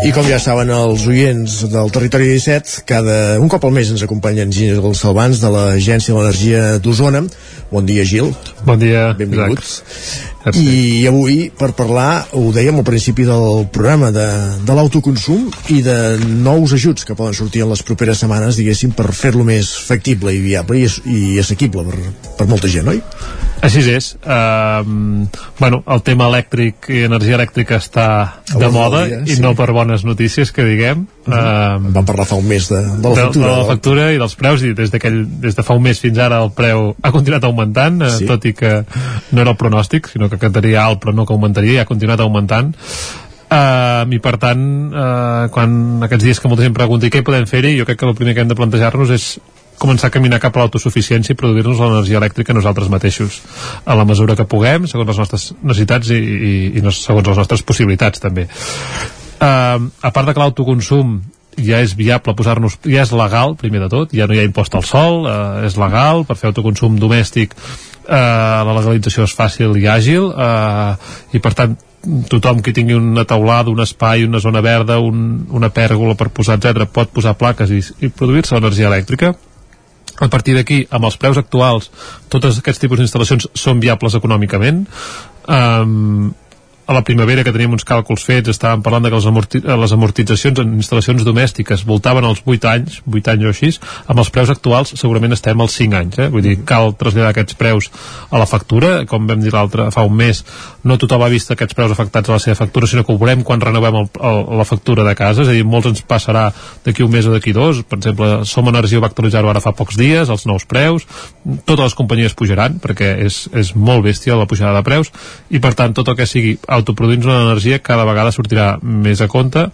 I com ja saben els oients del Territori 17, cada un cop al mes ens acompanyen Gil Salvans de l'Agència de l'Energia d'Osona. Bon dia, Gil. Bon dia, Benvinguts. I avui, per parlar, ho dèiem al principi del programa, de, de l'autoconsum i de nous ajuts que poden sortir en les properes setmanes, diguéssim, per fer-lo més factible i viable i, i assequible per, per molta gent, oi? Així és. Uh, bueno, el tema elèctric i energia elèctrica està de moda dia, i sí. no per bones notícies, que diguem. Uh -huh. uh, Vam parlar fa un mes de, de la factura. De, de la factura i dels preus i des, des de fa un mes fins ara el preu ha continuat augmentant, uh, sí. tot i que no era el pronòstic, sinó que quedaria alt però no que augmentaria ha continuat augmentant. Uh, i per tant uh, quan aquests dies que molta gent pregunta què podem fer-hi, jo crec que el primer que hem de plantejar-nos és començar a caminar cap a l'autosuficiència i produir-nos l'energia elèctrica nosaltres mateixos a la mesura que puguem, segons les nostres necessitats i, i, i segons les nostres possibilitats també uh, a part de que l'autoconsum ja és viable posar-nos, ja és legal primer de tot, ja no hi ha impost al sol, eh, és legal per fer autoconsum domèstic eh, la legalització és fàcil i àgil eh, i per tant tothom que tingui una taulada, un espai, una zona verda, un, una pèrgola per posar, etc pot posar plaques i, i produir-se l'energia elèctrica. A partir d'aquí, amb els preus actuals tots aquests tipus d'instal·lacions són viables econòmicament. Um, a la primavera que teníem uns càlculs fets estàvem parlant de que les, amorti les amortitzacions en instal·lacions domèstiques voltaven als 8 anys 8 anys o així, amb els preus actuals segurament estem als 5 anys, eh? vull dir cal traslladar aquests preus a la factura. Com vam dir l'altre fa un mes no tothom ha vist aquests preus afectats a la seva factura sinó que ho veurem quan renovem el, el, la factura de casa, és a dir, molts ens passarà d'aquí un mes o d'aquí dos, per exemple Som Energia va actualitzar-ho ara fa pocs dies, els nous preus. Totes les companyies pujaran perquè és, és molt bèstia la pujada de preus. I per tant tot el que sigui autoproduint una energia cada vegada sortirà més a compte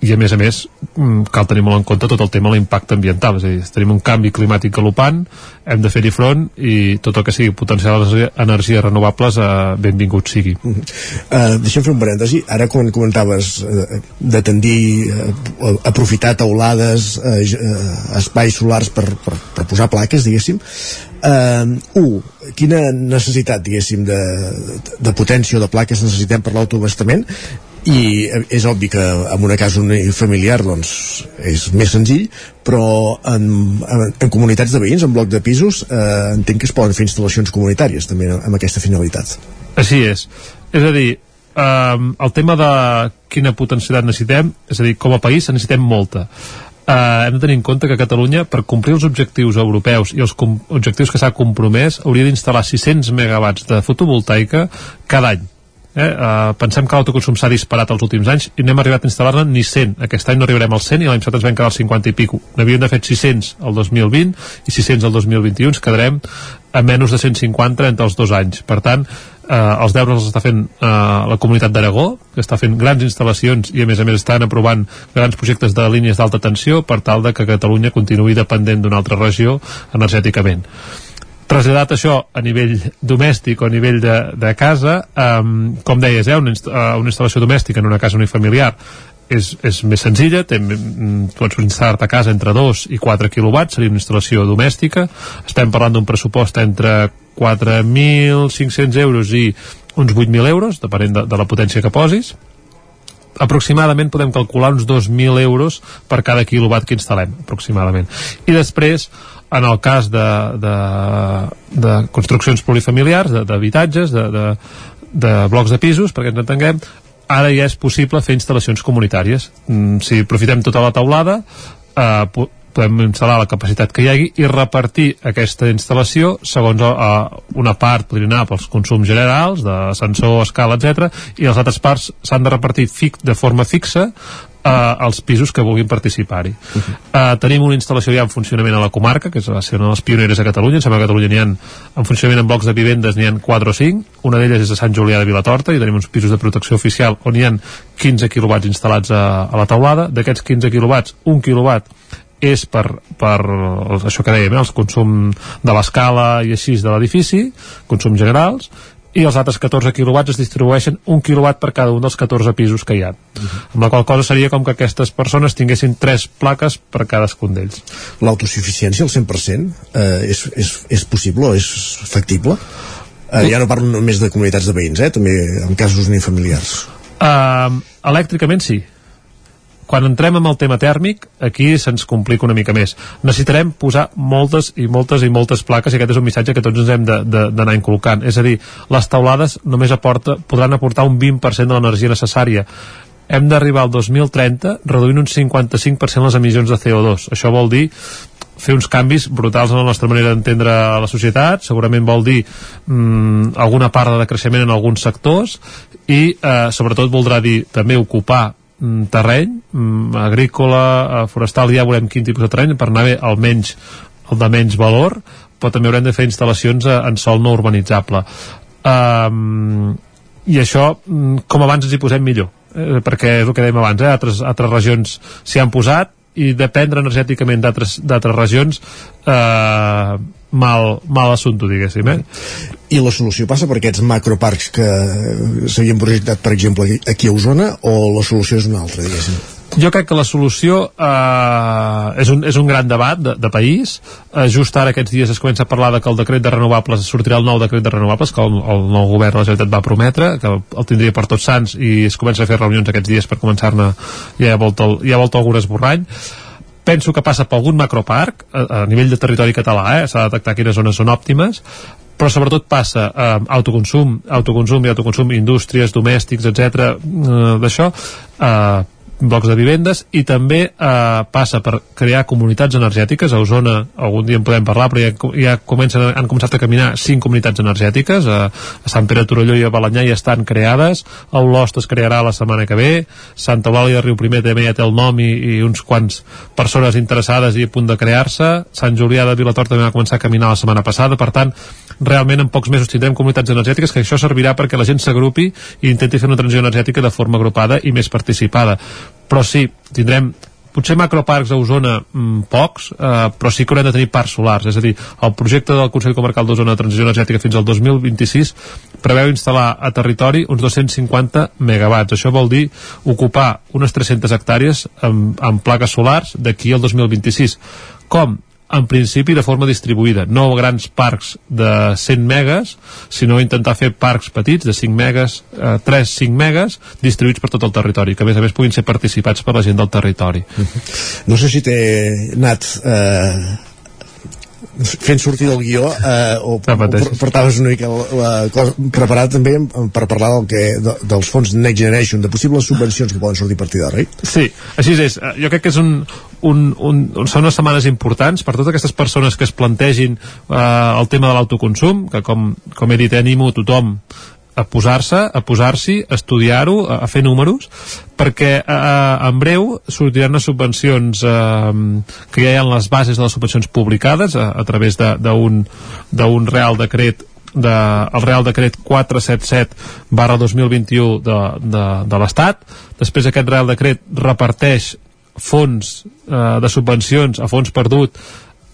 i a més a més mm, cal tenir molt en compte tot el tema de l'impacte ambiental. És a dir, tenim un canvi climàtic galopant hem de fer-hi front i tot el que sigui potencial energies renovables eh, benvingut sigui. Uh uh, Deixa'm fer un parèntesi. Ara quan comentaves uh, de tendir uh, aprofitar taulades uh, uh, espais solars per, per, per posar plaques diguéssim. Uh, un, quina necessitat diguéssim de, de potència o de plaques necessitem per l'autoabastament i és obvi que en una casa familiar doncs és més senzill però en, en, en comunitats de veïns, en bloc de pisos eh, entenc que es poden fer instal·lacions comunitàries també amb aquesta finalitat. Així és, és a dir eh, el tema de quina potencialitat necessitem és a dir, com a país necessitem molta. Eh, hem de tenir en compte que Catalunya, per complir els objectius europeus i els objectius que s'ha compromès, hauria d'instal·lar 600 megawatts de fotovoltaica cada any. Eh? Uh, pensem que l'autoconsum s'ha disparat els últims anys i no hem arribat a instal·lar-ne ni 100 aquest any no arribarem als 100 i l'any passat ens vam quedar als 50 i pico. N'havíem de fer 600 el 2020 i 600 el 2021 ens quedarem a menys de 150 entre els dos anys. Per tant eh, els deures els està fent eh, la comunitat d'Aragó, que està fent grans instal·lacions i a més a més estan aprovant grans projectes de línies d'alta tensió per tal de que Catalunya continuï dependent d'una altra regió energèticament traslladat això a nivell domèstic o a nivell de, de casa um, com deies, eh, una, uh, una instal·lació domèstica en una casa unifamiliar és, és més senzilla, té, mm, pots instal·lar-te a casa entre 2 i 4 quilowatts, seria una instal·lació domèstica. Estem parlant d'un pressupost entre 4.500 euros i uns 8.000 euros, depenent de, de la potència que posis aproximadament podem calcular uns 2.000 euros per cada quilowatt que instal·lem, aproximadament. I després, en el cas de, de, de construccions polifamiliars, d'habitatges, de, de, de blocs de pisos, perquè ens entenguem, ara ja és possible fer instal·lacions comunitàries. Mm, si aprofitem tota la taulada, eh, podem instal·lar la capacitat que hi hagi i repartir aquesta instal·lació segons uh, una part podria anar pels consums generals d'ascensor, escala, etc i les altres parts s'han de repartir fic, de forma fixa uh, als pisos que vulguin participar-hi. Uh -huh. uh, tenim una instal·lació ja en funcionament a la comarca, que va ser una de les pioneres a Catalunya, em sembla que a Catalunya n'hi ha en funcionament en blocs de vivendes n'hi ha 4 o 5, una d'elles és a Sant Julià de Vilatorta i tenim uns pisos de protecció oficial on hi ha 15 quilowatts instal·lats a, a la taulada, d'aquests 15 quilowatts, un quilowatt és per, per això que dèiem, eh, els consum de l'escala i així de l'edifici, consums generals, i els altres 14 quilowatts es distribueixen un quilowatt per cada un dels 14 pisos que hi ha. Uh mhm. -huh. Amb la qual cosa seria com que aquestes persones tinguessin tres plaques per cadascun d'ells. L'autosuficiència al 100% eh, és, és, és possible o és factible? Eh, ja no parlo només de comunitats de veïns, eh, també en casos unifamiliars. Uh, elèctricament sí quan entrem amb el tema tèrmic, aquí se'ns complica una mica més. Necessitarem posar moltes i moltes i moltes plaques i aquest és un missatge que tots ens hem d'anar inculcant. És a dir, les taulades només aporta, podran aportar un 20% de l'energia necessària hem d'arribar al 2030 reduint un 55% les emissions de CO2. Això vol dir fer uns canvis brutals en la nostra manera d'entendre la societat, segurament vol dir mm, alguna part de creixement en alguns sectors i eh, sobretot voldrà dir també ocupar terreny mm, agrícola, eh, forestal ja veurem quin tipus de terreny per anar bé almenys el de menys valor però també haurem de fer instal·lacions eh, en sol no urbanitzable um, i això mm, com abans ens hi posem millor eh, perquè és el que dèiem abans eh? altres, altres regions s'hi han posat i dependre energèticament d'altres regions eh, mal, mal assumpte, diguéssim. Eh? I la solució passa per aquests macroparcs que s'havien projectat, per exemple, aquí a Osona, o la solució és una altra, diguéssim? Jo crec que la solució eh, és, un, és un gran debat de, de país. Eh, just ara aquests dies es comença a parlar de que el decret de renovables sortirà el nou decret de renovables que el, el nou govern de la Generalitat va prometre, que el tindria per tots sants i es comença a fer reunions aquests dies per començar-ne ja ha volta, ja ha volta algun esborrany penso que passa per algun macroparc a, a nivell de territori català, eh? s'ha de detectar quines zones són òptimes però sobretot passa eh, autoconsum, autoconsum i autoconsum, indústries, domèstics, etc. Eh, d'això, eh, blocs de vivendes i també eh, passa per crear comunitats energètiques. A Osona algun dia en podem parlar però ja, ja comencen, han començat a caminar cinc comunitats energètiques. A, a Sant Pere Torelló i a Balanyà ja estan creades. A Olost es crearà la setmana que ve. Santa Eulàlia de Riu Primer també ja té el nom i, i uns quants persones interessades i a punt de crear-se. Sant Julià de Vilator també va començar a caminar la setmana passada. Per tant realment en pocs mesos tindrem comunitats energètiques que això servirà perquè la gent s'agrupi i intenti fer una transició energètica de forma agrupada i més participada però sí, tindrem potser macroparcs a Osona mmm, pocs, eh, però sí que haurem de tenir parcs solars, és a dir, el projecte del Consell Comarcal d'Osona de Transició Energètica fins al 2026 preveu instal·lar a territori uns 250 megawatts, això vol dir ocupar unes 300 hectàrees amb, amb plaques solars d'aquí al 2026 com? En principi de forma distribuïda, no grans parcs de 100 megas, sinó intentar fer parcs petits de 5 megas, eh, 3-5 megas, distribuïts per tot el territori, que a més a més puguin ser participats per la gent del territori. No sé si té anat eh, fent sortir del guió eh, o, o portaves una mica la, cosa preparada també per parlar del que, de, dels fons Next Generation, de possibles subvencions que poden sortir a partir d'ara, Sí, així és. Eh, jo crec que és un, un, un, un, són unes setmanes importants per totes aquestes persones que es plantegin eh, el tema de l'autoconsum, que com, com he dit, animo tothom a posar-se, a posar-s'hi, a estudiar-ho, a, a fer números, perquè eh, en breu sortiran les subvencions eh, que ja hi ha les bases de les subvencions publicades a, a través d'un d'un Real Decret de, el Real Decret 477 barra 2021 de, de, de l'Estat. Després aquest Real Decret reparteix fons eh, de subvencions a fons perdut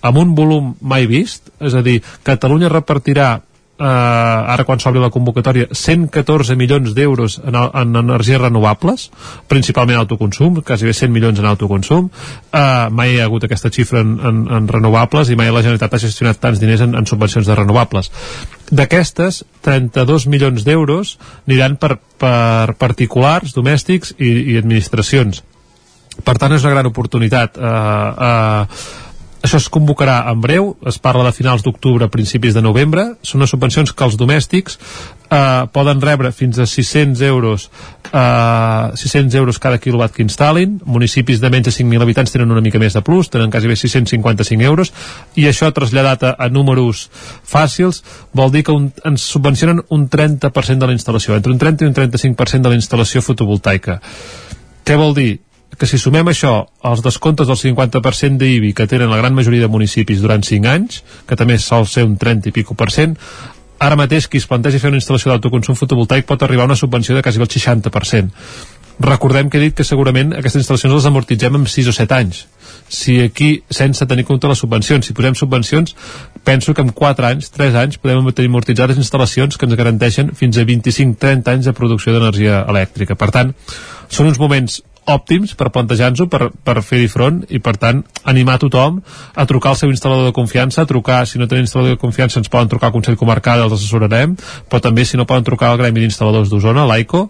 amb un volum mai vist, és a dir, Catalunya repartirà eh, ara quan s'obri la convocatòria 114 milions d'euros en, en energies renovables principalment autoconsum, quasi bé 100 milions en autoconsum. Eh, mai hi ha hagut aquesta xifra en, en, en renovables i mai la Generalitat ha gestionat tants diners en, en subvencions de renovables. D'aquestes 32 milions d'euros aniran per, per particulars, domèstics i, i administracions per tant és una gran oportunitat eh, eh, això es convocarà en breu, es parla de finals d'octubre, principis de novembre. Són unes subvencions que els domèstics eh, poden rebre fins a 600 euros eh, 600 euros cada quilowatt que instal·lin. Municipis de menys de 5.000 habitants tenen una mica més de plus, tenen quasi bé 655 euros, i això traslladat a, a números fàcils vol dir que un, ens subvencionen un 30% de la instal·lació, entre un 30 i un 35% de la instal·lació fotovoltaica. Què vol dir? Que si sumem això als descomptes del 50% d'IBI que tenen la gran majoria de municipis durant 5 anys, que també sol ser un 30 i pico per cent, ara mateix qui es plantegi fer una instal·lació d'autoconsum fotovoltaic pot arribar a una subvenció de quasi el 60%. Recordem que he dit que segurament aquestes instal·lacions les amortitzem en 6 o 7 anys. Si aquí, sense tenir compte les subvencions, si posem subvencions, penso que en 4 anys, 3 anys, podem tenir amortitzades instal·lacions que ens garanteixen fins a 25-30 anys de producció d'energia elèctrica. Per tant, són uns moments òptims per plantejar-nos-ho, per, per fer-hi front i per tant animar tothom a trucar al seu instal·lador de confiança, a trucar si no tenen instal·lador de confiança ens poden trucar al Consell Comarcal els assessorarem, però també si no poden trucar al Gremi d'Instal·ladors d'Osona, l'AICO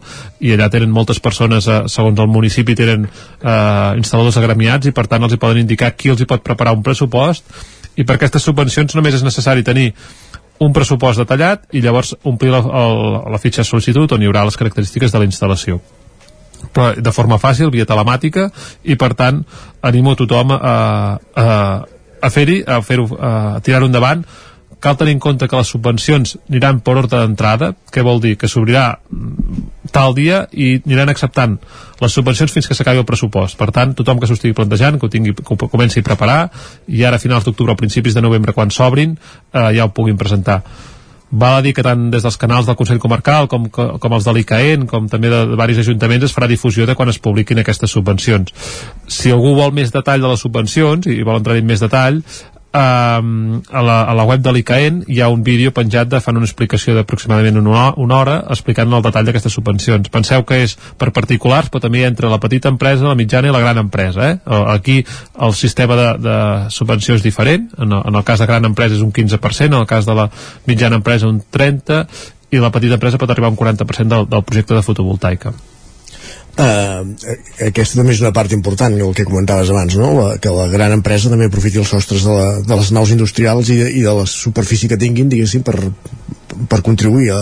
i allà tenen moltes persones eh, segons el municipi tenen eh, instal·ladors agremiats i per tant els hi poden indicar qui els hi pot preparar un pressupost i per aquestes subvencions només és necessari tenir un pressupost detallat i llavors omplir la, el, la fitxa de sol·licitud on hi haurà les característiques de la instal·lació de forma fàcil, via telemàtica i per tant animo a tothom a, a, a fer-hi a, fer a tirar-ho endavant cal tenir en compte que les subvencions aniran per ordre d'entrada, què vol dir? Que s'obrirà tal dia i aniran acceptant les subvencions fins que s'acabi el pressupost. Per tant, tothom que s'ho estigui plantejant, que ho, tingui, que ho comenci a preparar, i ara a finals d'octubre o principis de novembre, quan s'obrin, eh, ja ho puguin presentar val a dir que tant des dels canals del Consell Comarcal com, com els de l'ICAEN, com també de, de diversos ajuntaments, es farà difusió de quan es publiquin aquestes subvencions. Si algú vol més detall de les subvencions i vol entrar en més detall, um, a, la, a la web de l'ICAEN hi ha un vídeo penjat de fan una explicació d'aproximadament una, una hora explicant el detall d'aquestes subvencions. Penseu que és per particulars, però també entre la petita empresa, la mitjana i la gran empresa. Eh? Aquí el sistema de, de subvenció és diferent. En el, en el cas de gran empresa és un 15%, en el cas de la mitjana empresa un 30%, i la petita empresa pot arribar a un 40% del, del projecte de fotovoltaica. Uh, aquesta també és una part important el que comentaves abans, no? La, que la gran empresa també aprofiti els sostres de, la, de les naus industrials i de, i de la superfície que tinguin diguéssim per, per contribuir a,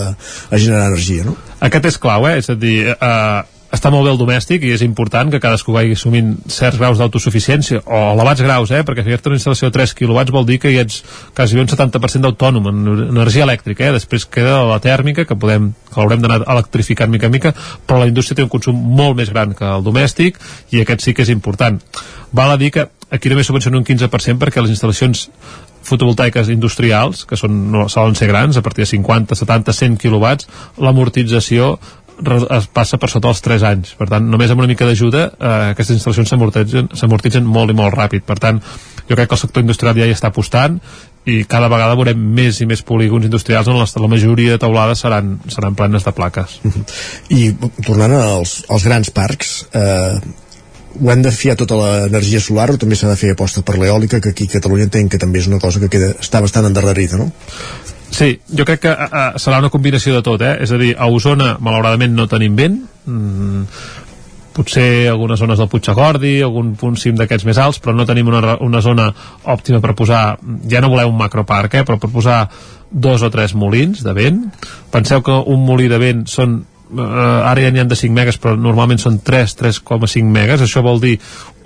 a generar energia no? Aquest és clau, eh? és a dir uh, està molt bé el domèstic i és important que cadascú vagi assumint certs graus d'autosuficiència o elevats graus, eh? perquè fer una instal·lació de 3 kW vol dir que hi ets quasi un 70% d'autònom en energia elèctrica, eh? després queda la tèrmica que podem que l'haurem d'anar electrificant mica en mica, però la indústria té un consum molt més gran que el domèstic i aquest sí que és important. Val a dir que aquí només subvenciona un 15% perquè les instal·lacions fotovoltaiques industrials, que són, no, solen ser grans, a partir de 50, 70, 100 quilowatts, l'amortització es passa per sota els 3 anys. Per tant només amb una mica d'ajuda eh, aquestes instal·lacions s'amortitzen molt i molt ràpid. Per tant jo crec que el sector industrial ja hi està apostant i cada vegada veurem més i més polígons industrials on les, la majoria de taulades seran, seran plenes de plaques. I tornant als, als grans parcs eh, ho hem de fiar tota l'energia solar o també s'ha de fer aposta per l'eòlica que aquí a Catalunya entenc que també és una cosa que queda, està bastant endarrerida no? Sí, jo crec que uh, serà una combinació de tot, eh? És a dir, a Osona, malauradament, no tenim vent. Mm, potser algunes zones del Puigagordi, algun punt cim d'aquests més alts, però no tenim una, una zona òptima per posar, ja no voleu un macroparc, eh? però per posar dos o tres molins de vent. Penseu que un molí de vent són ara ja n'hi ha de 5 megas però normalment són 3, 3,5 megas. Això vol dir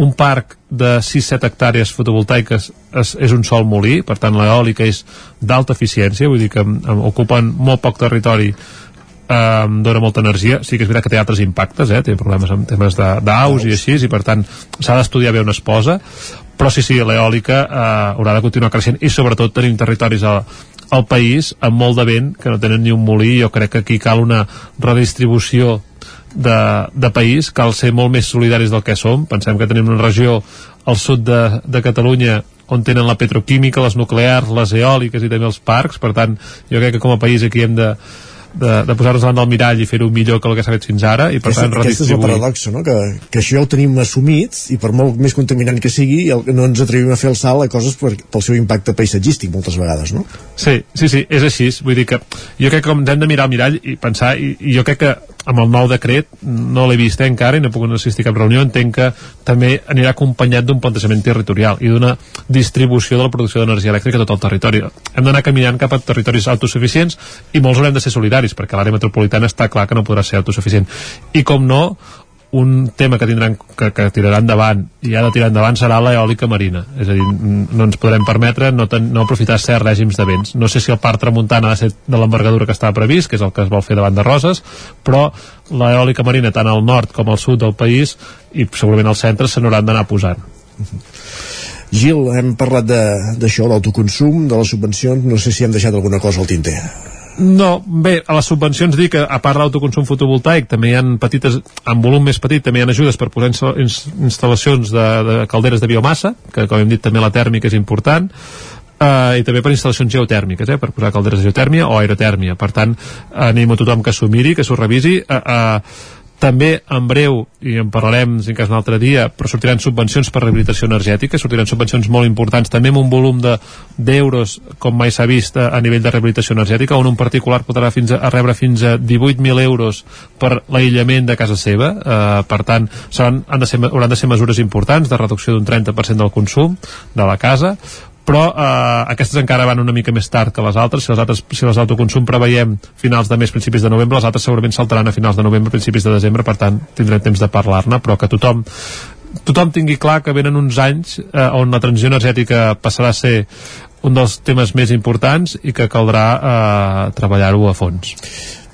un parc de 6-7 hectàrees fotovoltaiques és, és un sol molí, per tant l'eòlica és d'alta eficiència, vull dir que ocupen molt poc territori eh, dona molta energia, sí que és veritat que té altres impactes, eh? té problemes amb temes d'aus i així, i per tant s'ha d'estudiar bé on es posa, però sí, sí, l'eòlica eh, haurà de continuar creixent i sobretot tenim territoris a, al país amb molt de vent que no tenen ni un molí. Jo crec que aquí cal una redistribució de, de país cal ser molt més solidaris del que som. Pensem que tenim una regió al sud de, de Catalunya on tenen la petroquímica, les nuclears, les eòliques i també els parcs, per tant jo crec que com a país aquí hem de, de, de posar-nos davant del mirall i fer-ho millor que el que s'ha fet fins ara i per Aquesta, tant aquest és el paradox, no? que, que això ja ho tenim assumit i per molt més contaminant que sigui el, no ens atrevim a fer el salt a coses per, pel seu impacte paisatgístic moltes vegades no? Sí, sí, sí, és així vull dir que jo crec que hem de mirar al mirall i pensar, i, i jo crec que amb el nou decret no l'he vist eh, encara i no puc assistir a cap reunió, entenc que també anirà acompanyat d'un plantejament territorial i d'una distribució de la producció d'energia elèctrica a tot el territori. Hem d'anar caminant cap a territoris autosuficients i molts haurem de ser solidaris perquè l'àrea metropolitana està clar que no podrà ser autosuficient. I com no, un tema que tindran que, que tirarà endavant i ha de tirar endavant serà l'eòlica marina. És a dir, no ens podrem permetre no, ten, no aprofitar certs règims de vents. No sé si el parc tramuntana ha de ser de l'envergadura que estava previst, que és el que es vol fer davant de Roses però l'eòlica marina tant al nord com al sud del país i segurament al centre se n'hauran d'anar posant. Gil, hem parlat d'això, l'autoconsum, de les subvencions, no sé si hem deixat alguna cosa al tinter. No, bé, a les subvencions dic que a part l'autoconsum fotovoltaic també hi ha petites, en volum més petit també hi ha ajudes per posar instal·lacions de, de calderes de biomassa, que com hem dit també la tèrmica és important, Uh, i també per instal·lacions geotèrmiques, eh, per posar calderes de geotèrmia o aerotèrmia. Per tant, anem a tothom que s'ho miri, que s'ho revisi. Uh, uh, també en breu, i en parlarem si en cas un altre dia, però sortiran subvencions per rehabilitació energètica, sortiran subvencions molt importants, també amb un volum d'euros, de, com mai s'ha vist a, a nivell de rehabilitació energètica, on un particular podrà fins a, a rebre fins a 18.000 euros per l'aïllament de casa seva, eh, per tant, seran, han de ser, hauran de ser mesures importants de reducció d'un 30% del consum de la casa, però eh, aquestes encara van una mica més tard que les altres si les altres si les d'autoconsum preveiem finals de mes, principis de novembre, les altres segurament saltaran a finals de novembre, principis de desembre, per tant tindrem temps de parlar-ne, però que tothom tothom tingui clar que venen uns anys eh, on la transició energètica passarà a ser un dels temes més importants i que caldrà eh, treballar-ho a fons.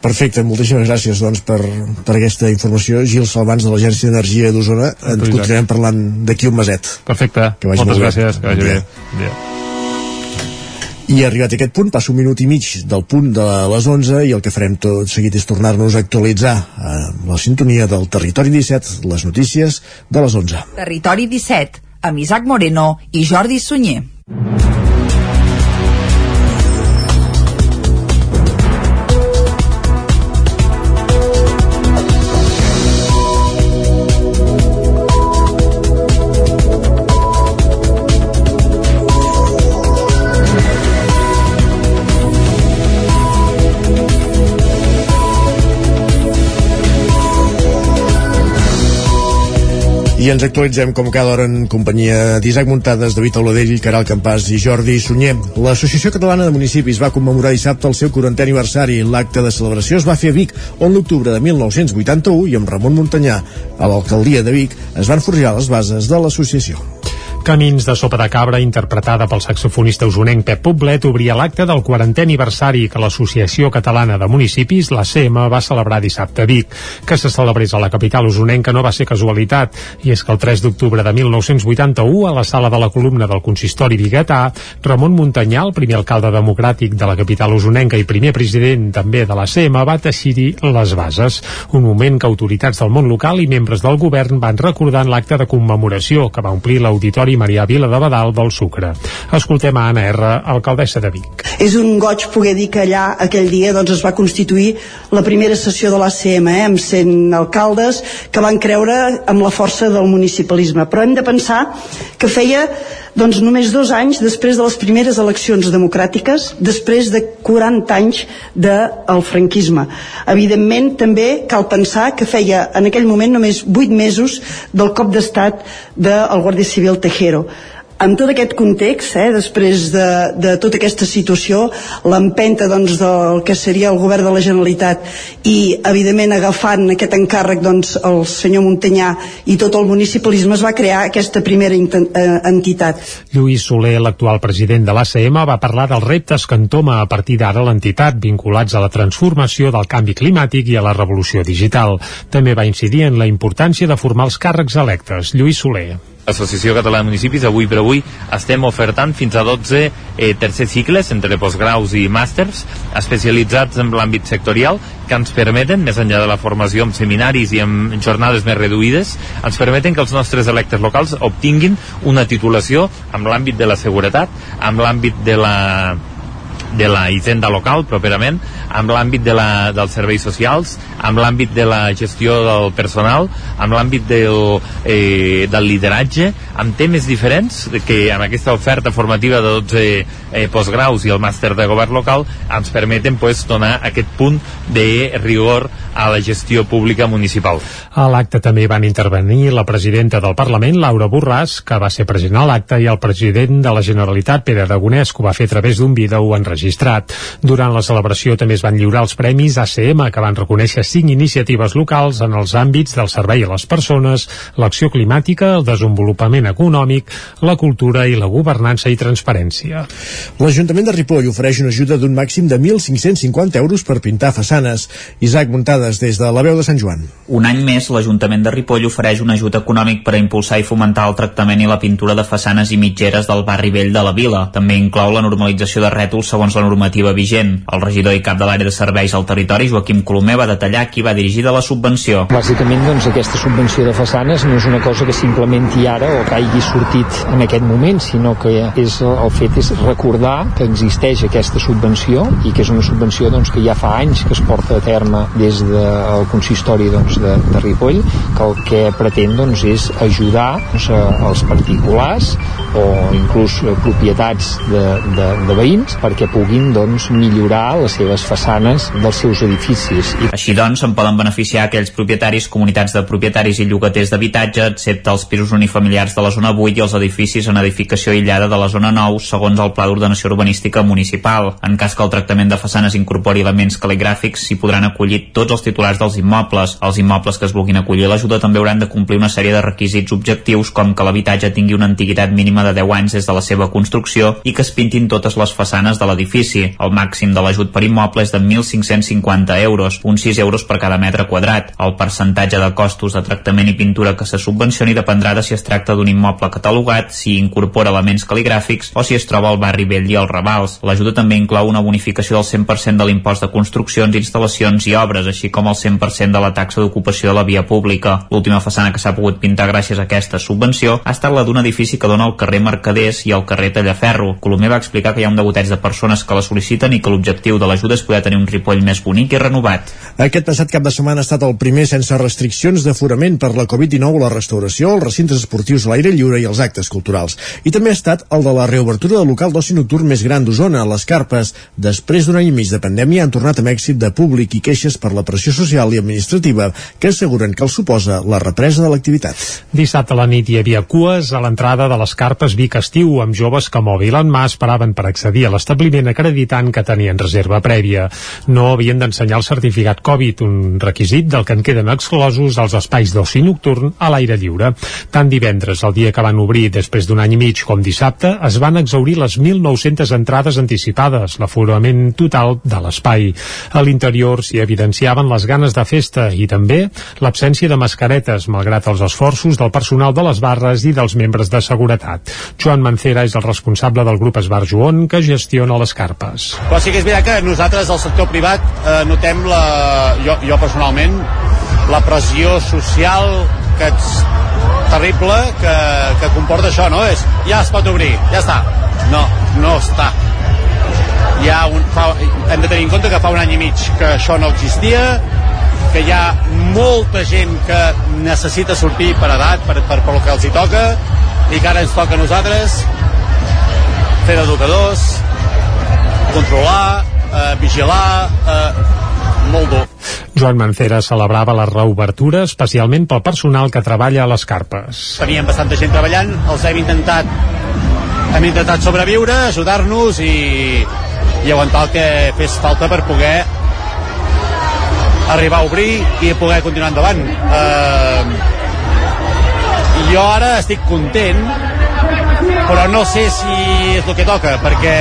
Perfecte, moltíssimes gràcies doncs, per, per aquesta informació. Gil Salvans, de l'Agència d'Energia d'Osona. Ens continuarem parlant d'aquí un meset. Perfecte, que vagi moltes molt gràcies, que vagi bé. bé. I arribat a aquest punt, passo un minut i mig del punt de les 11 i el que farem tot seguit és tornar-nos a actualitzar a la sintonia del Territori 17, les notícies de les 11. Territori 17, amb Isaac Moreno i Jordi Sunyer. I ens actualitzem com cada hora en companyia d'Isaac Muntades, David Oladell, Caral Campàs i Jordi Sunyer. L'Associació Catalana de Municipis va commemorar dissabte el seu 40è aniversari. L'acte de celebració es va fer a Vic, on l'octubre de 1981 i amb Ramon Muntanyà a l'alcaldia de Vic es van forjar les bases de l'associació. Camins de sopa de cabra, interpretada pel saxofonista usonenc Pep Poblet, obria l'acte del 40è aniversari que l'Associació Catalana de Municipis, la CM, va celebrar dissabte a Vic. Que se celebrés a la capital usonenca no va ser casualitat, i és que el 3 d'octubre de 1981, a la sala de la columna del consistori biguetà, Ramon Muntanyà, el primer alcalde democràtic de la capital usonenca i primer president també de la CM, va teixir les bases. Un moment que autoritats del món local i membres del govern van recordar en l'acte de commemoració que va omplir l'auditori Maria Vila de Badal del Sucre. Escoltem a Anna R, alcaldessa de Vic. És un goig poder dir que allà aquell dia doncs, es va constituir la primera sessió de l'ACM, eh, amb 100 alcaldes que van creure amb la força del municipalisme. Però hem de pensar que feia doncs només dos anys després de les primeres eleccions democràtiques, després de 40 anys del franquisme. Evidentment, també cal pensar que feia en aquell moment només 8 mesos del cop d'estat del Guàrdia Civil Tejero amb tot aquest context, eh, després de, de tota aquesta situació, l'empenta doncs, del que seria el govern de la Generalitat i, evidentment, agafant aquest encàrrec doncs, el senyor Montanyà i tot el municipalisme, es va crear aquesta primera eh, entitat. Lluís Soler, l'actual president de l'ACM, va parlar dels reptes que entoma a partir d'ara l'entitat vinculats a la transformació del canvi climàtic i a la revolució digital. També va incidir en la importància de formar els càrrecs electes. Lluís Soler. Associació Catalana de Municipis, avui per avui estem ofertant fins a 12 eh, tercers cicles entre postgraus i màsters especialitzats en l'àmbit sectorial que ens permeten, més enllà de la formació amb seminaris i amb jornades més reduïdes, ens permeten que els nostres electes locals obtinguin una titulació amb l'àmbit de la seguretat, amb l'àmbit de la de la hisenda local properament, amb l'àmbit de la, dels serveis socials, amb l'àmbit de la gestió del personal, amb l'àmbit del, eh, del lideratge, amb temes diferents que amb aquesta oferta formativa de 12 eh, postgraus i el màster de govern local ens permeten pues, donar aquest punt de rigor a la gestió pública municipal. A l'acte també van intervenir la presidenta del Parlament, Laura Borràs, que va ser present a l'acte, i el president de la Generalitat, Pere Aragonès, que ho va fer a través d'un vídeo enregistrat. Durant la celebració també es van lliurar els premis ACM, que van reconèixer cinc iniciatives locals en els àmbits del servei a les persones, l'acció climàtica, el desenvolupament econòmic, la cultura i la governança i transparència. L'Ajuntament de Ripoll ofereix una ajuda d'un màxim de 1.550 euros per pintar façanes. Isaac Muntades, des de la veu de Sant Joan. Un any més, l'Ajuntament de Ripoll ofereix un ajut econòmic per a impulsar i fomentar el tractament i la pintura de façanes i mitgeres del barri vell de la vila. També inclou la normalització de rètols segons la normativa vigent. El regidor i cap de l'àrea de serveis al territori, Joaquim Colomer, va detallar qui va dirigida la subvenció. Bàsicament, doncs, aquesta subvenció de façanes no és una cosa que s'implementi ara o que hagi sortit en aquest moment, sinó que és, el fet és recordar que existeix aquesta subvenció i que és una subvenció doncs, que ja fa anys que es porta a terme des del consistori doncs, de, de Ripoll, que el que pretén doncs, és ajudar doncs, als particulars o inclús propietats de, de, de veïns perquè puguin doncs, millorar les seves façanes dels seus edificis. Així doncs, se'n poden beneficiar aquells propietaris, comunitats de propietaris i llogaters d'habitatge, excepte els pisos unifamiliars de la zona 8 i els edificis en edificació aïllada de la zona 9, segons el Pla d'Ordenació Urbanística Municipal. En cas que el tractament de façanes incorpori elements cal·ligràfics, s'hi podran acollir tots els titulars dels immobles. Els immobles que es vulguin acollir l'ajuda també hauran de complir una sèrie de requisits objectius com que l'habitatge tingui una antiguitat mínima de 10 anys des de la seva construcció i que es pintin totes les façanes de l'edifici. El màxim de l'ajut per immoble és de 1.550 euros, uns 6 euros per cada metre quadrat. El percentatge de costos de tractament i pintura que se subvencioni dependrà de si es tracta d'un immoble catalogat, si incorpora elements cal·ligràfics o si es troba al barri vell i als Ravals. L'ajuda també inclou una bonificació del 100% de l'impost de construccions, instal·lacions i obres, així com el 100% de la taxa d'ocupació de la via pública. L'última façana que s'ha pogut pintar gràcies a aquesta subvenció ha estat la d'un edifici que dona al carrer Mercaders i al carrer Tallaferro. Colomer va explicar que hi ha un degoteig de persones persones que la sol·liciten i que l'objectiu de l'ajuda és poder tenir un Ripoll més bonic i renovat. Aquest passat cap de setmana ha estat el primer sense restriccions d'aforament per la Covid-19 a la restauració, els recintes esportius a l'aire lliure i els actes culturals. I també ha estat el de la reobertura del local d'oci nocturn més gran d'Osona, les Carpes. Després d'un any i mig de pandèmia han tornat amb èxit de públic i queixes per la pressió social i administrativa que asseguren que els suposa la represa de l'activitat. Dissabte a la nit hi havia cues a l'entrada de les Carpes Vic Estiu amb joves que mòbil en mà esperaven per accedir a l'establiment acreditant que tenien reserva prèvia. No havien d'ensenyar el certificat Covid, un requisit del que en queden exclosos els espais d'oci nocturn a l'aire lliure. Tant divendres, el dia que van obrir després d'un any i mig, com dissabte, es van exaurir les 1.900 entrades anticipades, l'aforament total de l'espai. A l'interior s'hi evidenciaven les ganes de festa i també l'absència de mascaretes, malgrat els esforços del personal de les barres i dels membres de seguretat. Joan Mancera és el responsable del grup Esbar Joan, que gestiona les carpes. Però sí que és veritat que nosaltres, al sector privat, eh, notem la, jo, jo personalment la pressió social que ets terrible que, que comporta això, no? És, ja es pot obrir, ja està. No, no està. Hi ha un, fa, hem de tenir en compte que fa un any i mig que això no existia, que hi ha molta gent que necessita sortir per edat, per, per, per el que els hi toca, i que ara ens toca a nosaltres fer d'educadors, controlar, eh, vigilar, eh, molt dur. Joan Mancera celebrava la reobertura especialment pel personal que treballa a les carpes. Teníem bastanta gent treballant, els hem intentat hem intentat sobreviure, ajudar-nos i, i aguantar el que fes falta per poder arribar a obrir i poder continuar endavant. Eh, jo ara estic content, però no sé si és el que toca, perquè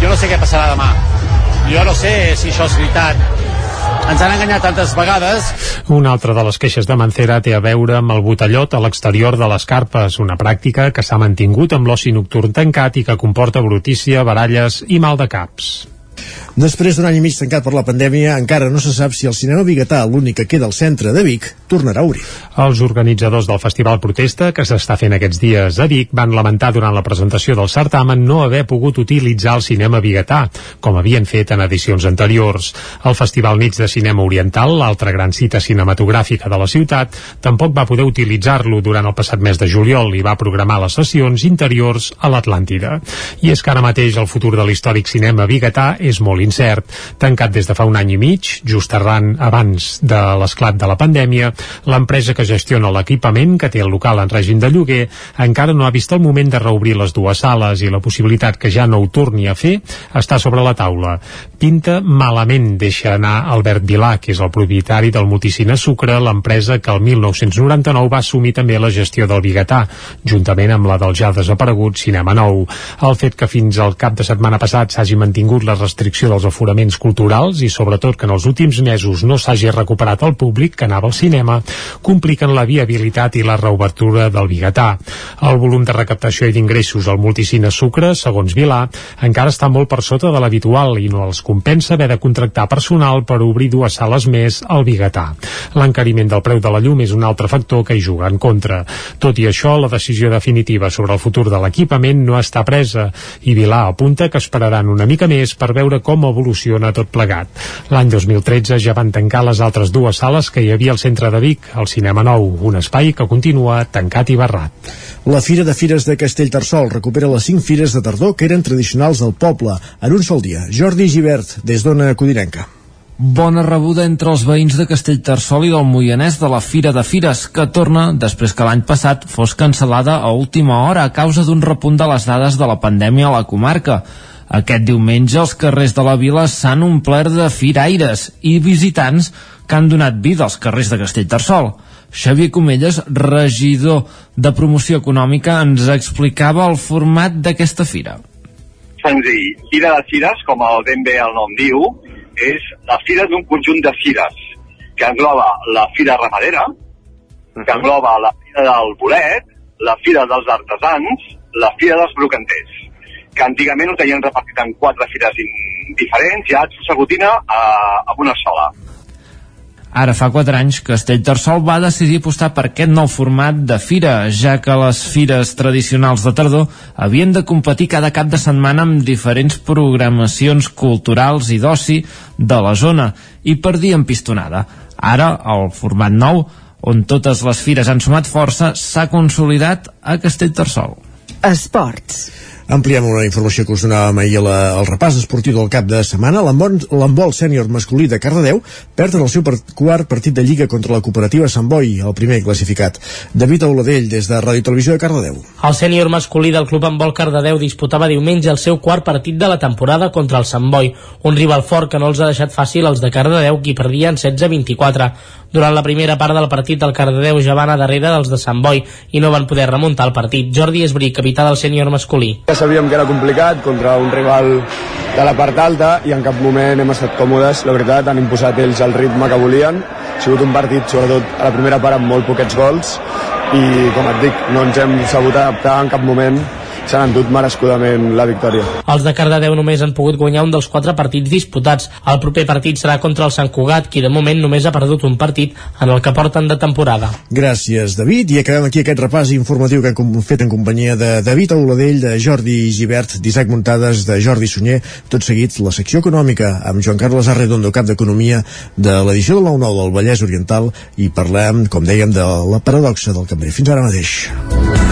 jo no sé què passarà demà. Jo no sé si això és veritat ens han enganyat tantes vegades. Una altra de les queixes de Mancera té a veure amb el botellot a l'exterior de les carpes, una pràctica que s'ha mantingut amb l'oci nocturn tancat i que comporta brutícia, baralles i mal de caps. Després d'un any i mig tancat per la pandèmia, encara no se sap si el cinema biguetà, l'únic que queda al centre de Vic, tornarà a obrir. Els organitzadors del Festival Protesta, que s'està fent aquests dies a Vic, van lamentar durant la presentació del certamen no haver pogut utilitzar el cinema biguetà, com havien fet en edicions anteriors. El Festival Nits de Cinema Oriental, l'altra gran cita cinematogràfica de la ciutat, tampoc va poder utilitzar-lo durant el passat mes de juliol i va programar les sessions interiors a l'Atlàntida. I és que ara mateix el futur de l'històric cinema biguetà és molt incert. Tancat des de fa un any i mig, just arran abans de l'esclat de la pandèmia, l'empresa que gestiona l'equipament, que té el local en règim de lloguer, encara no ha vist el moment de reobrir les dues sales i la possibilitat que ja no ho torni a fer està sobre la taula. Pinta malament deixa anar Albert Vilà, que és el propietari del Multicine Sucre, l'empresa que el 1999 va assumir també la gestió del Bigatà, juntament amb la del ja desaparegut Cinema Nou. El fet que fins al cap de setmana passat s'hagi mantingut la restricció dels aforaments culturals i sobretot que en els últims mesos no s'hagi recuperat el públic que anava al cinema compliquen la viabilitat i la reobertura del Bigatà. El volum de recaptació i d'ingressos al multicine Sucre, segons Vilà, encara està molt per sota de l'habitual i no els compensa haver de contractar personal per obrir dues sales més al Bigatà. L'encariment del preu de la llum és un altre factor que hi juga en contra. Tot i això, la decisió definitiva sobre el futur de l'equipament no està presa i Vilà apunta que esperaran una mica més per veure com evoluciona tot plegat. L'any 2013 ja van tancar les altres dues sales que hi havia al centre de Vic, el Cinema Nou, un espai que continua tancat i barrat. La Fira de Fires de Castellterçol recupera les cinc fires de tardor que eren tradicionals del poble en un sol dia. Jordi Givert, des d'Ona Codinenca. Bona rebuda entre els veïns de Castellterçol i del Moianès de la Fira de Fires, que torna després que l'any passat fos cancel·lada a última hora a causa d'un repunt de les dades de la pandèmia a la comarca. Aquest diumenge els carrers de la vila s'han omplert de firaires i visitants que han donat vida als carrers de Castellterçol. Xavier Comelles, regidor de promoció econòmica, ens explicava el format d'aquesta fira. Senzill. Fira de Fires, com el ben bé el nom diu, és la fira d'un conjunt de fires que engloba la fira ramadera, que engloba la fira del bolet, la fira dels artesans, la fira dels brocanters, que antigament ho tenien repartit en quatre fires diferents i ara s'agotina a, a una sola. Ara fa 4 anys Castellterçol va decidir apostar per aquest nou format de fira, ja que les fires tradicionals de tardor havien de competir cada cap de setmana amb diferents programacions culturals i d'oci de la zona i perdien pistonada. Ara, el format nou, on totes les fires han sumat força, s'ha consolidat a Castellterçol. Esports. Ampliem una informació que us donàvem ahir la, al repàs esportiu del cap de setmana. L'handbol sènior masculí de Cardedeu perd el seu per, quart partit de Lliga contra la cooperativa Sant Boi, el primer classificat. David Auladell, des de Ràdio Televisió de Cardedeu. El sènior masculí del club handbol Cardedeu disputava diumenge el seu quart partit de la temporada contra el Sant Boi, un rival fort que no els ha deixat fàcil els de Cardedeu, qui perdien 16-24. Durant la primera part del partit, el Cardedeu ja va anar darrere dels de Sant Boi i no van poder remuntar el partit. Jordi Esbrí, capità del sènior masculí. Ja sabíem que era complicat contra un rival de la part alta i en cap moment hem estat còmodes, la veritat, han imposat ells el ritme que volien. Ha sigut un partit, sobretot a la primera part, amb molt poquets gols i, com et dic, no ens hem sabut adaptar en cap moment s'han endut merescudament la victòria. Els de Cardedeu només han pogut guanyar un dels quatre partits disputats. El proper partit serà contra el Sant Cugat, qui de moment només ha perdut un partit en el que porten de temporada. Gràcies, David. I acabem aquí aquest repàs informatiu que hem fet en companyia de David Auladell, de Jordi Givert, d'Isaac Muntades, de Jordi Sunyer. Tot seguit, la secció econòmica amb Joan Carles Arredondo, cap d'Economia de l'edició del 9-9 del Vallès Oriental i parlem, com dèiem, de la paradoxa del cambrer. Fins ara mateix.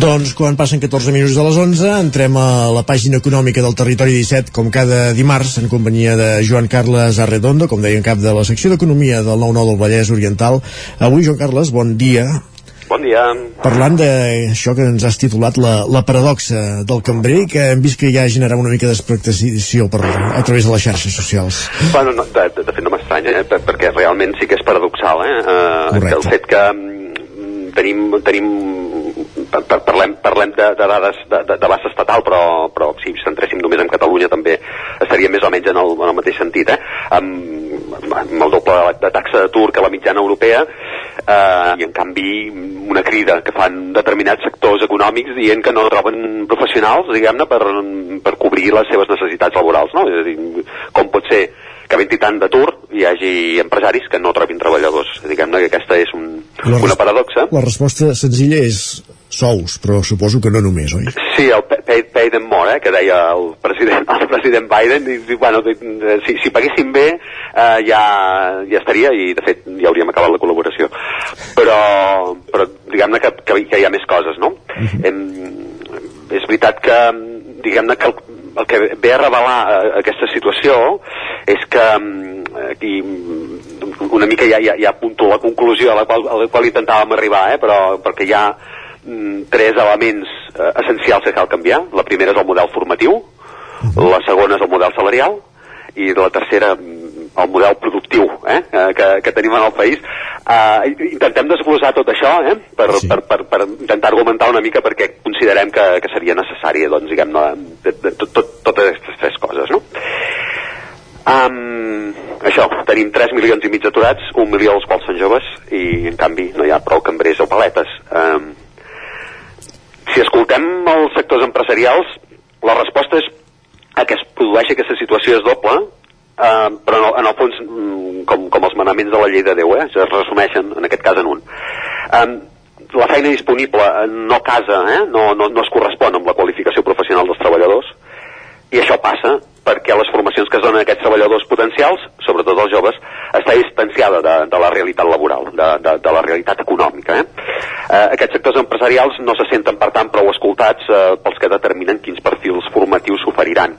Doncs quan passen 14 minuts de les 11 entrem a la pàgina econòmica del Territori 17 com cada dimarts en companyia de Joan Carles Arredondo com deia en cap de la secció d'Economia del 9-9 del Vallès Oriental Avui Joan Carles, bon dia Bon dia. Parlant d'això que ens has titulat la, la paradoxa del cambrer que hem vist que ja generava una mica d'expectació a través de les xarxes socials Bueno, no, de, de, fet no m'estranya, eh, per- perquè realment sí que és paradoxal, eh? eh que el fet que mm, tenim, tenim par- par- parlem, parlem de, de dades de, de, d'abast estatal, però, però si ens centréssim només en Catalunya també estaria més o menys en el, en el mateix sentit, eh? amb, amb el doble de, de taxa d'atur que la mitjana europea, eh, i en canvi una crida que fan determinats sectors econòmics dient que no troben professionals, diguem-ne, per, per cobrir les seves necessitats laborals, no? És a dir, com pot ser que havent-hi tant d'atur hi hagi empresaris que no trobin treballadors. Diguem-ne que aquesta és un, La una paradoxa. La resposta senzilla és sous, però suposo que no només, oi? Sí, el pay, pay, them more, eh, que deia el president, el president Biden, i, i, bueno, si, si paguéssim bé eh, ja, ja estaria i de fet ja hauríem acabat la col·laboració. Però, però diguem-ne que, que, que hi ha més coses, no? Em, és veritat que diguem-ne que el, el que ve a revelar eh, aquesta situació és que aquí una mica ja, ja, ja apunto la conclusió a la qual, a la qual intentàvem arribar, eh, però perquè mm, tres elements eh, essencials que cal canviar. La primera és el model formatiu, la segona és el model salarial i la tercera mm, el model productiu eh, eh, que, que tenim en el país. Uh, intentem desglosar tot això eh, per, sí. per, per, per intentar argumentar una mica perquè considerem que, que seria necessària doncs, diguem de, de, tot, tot, totes aquestes tres coses. No? Um, això, tenim 3 milions i mig d'aturats, un milió dels quals són joves i en canvi no hi ha prou cambrers o paletes. Um, si escoltem els sectors empresarials, la resposta és a que es produeixi aquesta situació és doble, eh, però en el, en el fons, mm, com, com els manaments de la llei de Déu, eh, es resumeixen, en aquest cas, en un. Eh, la feina disponible no casa, eh, no, no, no es correspon amb la qualificació professional dels treballadors, i això passa perquè les formacions que es donen a aquests treballadors potencials, sobretot els joves, està distanciada de, de la realitat laboral, de, de, de la realitat econòmica. Eh? Eh, aquests sectors empresarials no se senten, per tant, prou escoltats eh, pels que determinen quins perfils formatius s'oferiran.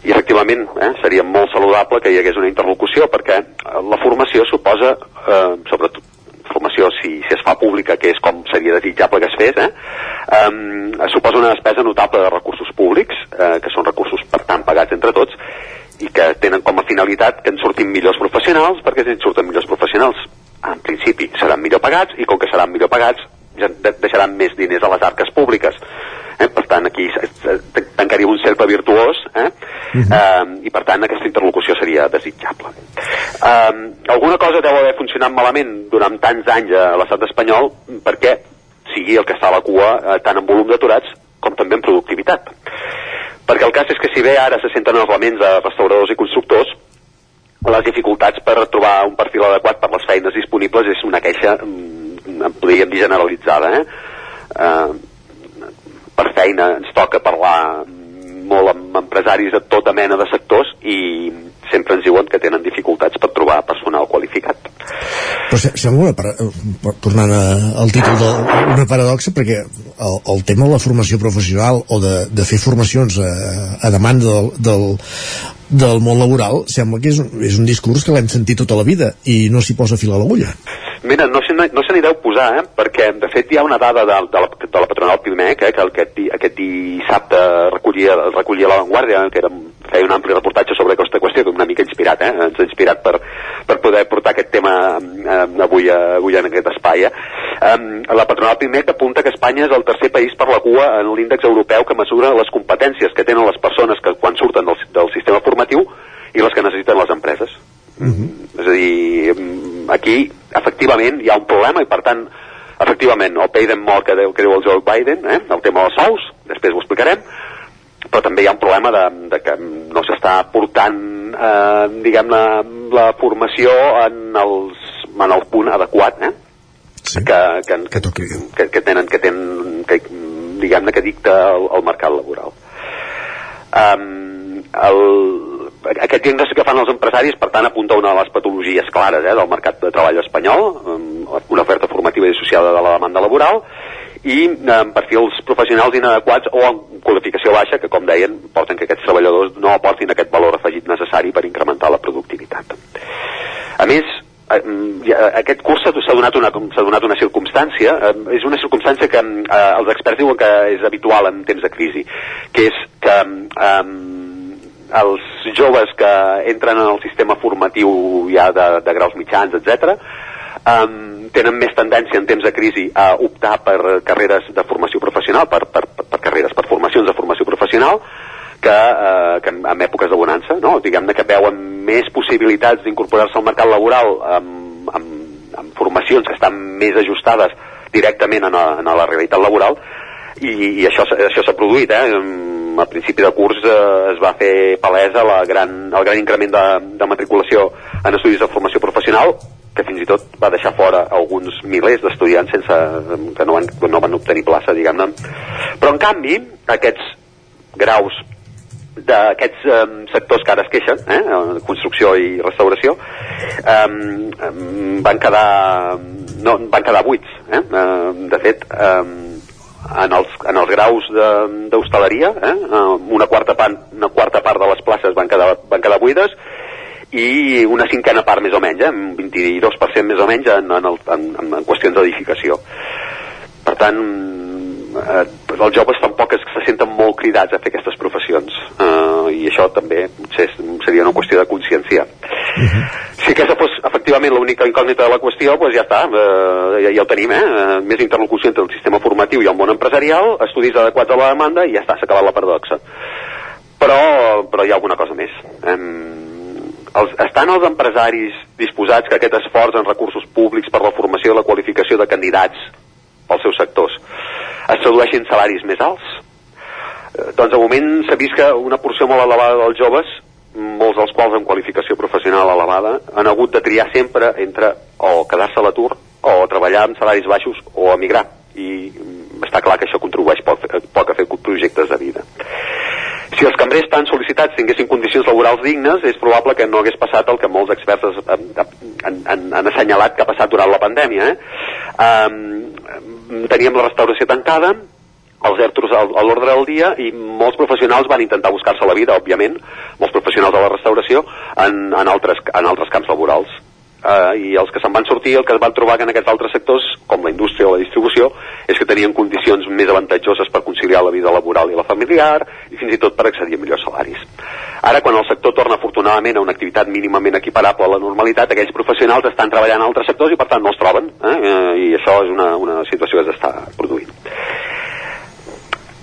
i efectivament eh, seria molt saludable que hi hagués una interlocució perquè la formació suposa, eh, sobretot formació si, si es fa pública, que és com seria desitjable que es fes, eh, eh, suposa una despesa notable de recursos públics, eh, que són recursos per tant pagats entre tots, i que tenen com a finalitat que en surtin millors professionals, perquè si en surten millors professionals, en principi seran millor pagats, i com que seran millor pagats, deixaran més diners a les arques públiques. Eh? Per tant, aquí tancaria un cercle virtuós eh? Uh -huh. eh, i per tant aquesta interlocució seria desitjable. Eh, alguna cosa deu haver funcionat malament durant tants anys a l'estat espanyol perquè sigui el que està a la cua eh, tant en volum d'aturats com també en productivitat. Perquè el cas és que si bé ara se senten els laments de restauradors i constructors, les dificultats per trobar un perfil adequat per les feines disponibles és una queixa, mm, podríem dir generalitzada, eh? eh per feina ens toca parlar molt amb empresaris de tota mena de sectors i sempre ens diuen que tenen dificultats per trobar personal qualificat. Però se- sembla una para... tornant a, al títol de, una paradoxa perquè el, el tema de la formació professional o de, de fer formacions a, a demanda del, del, del món laboral sembla que és, és un discurs que l'hem sentit tota la vida i no s'hi posa fil a l'agulla Mira, no se, no se n'hi deu posar, eh? perquè de fet hi ha una dada de, de, la, de la patronal PIMEC, eh? que aquest, di- aquest dissabte recollia, recollia la Vanguardia, que era, feia un ampli reportatge sobre aquesta qüestió, una mica inspirat, eh? ens ha inspirat per, per poder portar aquest tema eh, avui, a- avui en aquest espai. Eh? Um, la patronal PIMEC apunta que Espanya és el tercer país per la cua en l'índex europeu que mesura les competències que tenen les persones que quan surten del, del sistema formatiu i les que necessiten les empreses. És a dir, aquí efectivament hi ha un problema i per tant efectivament el pay them more que, diu- que diu el Joe Biden, eh? el tema dels sous, després ho explicarem, però també hi ha un problema de, de que no s'està portant eh, diguem la, la formació en, els, en el punt adequat eh? sí. que, que, que, que, que tenen que tenen que, diguem-ne que dicta el, el mercat laboral um, el, aquest diagnòstic que fan els empresaris per tant apunta una de les patologies clares eh, del mercat de treball espanyol um, una oferta formativa i associada de la demanda laboral i amb perfils professionals inadequats o amb qualificació baixa que com deien porten que aquests treballadors no aportin aquest valor afegit necessari per incrementar la productivitat. A més eh, ja, aquest curs s'ha donat, una, donat una circumstància, eh, és una circumstància que eh, els experts diuen que és habitual en temps de crisi, que és que eh, els joves que entren en el sistema formatiu ja de, de graus mitjans, etc, um, tenen més tendència en temps de crisi a optar per carreres de formació professional, per, per, per, carreres, per formacions de formació professional, que, eh, que en, en èpoques de bonança, no? diguem-ne que veuen més possibilitats d'incorporar-se al mercat laboral amb, amb, amb formacions que estan més ajustades directament a a la realitat laboral i, i això, això s'ha produït eh? A principi de curs eh, es va fer palesa la gran, el gran increment de, de matriculació en estudis de formació professional que fins i tot va deixar fora alguns milers d'estudiants sense, que no van, no van obtenir plaça, diguem-ne. Però, en canvi, aquests graus d'aquests eh, sectors que ara es queixen, eh, construcció i restauració, eh, van quedar no, van quedar buits. Eh? Eh, de fet, eh, en, els, en els graus d'hostaleria, eh, eh, una, quarta part, una quarta part de les places van quedar, van quedar buides i una cinquena part més o menys, eh, un 22% més o menys en, en, el, en, en qüestions d'edificació. Per tant, eh, els joves tampoc es, se senten molt cridats a fer aquestes professions eh, i això també potser seria una qüestió de consciència. Si aquesta fos efectivament l'única incògnita de la qüestió, doncs ja està, eh, ja, ja ho tenim, eh? eh? Més interlocució entre el sistema formatiu i el món empresarial, estudis adequats a la demanda i ja està, s'ha acabat la paradoxa. Però, però hi ha alguna cosa més. Em, els, estan els empresaris disposats que aquest esforç en recursos públics per la formació i la qualificació de candidats als seus sectors es tradueixi en salaris més alts? Eh, doncs de moment s'ha vist que una porció molt elevada dels joves molts dels quals amb qualificació professional elevada han hagut de triar sempre entre o quedar-se a l'atur o treballar amb salaris baixos o emigrar i mm, està clar que això contribueix poc, poc a fer projectes de vida si els cambrers tan sol·licitats tinguessin condicions laborals dignes, és probable que no hagués passat el que molts experts es- han, han, han assenyalat que ha passat durant la pandèmia. Eh? Um, teníem la restauració tancada, els ERTOs a l'ordre del dia i molts professionals van intentar buscar-se la vida, òbviament, molts professionals de la restauració, en, en, altres, en altres camps laborals. Uh, I els que se'n van sortir, el que van trobar que en aquests altres sectors, com la indústria o la distribució, és que tenien condicions més avantatjoses per conciliar la vida laboral i la familiar i fins i tot per accedir a millors salaris. Ara, quan el sector torna afortunadament a una activitat mínimament equiparable a la normalitat, aquells professionals estan treballant en altres sectors i per tant no els troben, eh? Eh, i això és una, una situació que s'està produint.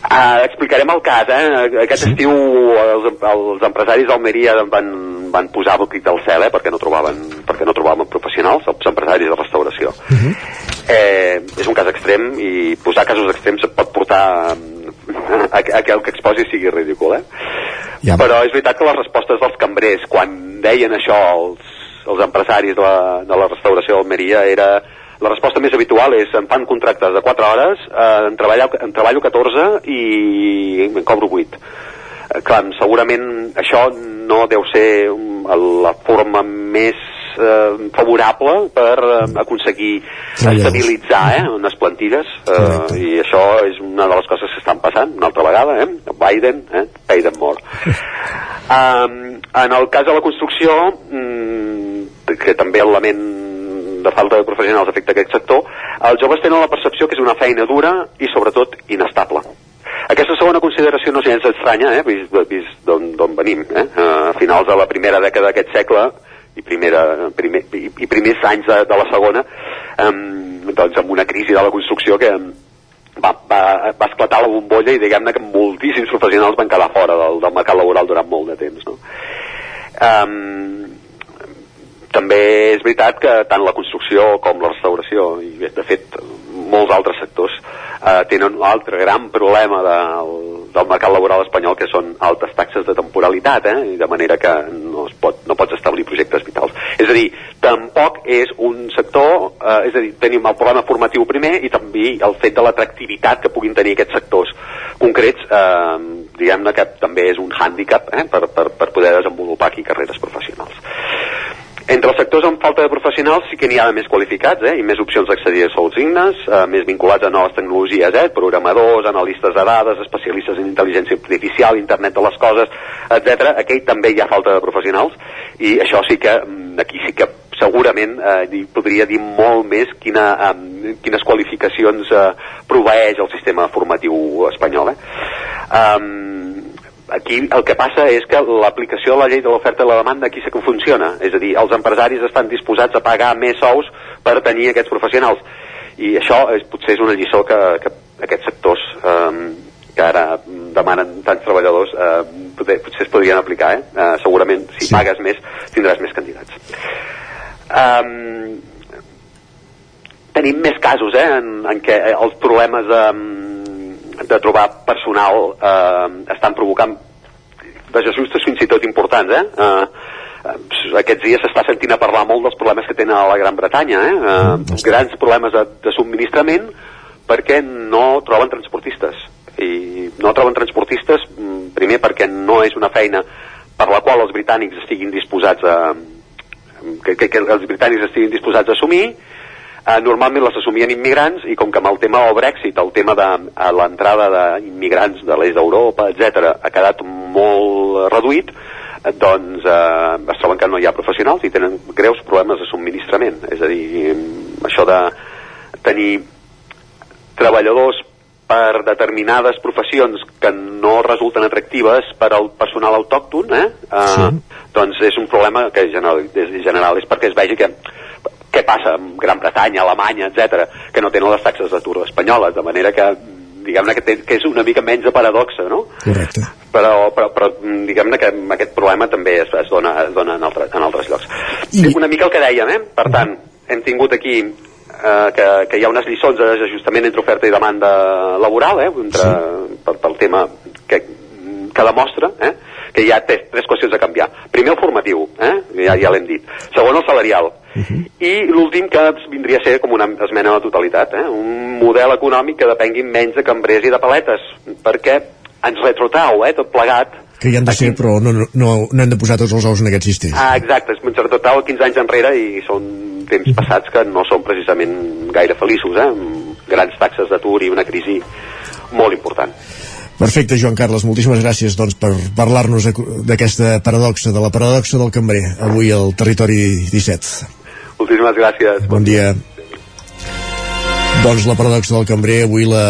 Uh, explicarem el cas, eh? Aquest sí. estiu els, els empresaris d'Almeria van, van posar el crit del cel, eh? Perquè no trobaven, perquè no trobaven professionals, els empresaris de restauració. Uh -huh. eh, és un cas extrem i posar casos extrems pot portar a, a que el que exposi sigui ridícul, eh? Ja. Però és veritat que les respostes dels cambrers, quan deien això els, els empresaris de la, de la restauració d'Almeria, era la resposta més habitual és em fan contractes de 4 hores, eh, en, treballo, en treballo 14 i en cobro 8. Eh, clar, segurament això no deu ser um, la forma més eh, favorable per eh, aconseguir estabilitzar eh, unes plantilles eh, i això és una de les coses que estan passant una altra vegada, eh? Biden eh? pay them more <laughs> um, en el cas de la construcció mm, que també l'element de falta de professionals afecta aquest sector, els joves tenen la percepció que és una feina dura i sobretot inestable. Aquesta segona consideració no és estranya, eh, vist, vist d'on venim. Eh? A finals de la primera dècada d'aquest segle i, primera, primer, i, i primers anys de, de la segona, eh, doncs amb una crisi de la construcció que va, va, va esclatar la bombolla i diguem-ne que moltíssims professionals van quedar fora del, del mercat laboral durant molt de temps. No? Um, també és veritat que tant la construcció com la restauració i de fet molts altres sectors eh, tenen un altre gran problema del, del mercat laboral espanyol que són altes taxes de temporalitat eh? i de manera que no, es pot, no pots establir projectes vitals és a dir, tampoc és un sector eh, és a dir, tenim el problema formatiu primer i també el fet de l'atractivitat que puguin tenir aquests sectors concrets eh, diguem-ne que també és un hàndicap eh? per, per, per poder desenvolupar aquí carreres professionals entre els sectors amb falta de professionals sí que n'hi ha de més qualificats eh, i més opcions d'accedir a sous dignes, eh, més vinculats a noves tecnologies, eh, programadors, analistes de dades, especialistes en intel·ligència artificial, internet de les coses, etc. Aquí també hi ha falta de professionals i això sí que mm, aquí sí que segurament eh, podria dir molt més quina, eh, quines qualificacions eh, proveeix el sistema formatiu espanyol. Eh? Um, aquí el que passa és que l'aplicació de la llei de l'oferta i la demanda aquí sí que funciona, és a dir, els empresaris estan disposats a pagar més sous per tenir aquests professionals i això és, potser és una lliçó que, que aquests sectors eh, que ara demanen tants treballadors eh, potser, potser es podrien aplicar eh? Eh, segurament si sí. pagues més tindràs més candidats um, tenim més casos eh, en, en què els problemes de, de trobar personal eh, estan provocant desajustes fins i tot importants eh? Eh, aquests dies s'està sentint a parlar molt dels problemes que tenen a la Gran Bretanya eh? Eh, grans problemes de, de subministrament perquè no troben transportistes i no troben transportistes mm, primer perquè no és una feina per la qual els britànics estiguin disposats a que, que, que els britànics estiguin disposats a assumir eh, normalment les assumien immigrants i com que amb el tema del Brexit, el tema de l'entrada d'immigrants de l'est d'Europa, etc ha quedat molt reduït, eh, doncs eh, es troben que no hi ha professionals i tenen greus problemes de subministrament. És a dir, això de tenir treballadors per determinades professions que no resulten atractives per al personal autòcton, eh? eh sí. doncs és un problema que general, és general, és perquè es vegi que què passa amb Gran Bretanya, Alemanya, etc que no tenen les taxes d'atur espanyoles, de manera que diguem-ne que, té, que és una mica menys de paradoxa, no? Correcte. Però, però, però diguem-ne que aquest problema també es, es, dona, es dona en, altre, en altres llocs. I... Una mica el que dèiem, eh? Per tant, hem tingut aquí eh, que, que hi ha unes lliçons de desajustament entre oferta i demanda laboral, eh? Entre, sí. pel, pel tema que, que demostra, eh? que hi ha tres, tres qüestions a canviar. Primer el formatiu, eh? ja, ja l'hem dit. Segon el salarial. Uh -huh. I l'últim que vindria a ser com una esmena a la totalitat, eh? un model econòmic que depengui menys de cambrers i de paletes, perquè ens retrotrau eh, tot plegat que hi han de ser, però no, no, no, no hem de posar tots els ous en aquest sistema. Ah, exacte, ens retrotrau 15 anys enrere i són temps passats que no són precisament gaire feliços, eh? amb grans taxes d'atur i una crisi molt important. Perfecte, Joan Carles, moltíssimes gràcies doncs, per parlar-nos d'aquesta paradoxa, de la paradoxa del cambrer, avui al Territori 17. Moltíssimes gràcies. Bon dia. Doncs la paradoxa del cambrer, avui la,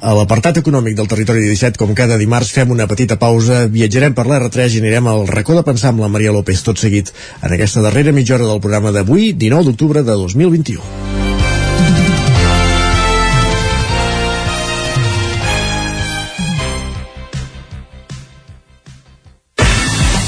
a l'apartat econòmic del territori 17, com cada dimarts, fem una petita pausa, viatjarem per l'R3 i anirem al racó de pensar amb la Maria López, tot seguit, en aquesta darrera mitja hora del programa d'avui, 19 d'octubre de 2021.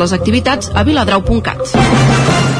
les activitats a viladrau.cat.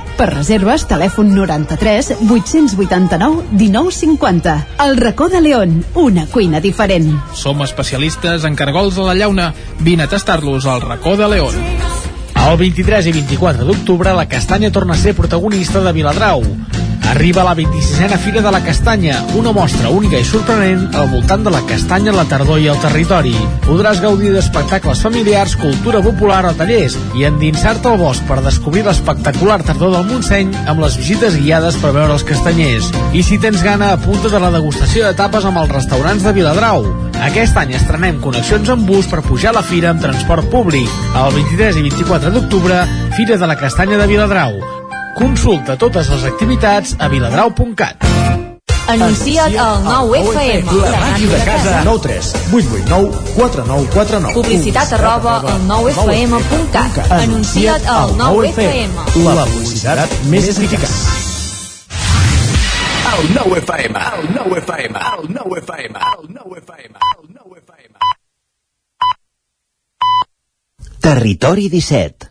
Per reserves, telèfon 93 889 1950. El racó de León. Una cuina diferent. Som especialistes en cargols a la llauna. Vine a tastar-los al racó de León. El 23 i 24 d'octubre la castanya torna a ser protagonista de Viladrau. Arriba la 26a Fira de la Castanya, una mostra única i sorprenent al voltant de la castanya, la tardor i el territori. Podràs gaudir d'espectacles familiars, cultura popular o tallers i endinsar-te al bosc per descobrir l'espectacular tardor del Montseny amb les visites guiades per veure els castanyers. I si tens gana, apunta de la degustació de tapes amb els restaurants de Viladrau. Aquest any estrenem connexions amb bus per pujar a la fira amb transport públic. El 23 i 24 d'octubre, Fira de la Castanya de Viladrau. Consulta totes les activitats a viladrau.cat. Anuncia't al 9FM. La màquina de casa. 9 3 8 8 9 4 9 4 9. Publicitat arroba al 9FM.cat. Anuncia't al 9FM. La publicitat més eficaç. El 9 FM, el 9 FM, el 9 FM, el 9 FM, el 9 FM. Territori 17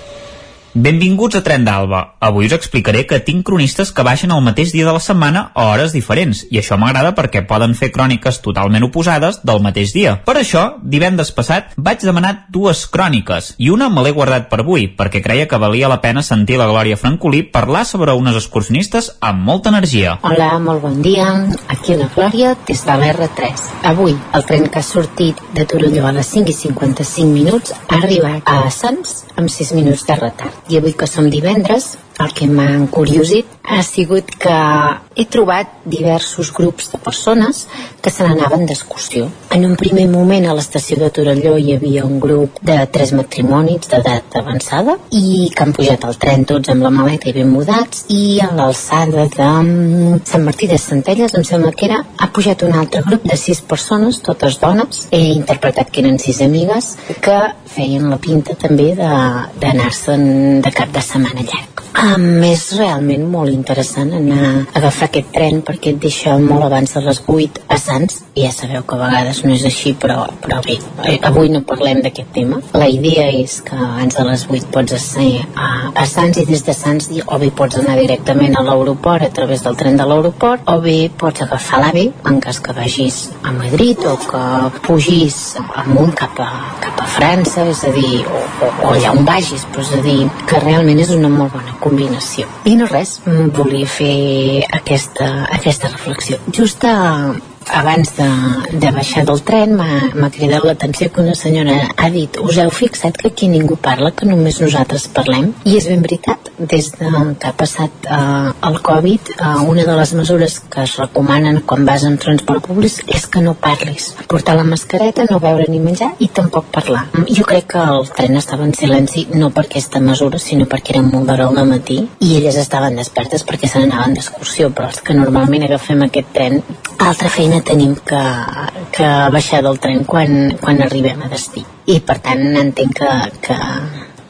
Benvinguts a Tren d'Alba. Avui us explicaré que tinc cronistes que baixen el mateix dia de la setmana a hores diferents, i això m'agrada perquè poden fer cròniques totalment oposades del mateix dia. Per això, divendres passat, vaig demanar dues cròniques, i una me l'he guardat per avui, perquè creia que valia la pena sentir la Glòria Francolí parlar sobre unes excursionistes amb molta energia. Hola, molt bon dia. Aquí la Glòria, des de l'R3. Avui, el tren que ha sortit de Torelló a les 5 i 55 minuts ha arribat a Sants amb 6 minuts de retard. I avui que som divendres, el que m'ha encuriosit ha sigut que he trobat diversos grups de persones que se n'anaven d'excursió. En un primer moment a l'estació de Torelló hi havia un grup de tres matrimonis d'edat avançada i que han pujat al tren tots amb la maleta i ben mudats i a l'alçada de mm, Sant Martí de Centelles em sembla que era ha pujat un altre grup de sis persones, totes dones he interpretat que eren sis amigues que feien la pinta també d'anar-se'n de, de cap de setmana llarg Um, és realment molt interessant anar a agafar aquest tren perquè et deixa molt abans de les 8 a Sants. Ja sabeu que a vegades no és així però, però bé, eh, avui no parlem d'aquest tema. La idea és que abans de les 8 pots ser a, a Sants i des de Sants o bé pots anar directament a l'aeroport a través del tren de l'aeroport o bé pots agafar l'AVE en cas que vagis a Madrid o que pugis amunt cap a, cap a França és a dir, o, o, o allà on vagis. Però és a dir, que realment és una molt bona combinació. I no res, volia fer aquesta, aquesta reflexió. Just a, abans de, de baixar del tren m'ha cridat l'atenció que una senyora ha dit us heu fixat que aquí ningú parla que només nosaltres parlem i és ben veritat des de que ha passat eh, el Covid eh, una de les mesures que es recomanen quan vas en transport públic és que no parlis. Portar la mascareta, no veure ni menjar i tampoc parlar. Jo crec que el tren estava en silenci no per aquesta mesura sinó perquè era molt d'hora al matí i elles estaven despertes perquè se n'anaven d'excursió però els que normalment agafem aquest tren. Altra feina tenim que, que baixar del tren quan, quan arribem a destí. I per tant entenc que, que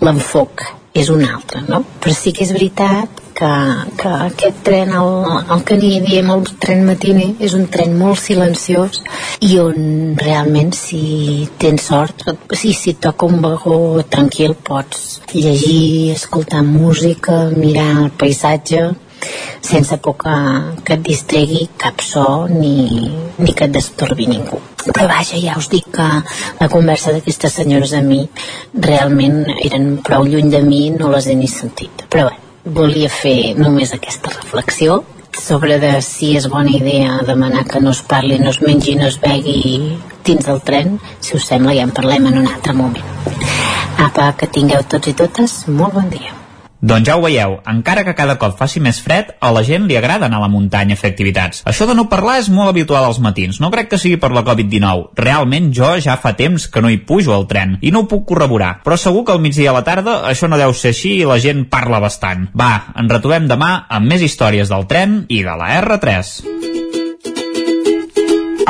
l'enfoc és un altre, no? Però sí que és veritat que, que aquest tren, el, el que n'hi diem el tren matiner, és un tren molt silenciós i on realment si tens sort, si, si toca un vagó tranquil pots llegir, escoltar música, mirar el paisatge sense por que, que et distregui cap so ni, ni que et destorbi ningú. Però vaja, ja us dic que la conversa d'aquestes senyores a mi realment eren prou lluny de mi, no les he ni sentit. Però bé, volia fer només aquesta reflexió sobre de si és bona idea demanar que no es parli, no es mengi, no es begui dins del tren, si us sembla ja en parlem en un altre moment. Apa, que tingueu tots i totes molt bon dia. Doncs ja ho veieu, encara que cada cop faci més fred, a la gent li agrada anar a la muntanya a fer activitats. Això de no parlar és molt habitual als matins, no crec que sigui per la Covid-19. Realment jo ja fa temps que no hi pujo al tren, i no ho puc corroborar, però segur que al migdia a la tarda això no deu ser així i la gent parla bastant. Va, ens retrobem demà amb més històries del tren i de la R3.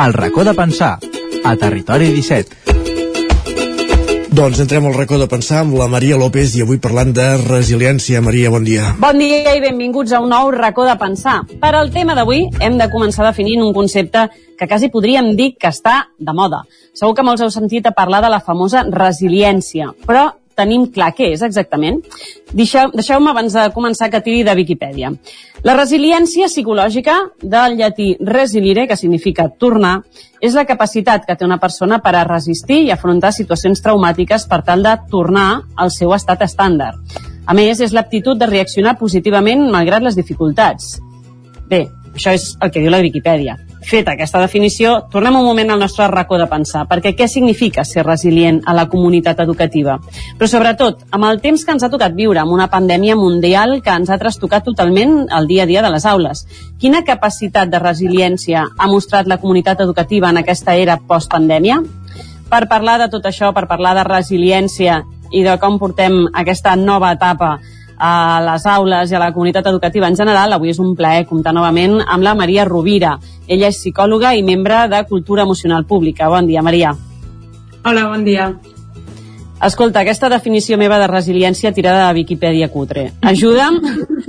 El racó de pensar, a Territori 17. Doncs entrem al racó de pensar amb la Maria López i avui parlant de resiliència. Maria, bon dia. Bon dia i benvinguts a un nou racó de pensar. Per al tema d'avui hem de començar definint un concepte que quasi podríem dir que està de moda. Segur que molts heu sentit a parlar de la famosa resiliència, però tenim clar què és exactament? Deixeu-me deixeu abans de començar que tiri de Viquipèdia. La resiliència psicològica, del llatí resilire, que significa tornar, és la capacitat que té una persona per a resistir i afrontar situacions traumàtiques per tal de tornar al seu estat estàndard. A més, és l'aptitud de reaccionar positivament malgrat les dificultats. Bé, això és el que diu la Viquipèdia. Feta aquesta definició, tornem un moment al nostre racó de pensar, perquè què significa ser resilient a la comunitat educativa? Però sobretot, amb el temps que ens ha tocat viure, amb una pandèmia mundial que ens ha trastocat totalment el dia a dia de les aules, quina capacitat de resiliència ha mostrat la comunitat educativa en aquesta era postpandèmia? Per parlar de tot això, per parlar de resiliència i de com portem aquesta nova etapa a les aules i a la comunitat educativa en general, avui és un plaer comptar novament amb la Maria Rovira. Ella és psicòloga i membre de Cultura Emocional Pública. Bon dia, Maria. Hola, bon dia. Escolta, aquesta definició meva de resiliència tirada de Viquipèdia cutre. Ajuda'm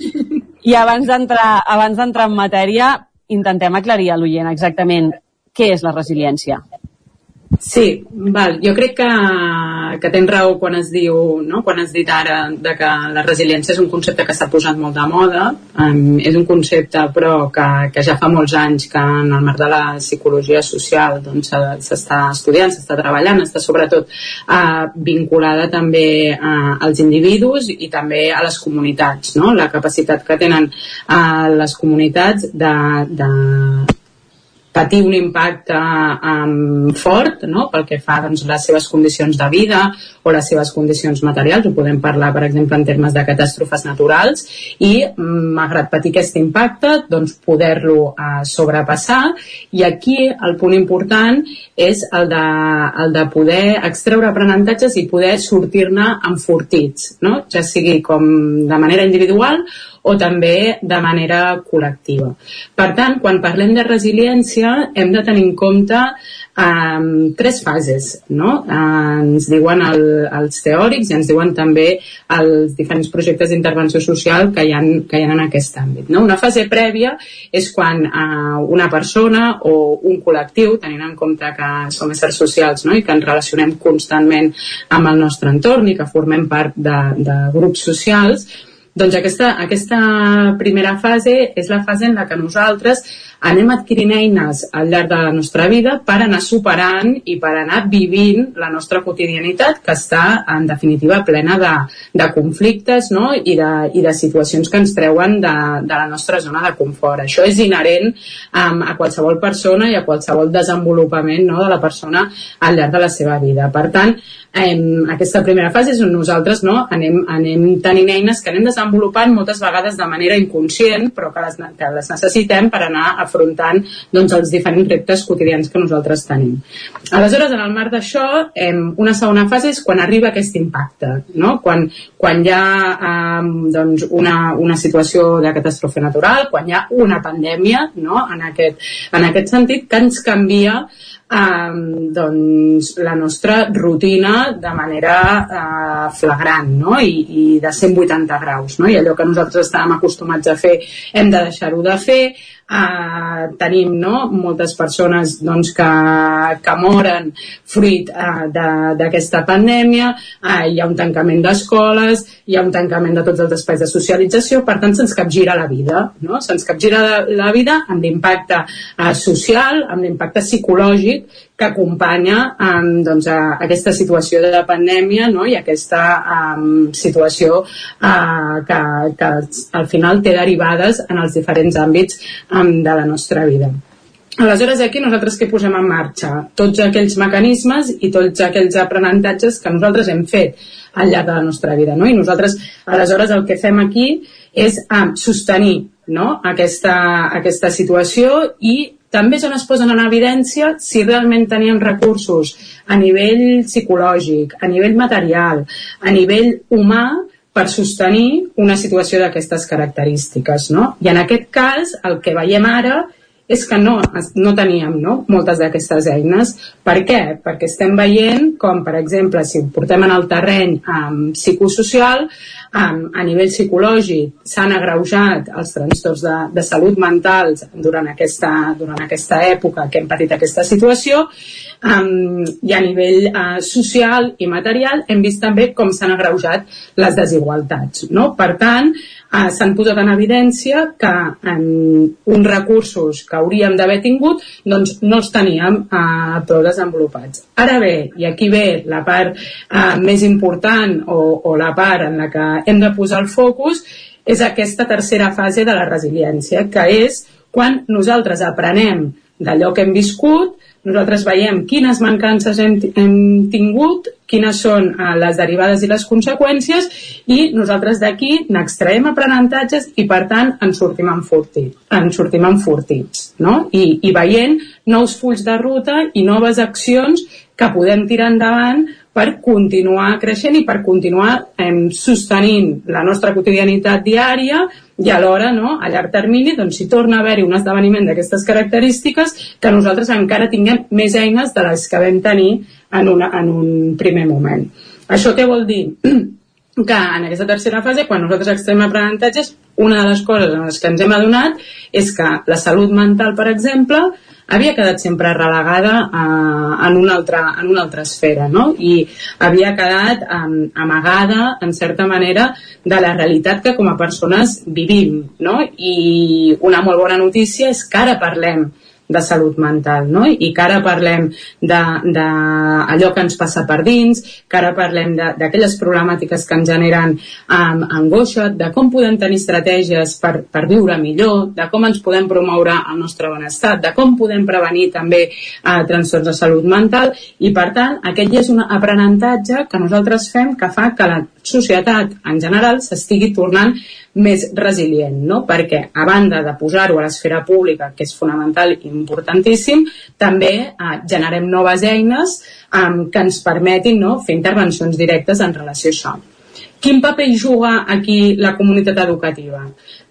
<laughs> i abans d'entrar abans d'entrar en matèria intentem aclarir a l'oient exactament què és la resiliència. Sí, val. jo crec que, que tens raó quan es diu, no? quan has dit ara de que la resiliència és un concepte que s'ha posat molt de moda, um, és un concepte però que, que ja fa molts anys que en el marc de la psicologia social doncs, s'està estudiant, s'està treballant, està sobretot uh, vinculada també uh, als individus i també a les comunitats, no? la capacitat que tenen uh, les comunitats de, de patir un impacte um, fort no? pel que fa doncs, les seves condicions de vida o les seves condicions materials, ho podem parlar per exemple en termes de catàstrofes naturals i malgrat patir aquest impacte doncs poder-lo uh, sobrepassar i aquí el punt important és el de, el de poder extreure aprenentatges i poder sortir-ne enfortits, no? ja sigui com de manera individual o també de manera col·lectiva. Per tant, quan parlem de resiliència hem de tenir en compte um, tres fases, no? Uh, ens diuen el, els teòrics i ens diuen també els diferents projectes d'intervenció social que hi, ha, que hi ha en aquest àmbit. No? Una fase prèvia és quan uh, una persona o un col·lectiu, tenint en compte que som éssers socials no? i que ens relacionem constantment amb el nostre entorn i que formem part de, de grups socials, doncs aquesta, aquesta primera fase és la fase en la que nosaltres anem adquirint eines al llarg de la nostra vida per anar superant i per anar vivint la nostra quotidianitat que està en definitiva plena de, de conflictes no? I, de, i de situacions que ens treuen de, de la nostra zona de confort. Això és inherent um, a qualsevol persona i a qualsevol desenvolupament no? de la persona al llarg de la seva vida. Per tant, em, aquesta primera fase és on nosaltres no, anem, anem tenint eines que anem desenvolupant moltes vegades de manera inconscient però que les, que les necessitem per anar afrontant doncs, els diferents reptes quotidians que nosaltres tenim. Aleshores, en el marc d'això, una segona fase és quan arriba aquest impacte, no? quan, quan hi ha eh, doncs una, una situació de catàstrofe natural, quan hi ha una pandèmia, no? en, aquest, en aquest sentit, que ens canvia eh, doncs, la nostra rutina de manera eh, flagrant no? I, i de 180 graus no? i allò que nosaltres estàvem acostumats a fer hem de deixar-ho de fer eh, tenim no? moltes persones doncs, que, que moren fruit eh, d'aquesta pandèmia, eh, hi ha un tancament d'escoles, hi ha un tancament de tots els espais de socialització, per tant se'ns capgira la vida, no? se'ns capgira la, la vida amb l'impacte eh, social, amb l'impacte psicològic que acompanya um, doncs, a aquesta situació de pandèmia no? i aquesta um, situació uh, que, que al final té derivades en els diferents àmbits um, de la nostra vida. Aleshores, aquí nosaltres què posem en marxa? Tots aquells mecanismes i tots aquells aprenentatges que nosaltres hem fet al llarg de la nostra vida. No? I nosaltres, aleshores, el que fem aquí és um, sostenir no? aquesta, aquesta situació i també és on es posen en evidència si realment teníem recursos a nivell psicològic, a nivell material, a nivell humà, per sostenir una situació d'aquestes característiques. No? I en aquest cas, el que veiem ara és que no, no teníem no? moltes d'aquestes eines. Per què? Perquè estem veient com, per exemple, si ho portem en el terreny um, psicosocial, um, a nivell psicològic s'han agreujat els trastorns de, de salut mentals durant aquesta, durant aquesta època que hem patit aquesta situació um, i a nivell uh, social i material hem vist també com s'han agreujat les desigualtats. No? Per tant, uh, s'han posat en evidència que um, uns recursos que hauríem d'haver tingut doncs no els teníem uh, prou desenvolupats. Ara bé, i aquí ve la part uh, més important o, o la part en la que hem de posar el focus, és aquesta tercera fase de la resiliència, que és quan nosaltres aprenem d'allò que hem viscut, nosaltres veiem quines mancances hem, hem tingut, quines són eh, les derivades i les conseqüències i nosaltres d'aquí n'extraem aprenentatges i per tant en sortim enfortits, en sortim enfortits no? I, i veient nous fulls de ruta i noves accions que podem tirar endavant per continuar creixent i per continuar eh, sostenint la nostra quotidianitat diària i alhora, no, a llarg termini, doncs, si torna a haver-hi un esdeveniment d'aquestes característiques, que nosaltres encara tinguem més eines de les que vam tenir en, una, en un primer moment. Això què vol dir? <clears throat> que en aquesta tercera fase, quan nosaltres extrem aprenentatges, una de les coses en les que ens hem adonat és que la salut mental, per exemple, havia quedat sempre relegada eh, en, una altra, en una altra esfera, no? I havia quedat eh, amagada, en certa manera, de la realitat que com a persones vivim, no? I una molt bona notícia és que ara parlem de salut mental, no? I que ara parlem d'allò que ens passa per dins, que ara parlem d'aquelles problemàtiques que ens generen um, angoixa, de com podem tenir estratègies per, per viure millor, de com ens podem promoure el nostre benestar, de com podem prevenir també uh, trastorns de salut mental i per tant aquest és un aprenentatge que nosaltres fem que fa que la societat en general s'estigui tornant més resilient, no? perquè a banda de posar-ho a l'esfera pública, que és fonamental i importantíssim, també eh, generem noves eines eh, que ens permetin no? fer intervencions directes en relació a això. Quin paper hi juga aquí la comunitat educativa?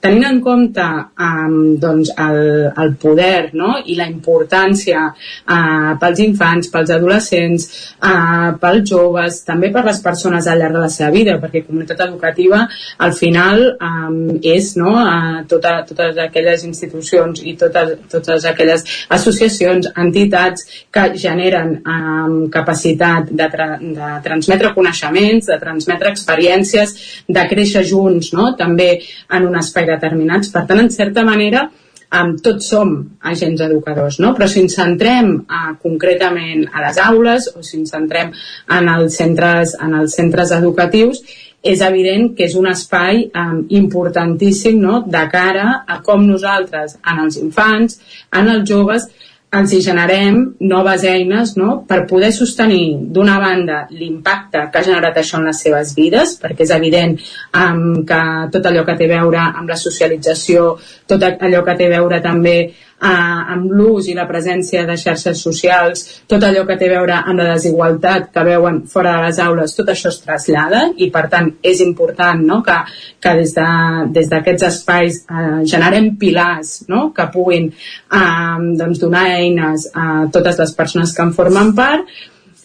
Tenint en compte um, doncs el, el poder no? i la importància uh, pels infants, pels adolescents, uh, pels joves, també per les persones al llarg de la seva vida, perquè comunitat educativa al final um, és no, uh, tota, totes aquelles institucions i totes, totes aquelles associacions, entitats que generen um, capacitat de, tra de transmetre coneixements, de transmetre experiències, de créixer junts, no? també en un espai determinats. Per tant, en certa manera, um, tots som agents educadors, no? però si ens centrem uh, concretament a les aules o si ens centrem en els centres, en els centres educatius, és evident que és un espai um, importantíssim no? de cara a com nosaltres, en els infants, en els joves, generem noves eines no? per poder sostenir d'una banda l'impacte que ha generat això en les seves vides, perquè és evident um, que tot allò que té a veure amb la socialització, tot allò que té a veure també eh, amb l'ús i la presència de xarxes socials, tot allò que té a veure amb la desigualtat que veuen fora de les aules, tot això es trasllada i per tant és important no? que, que des d'aquests de, des espais eh, generem pilars no? que puguin eh, doncs donar eines a totes les persones que en formen part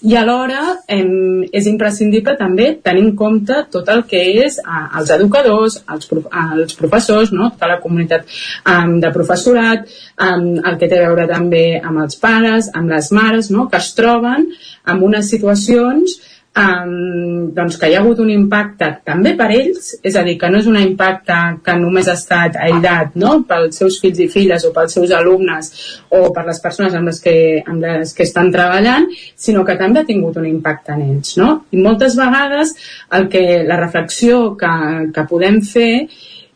i alhora em, és imprescindible també tenir en compte tot el que és a, els educadors, els, els professors, no? tota la comunitat um, de professorat, um, el que té a veure també amb els pares, amb les mares, no? que es troben en unes situacions um, doncs que hi ha hagut un impacte també per ells, és a dir, que no és un impacte que només ha estat aïllat no? pels seus fills i filles o pels seus alumnes o per les persones amb les que, amb les que estan treballant, sinó que també ha tingut un impacte en ells. No? I moltes vegades el que, la reflexió que, que podem fer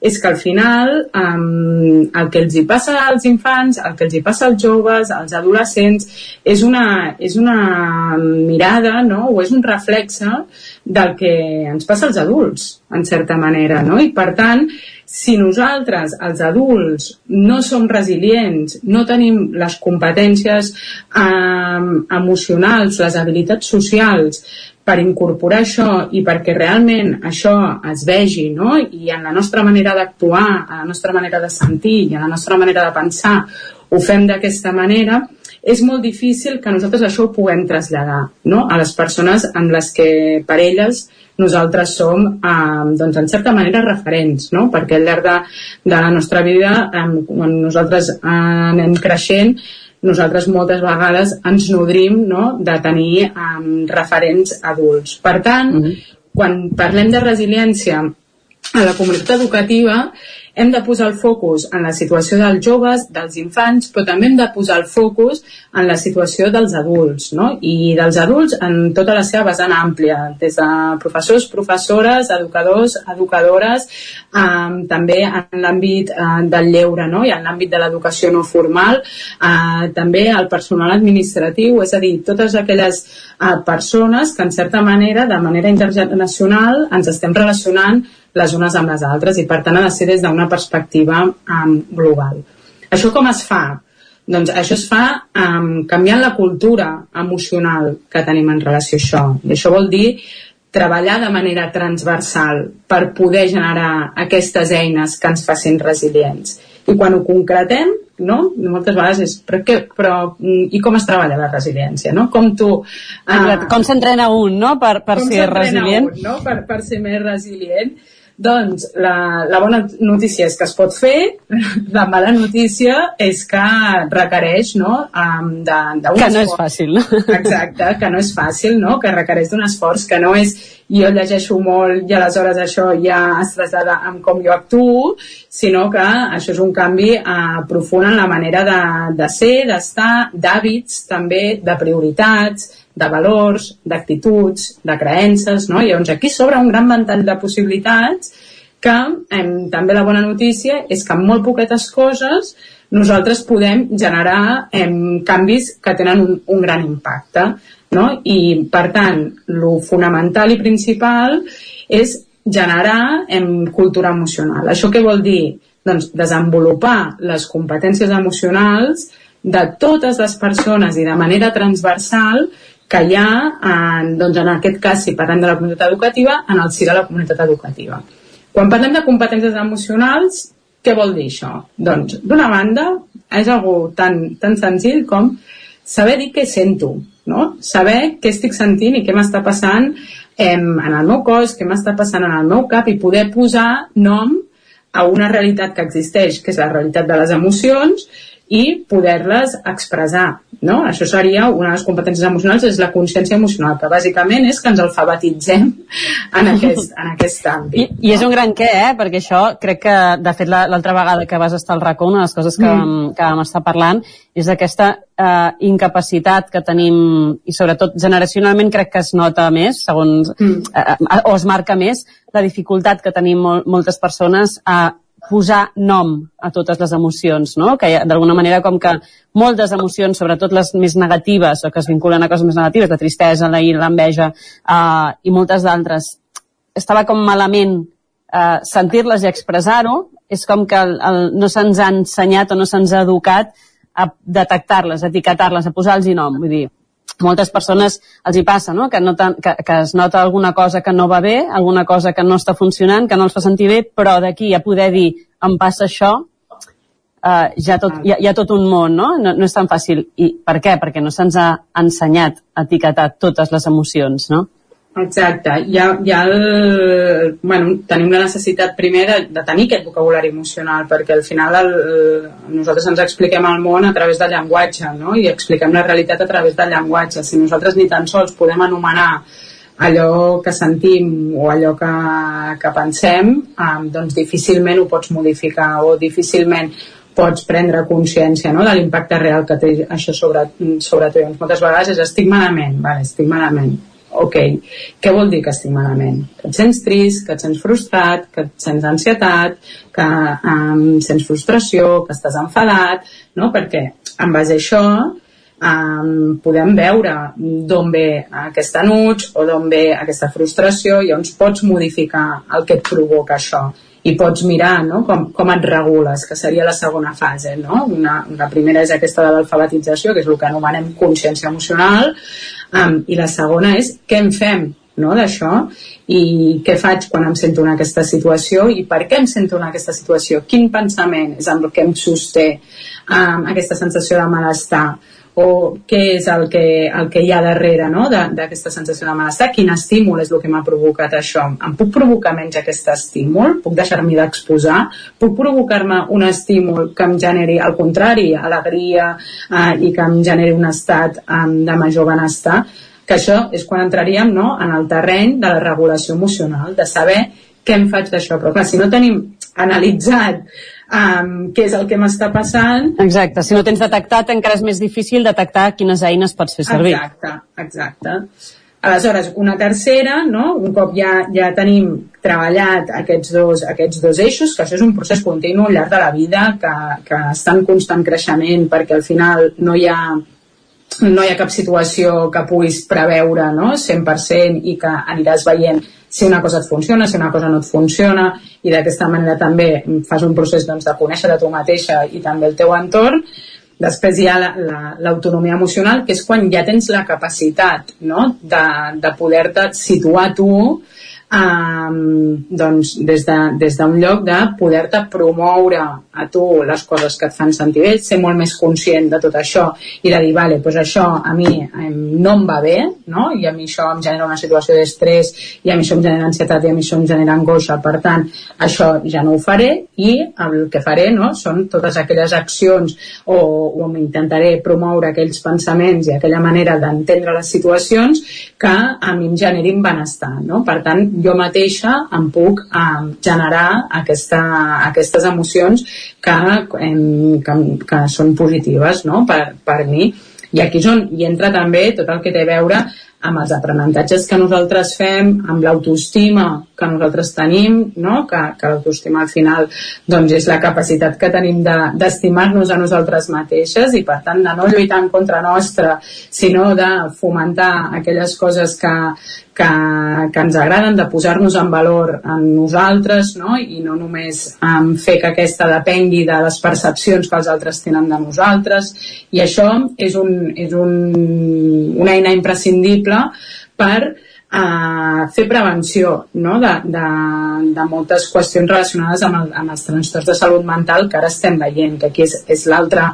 és que al final um, el que els hi passa als infants, el que els hi passa als joves, als adolescents, és una, és una mirada no? o és un reflexe del que ens passa als adults, en certa manera. No? I per tant, si nosaltres, els adults, no som resilients, no tenim les competències eh, emocionals, les habilitats socials per incorporar això i perquè realment això es vegi no? i en la nostra manera d'actuar, a la nostra manera de sentir i a la nostra manera de pensar ho fem d'aquesta manera, és molt difícil que nosaltres això ho puguem traslladar no? a les persones amb les que per elles nosaltres som, eh, doncs, en certa manera, referents, no? perquè al llarg de, de la nostra vida, eh, quan nosaltres eh, anem creixent, nosaltres moltes vegades ens nodrim no, de tenir um, referents adults. Per tant, mm -hmm. quan parlem de resiliència a la comunitat educativa, hem de posar el focus en la situació dels joves, dels infants, però també hem de posar el focus en la situació dels adults, no? I dels adults en tota la seva vessant àmplia, des de professors, professores, educadors, educadores, eh, també en l'àmbit eh, del lleure, no? I en l'àmbit de l'educació no formal, eh, també el personal administratiu, és a dir, totes aquelles eh, persones que en certa manera, de manera internacional, ens estem relacionant les unes amb les altres i per tant ha de ser des d'una perspectiva um, global. Això com es fa? Doncs això es fa um, canviant la cultura emocional que tenim en relació a això. I això vol dir treballar de manera transversal per poder generar aquestes eines que ens facin resilients. I quan ho concretem, no? moltes vegades és però, què, però i com es treballa la resiliència no? com tu uh, com s'entrena un no? per, per ser resilient un, no? per, per ser més resilient doncs la, la bona notícia és que es pot fer, <laughs> la mala notícia és que requereix no, um, de, de un Que no esforç. és fàcil? <laughs> Exacte, que no és fàcil, no? que requereix d'un esforç, que no és jo llegeixo molt i aleshores això ja es trasllada amb com jo actuo, sinó que això és un canvi uh, profund en la manera de, de ser, d'estar, d'hàbits també, de prioritats, de valors, d'actituds, de creences, no? I llavors aquí s'obre un gran ventall de possibilitats que eh, també la bona notícia és que amb molt poquetes coses nosaltres podem generar eh, canvis que tenen un, un gran impacte. No? I, per tant, lo fonamental i principal és generar en cultura emocional. Això què vol dir? Doncs desenvolupar les competències emocionals de totes les persones i de manera transversal que hi ha, en, doncs en aquest cas, si parlem de la comunitat educativa, en el si de la comunitat educativa. Quan parlem de competències emocionals, què vol dir això? Doncs, d'una banda, és algo tan, tan senzill com saber dir què sento, no? saber què estic sentint i què m'està passant em, en el meu cos, què m'està passant en el meu cap i poder posar nom a una realitat que existeix, que és la realitat de les emocions, i poder-les expressar. No? Això seria una de les competències emocionals, és la consciència emocional, que bàsicament és que ens alfabetitzem en aquest, en aquest àmbit. I, I és un gran què, eh? perquè això crec que, de fet, l'altra vegada que vas estar al racó, una de les coses que, mm. que vam estar parlant és aquesta eh, incapacitat que tenim, i sobretot generacionalment crec que es nota més, segons, mm. eh, o es marca més, la dificultat que tenim mol, moltes persones a posar nom a totes les emocions, no? que d'alguna manera com que moltes emocions, sobretot les més negatives o que es vinculen a coses més negatives, la tristesa, la ira, l'enveja uh, i moltes d'altres, estava com malament uh, sentir-les i expressar-ho, és com que el, el, no se'ns ha ensenyat o no se'ns ha educat a detectar-les, a etiquetar-les, a posar-los nom. Vull dir, moltes persones els hi passa, no? Que, noten, que, que es nota alguna cosa que no va bé, alguna cosa que no està funcionant, que no els fa sentir bé, però d'aquí a poder dir em passa això, eh, ja tot, hi, ha, hi ha tot un món, no? no? No és tan fàcil. I per què? Perquè no se'ns ha ensenyat a etiquetar totes les emocions, no? Exacte, ja, ja el, bueno, tenim la necessitat primer de, de tenir aquest vocabulari emocional perquè al final el, nosaltres ens expliquem el món a través del llenguatge no? i expliquem la realitat a través del llenguatge si nosaltres ni tan sols podem anomenar allò que sentim o allò que, que pensem um, doncs difícilment ho pots modificar o difícilment pots prendre consciència no, de l'impacte real que té això sobre, sobre tu. Moltes vegades és estic malament, vale, estic malament ok, què vol dir que estic malament? Que et sents trist, que et sents frustrat, que et sents ansietat, que um, sents frustració, que estàs enfadat, no? Perquè en base a això um, podem veure d'on ve aquest enuig o d'on ve aquesta frustració i llavors pots modificar el que et provoca això i pots mirar no? com, com et regules, que seria la segona fase. No? Una, la primera és aquesta de l'alfabetització, que és el que anomenem consciència emocional, Um, I la segona és què en fem no, d'això i què faig quan em sento en aquesta situació i per què em sento en aquesta situació, quin pensament és el que em sosté um, aquesta sensació de malestar o què és el que, el que hi ha darrere no? d'aquesta sensació de malestar, quin estímul és el que m'ha provocat això. Em puc provocar menys aquest estímul? Puc deixar-m'hi d'exposar? Puc provocar-me un estímul que em generi, al contrari, alegria eh, i que em generi un estat eh, de major benestar? Que això és quan entraríem no? en el terreny de la regulació emocional, de saber què em faig d'això. Però clar, si no tenim analitzat um, què és el que m'està passant. Exacte, si no tens detectat encara és més difícil detectar quines eines pots fer servir. Exacte, exacte. Aleshores, una tercera, no? un cop ja, ja tenim treballat aquests dos, aquests dos eixos, que això és un procés continu al llarg de la vida, que, que està en constant creixement perquè al final no hi ha no hi ha cap situació que puguis preveure no? 100% i que aniràs veient si una cosa et funciona, si una cosa no et funciona i d'aquesta manera també fas un procés doncs, de conèixer de tu mateixa i també el teu entorn després hi ha l'autonomia la, la, emocional que és quan ja tens la capacitat no? de, de poder-te situar tu um, doncs des d'un de, des lloc de poder-te promoure a tu les coses que et fan sentir bé, ser molt més conscient de tot això i de dir, vale, doncs això a mi no em va bé, no? i a mi això em genera una situació d'estrès, i a mi això em genera ansietat, i a mi això em genera angoixa, per tant, això ja no ho faré, i el que faré no? són totes aquelles accions o, o intentaré promoure aquells pensaments i aquella manera d'entendre les situacions que a mi em generin benestar. No? Per tant, jo mateixa em puc eh, generar aquesta, aquestes emocions que, eh, que, que són positives no? per, per mi i aquí és on hi entra també tot el que té a veure amb els aprenentatges que nosaltres fem, amb l'autoestima que nosaltres tenim, no? que, que l'autoestima al final doncs, és la capacitat que tenim d'estimar-nos de, a nosaltres mateixes i per tant de no lluitar en contra nostra, sinó de fomentar aquelles coses que, que, que ens agraden, de posar-nos en valor en nosaltres no? i no només um, fer que aquesta depengui de les percepcions que els altres tenen de nosaltres i això és, un, és un, una eina imprescindible per a fer prevenció no? de, de, de moltes qüestions relacionades amb, el, amb els trastorns de salut mental que ara estem veient, que aquí és, és l'altre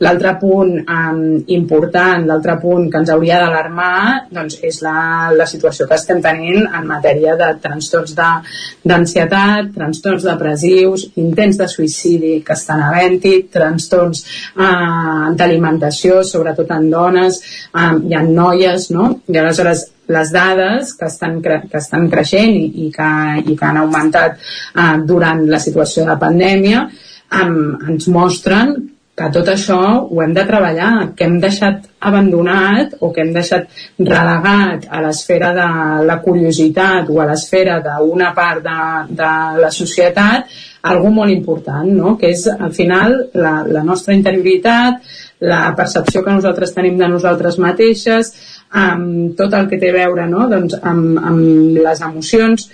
L'altre punt um, important, l'altre punt que ens hauria d'alarmar doncs és la, la situació que estem tenint en matèria de trastorns d'ansietat, trastorns depressius, intents de suïcidi que estan havent-hi, trastorns uh, d'alimentació, sobretot en dones um, i en noies, no? I aleshores les dades que estan, cre que estan creixent i, i, que, i que han augmentat uh, durant la situació de pandèmia um, ens mostren que tot això ho hem de treballar, que hem deixat abandonat o que hem deixat relegat a l'esfera de la curiositat o a l'esfera d'una part de, de la societat algo molt important, no? que és al final la, la nostra interioritat, la percepció que nosaltres tenim de nosaltres mateixes, amb tot el que té a veure no? doncs amb, amb les emocions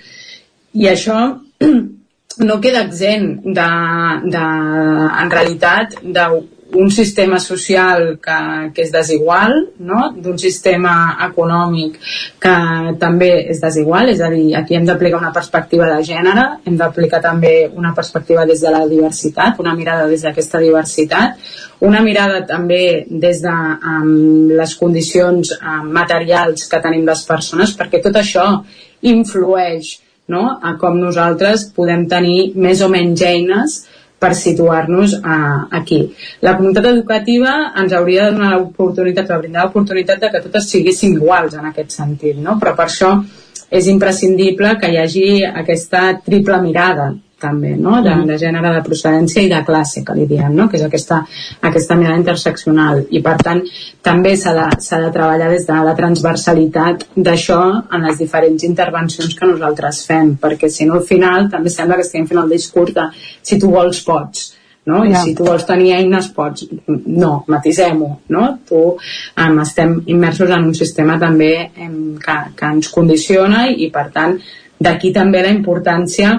i això <clears throat> no queda exempt de, de, en realitat d'un sistema social que, que és desigual, no? d'un sistema econòmic que també és desigual, és a dir, aquí hem d'aplicar una perspectiva de gènere, hem d'aplicar també una perspectiva des de la diversitat, una mirada des d'aquesta diversitat, una mirada també des de um, les condicions um, materials que tenim les persones, perquè tot això influeix no? a com nosaltres podem tenir més o menys eines per situar-nos aquí. La comunitat educativa ens hauria de donar l'oportunitat, de brindar l'oportunitat de que totes siguéssim iguals en aquest sentit, no? però per això és imprescindible que hi hagi aquesta triple mirada també, no? de, de gènere, de procedència i de classe, que li diem, no? que és aquesta, aquesta mirada interseccional. I per tant, també s'ha de, de treballar des de la transversalitat d'això en les diferents intervencions que nosaltres fem, perquè si no al final també sembla que estiguem fent el discurs de si tu vols pots, no? I si tu vols tenir eines pots. No, matisem-ho, no? Tu um, estem immersos en un sistema també um, que, que ens condiciona i per tant d'aquí també la importància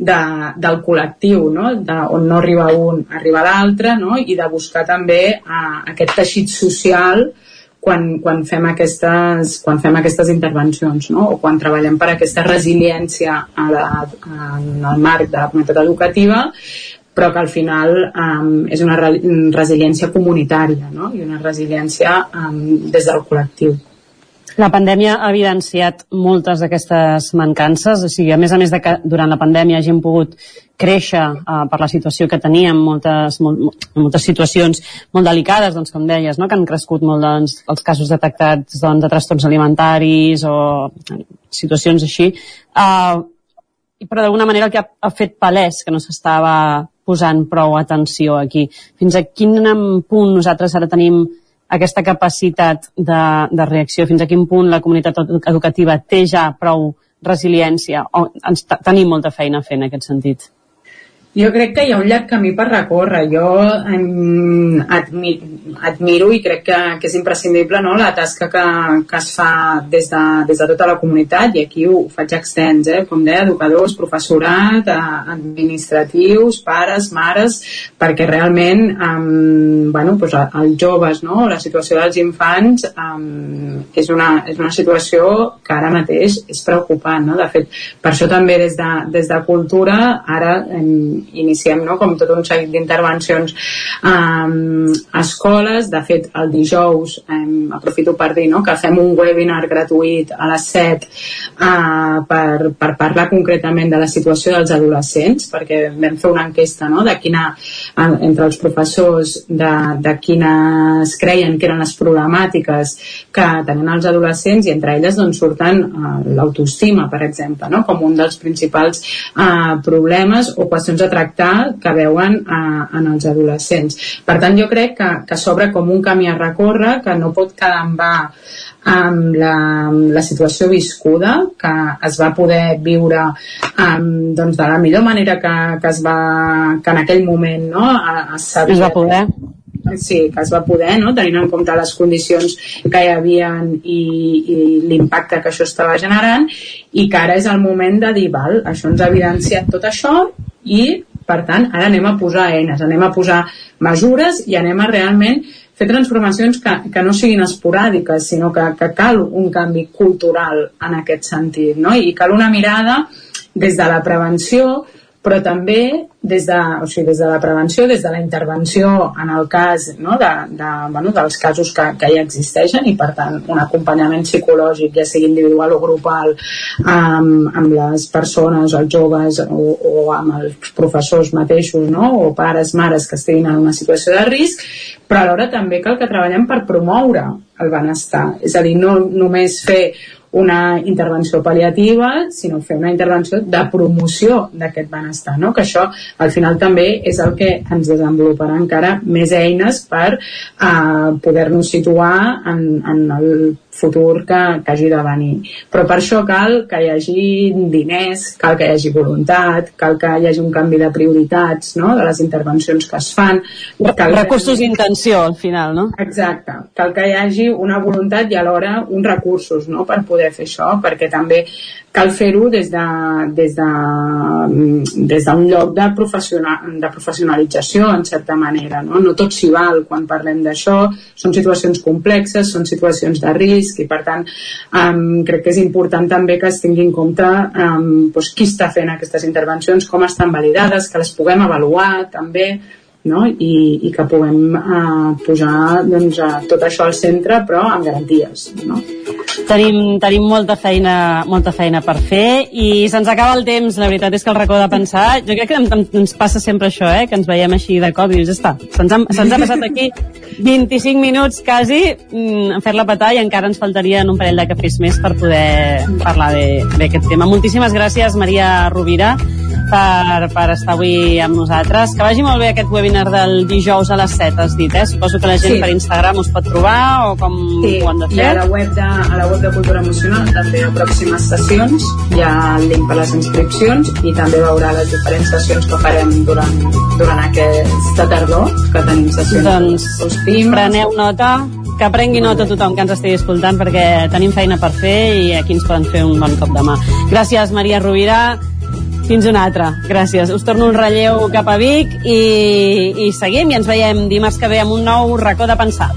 de, del col·lectiu, no? de, on no arriba un, arriba l'altre, no? i de buscar també uh, aquest teixit social quan, quan, fem aquestes, quan fem aquestes intervencions no? o quan treballem per aquesta resiliència a la, en el marc de la comunitat educativa però que al final um, és una re resiliència comunitària no? i una resiliència um, des del col·lectiu. La pandèmia ha evidenciat moltes d'aquestes mancances, o sigui, a més a més de que durant la pandèmia hagin pogut créixer uh, per la situació que teníem, moltes, molt, moltes situacions molt delicades, doncs, com deies, no? que han crescut molt doncs, els casos detectats doncs, de trastorns alimentaris o situacions així, uh, però d'alguna manera el que ha, ha fet palès que no s'estava posant prou atenció aquí. Fins a quin punt nosaltres ara tenim aquesta capacitat de, de reacció, fins a quin punt la comunitat educativa té ja prou resiliència o ens tenim molta feina a fer en aquest sentit? Jo crec que hi ha un llarg camí per recórrer. Jo em, admi, admiro i crec que, que és imprescindible no? la tasca que, que es fa des de, des de tota la comunitat i aquí ho faig extens, eh? com deia, educadors, professorat, administratius, pares, mares, perquè realment um, bueno, doncs els joves, no? la situació dels infants um, és, una, és una situació que ara mateix és preocupant. No? De fet, per això també des de, des de cultura ara em, iniciem no, com tot un seguit d'intervencions um, a escoles. De fet, el dijous, um, aprofito per dir no, que fem un webinar gratuït a les 7 uh, per, per parlar concretament de la situació dels adolescents, perquè vam fer una enquesta no, de quina, entre els professors de, de quines creien que eren les problemàtiques que tenen els adolescents i entre elles doncs, surten uh, l'autoestima, per exemple, no, com un dels principals uh, problemes o qüestions tractar que veuen eh, en els adolescents. Per tant, jo crec que, que s'obre com un camí a recórrer, que no pot quedar en va amb la, amb la situació viscuda que es va poder viure um, doncs de la millor manera que, que es va que en aquell moment no, es, sabia, es va poder sí, que es va poder, no? tenint en compte les condicions que hi havia i, i l'impacte que això estava generant i que ara és el moment de dir, val, això ens ha evidenciat tot això i per tant, ara anem a posar eines, anem a posar mesures i anem a realment fer transformacions que, que no siguin esporàdiques, sinó que, que cal un canvi cultural en aquest sentit, no? I cal una mirada des de la prevenció, però també des de, o sigui, des de la prevenció, des de la intervenció en el cas no, de, de, bueno, dels casos que, que ja existeixen i per tant un acompanyament psicològic ja sigui individual o grupal amb, amb les persones, els joves o, o amb els professors mateixos no, o pares, mares que estiguin en una situació de risc. Però alhora també cal que treballem per promoure el benestar. És a dir, no només fer una intervenció pal·liativa, sinó fer una intervenció de promoció d'aquest benestar, no? que això al final també és el que ens desenvoluparà encara més eines per eh, poder-nos situar en, en el futur que, que hagi de venir. Però per això cal que hi hagi diners, cal que hi hagi voluntat, cal que hi hagi un canvi de prioritats no? de les intervencions que es fan. Cal recursos hagi... d'intenció, al final, no? Exacte. Cal que hi hagi una voluntat i alhora uns recursos no? per poder fer això, perquè també cal fer-ho des de, des de, des d'un lloc de, professional, de professionalització en certa manera no, no tot s'hi val quan parlem d'això són situacions complexes, són situacions de risc i per tant um, crec que és important també que es tingui en compte um, doncs, qui està fent aquestes intervencions com estan validades, que les puguem avaluar també no? I, i que puguem uh, posar doncs, tot això al centre però amb garanties no? tenim, tenim molta, feina, molta feina per fer i se'ns acaba el temps, la veritat és que el racó de pensar jo crec que ens passa sempre això eh? que ens veiem així de cop i ja està se'ns ha, se ha passat aquí <laughs> 25 minuts quasi mm, a fer-la petar i encara ens faltarien un parell de cafès més per poder parlar d'aquest tema moltíssimes gràcies Maria Rovira per, per estar avui amb nosaltres. Que vagi molt bé aquest webinar del dijous a les 7, has dit, eh? Suposo que la gent sí. per Instagram us pot trobar o com sí. ho han de fer. I a la web de, a la web de Cultura Emocional també a pròximes sessions hi ha el link per les inscripcions i també veurà les diferents sessions que farem durant, durant aquesta tardor, que tenim sessions doncs, preneu nota que prengui nota tothom que ens estigui escoltant perquè tenim feina per fer i aquí ens poden fer un bon cop de mà. Gràcies, Maria Rovira. Fins una altra. Gràcies. Us torno un relleu cap a Vic i, i seguim i ens veiem dimarts que ve amb un nou racó de pensar.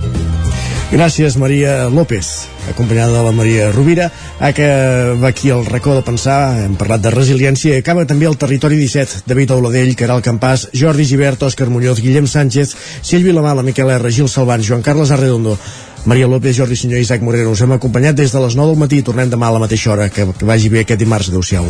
Gràcies, Maria López, acompanyada de la Maria Rovira. Acaba aquí el racó de pensar, hem parlat de resiliència, i acaba també el territori 17, David Auladell, Caral Campàs, Jordi Givert, Òscar Muñoz, Guillem Sánchez, Silvi Lamala, Miquel R, Gil Salvans, Joan Carles Arredondo, Maria López, Jordi Senyor i Isaac Moreno. Us hem acompanyat des de les 9 del matí. Tornem demà a la mateixa hora. Que, que vagi bé aquest dimarts. Adéu-siau.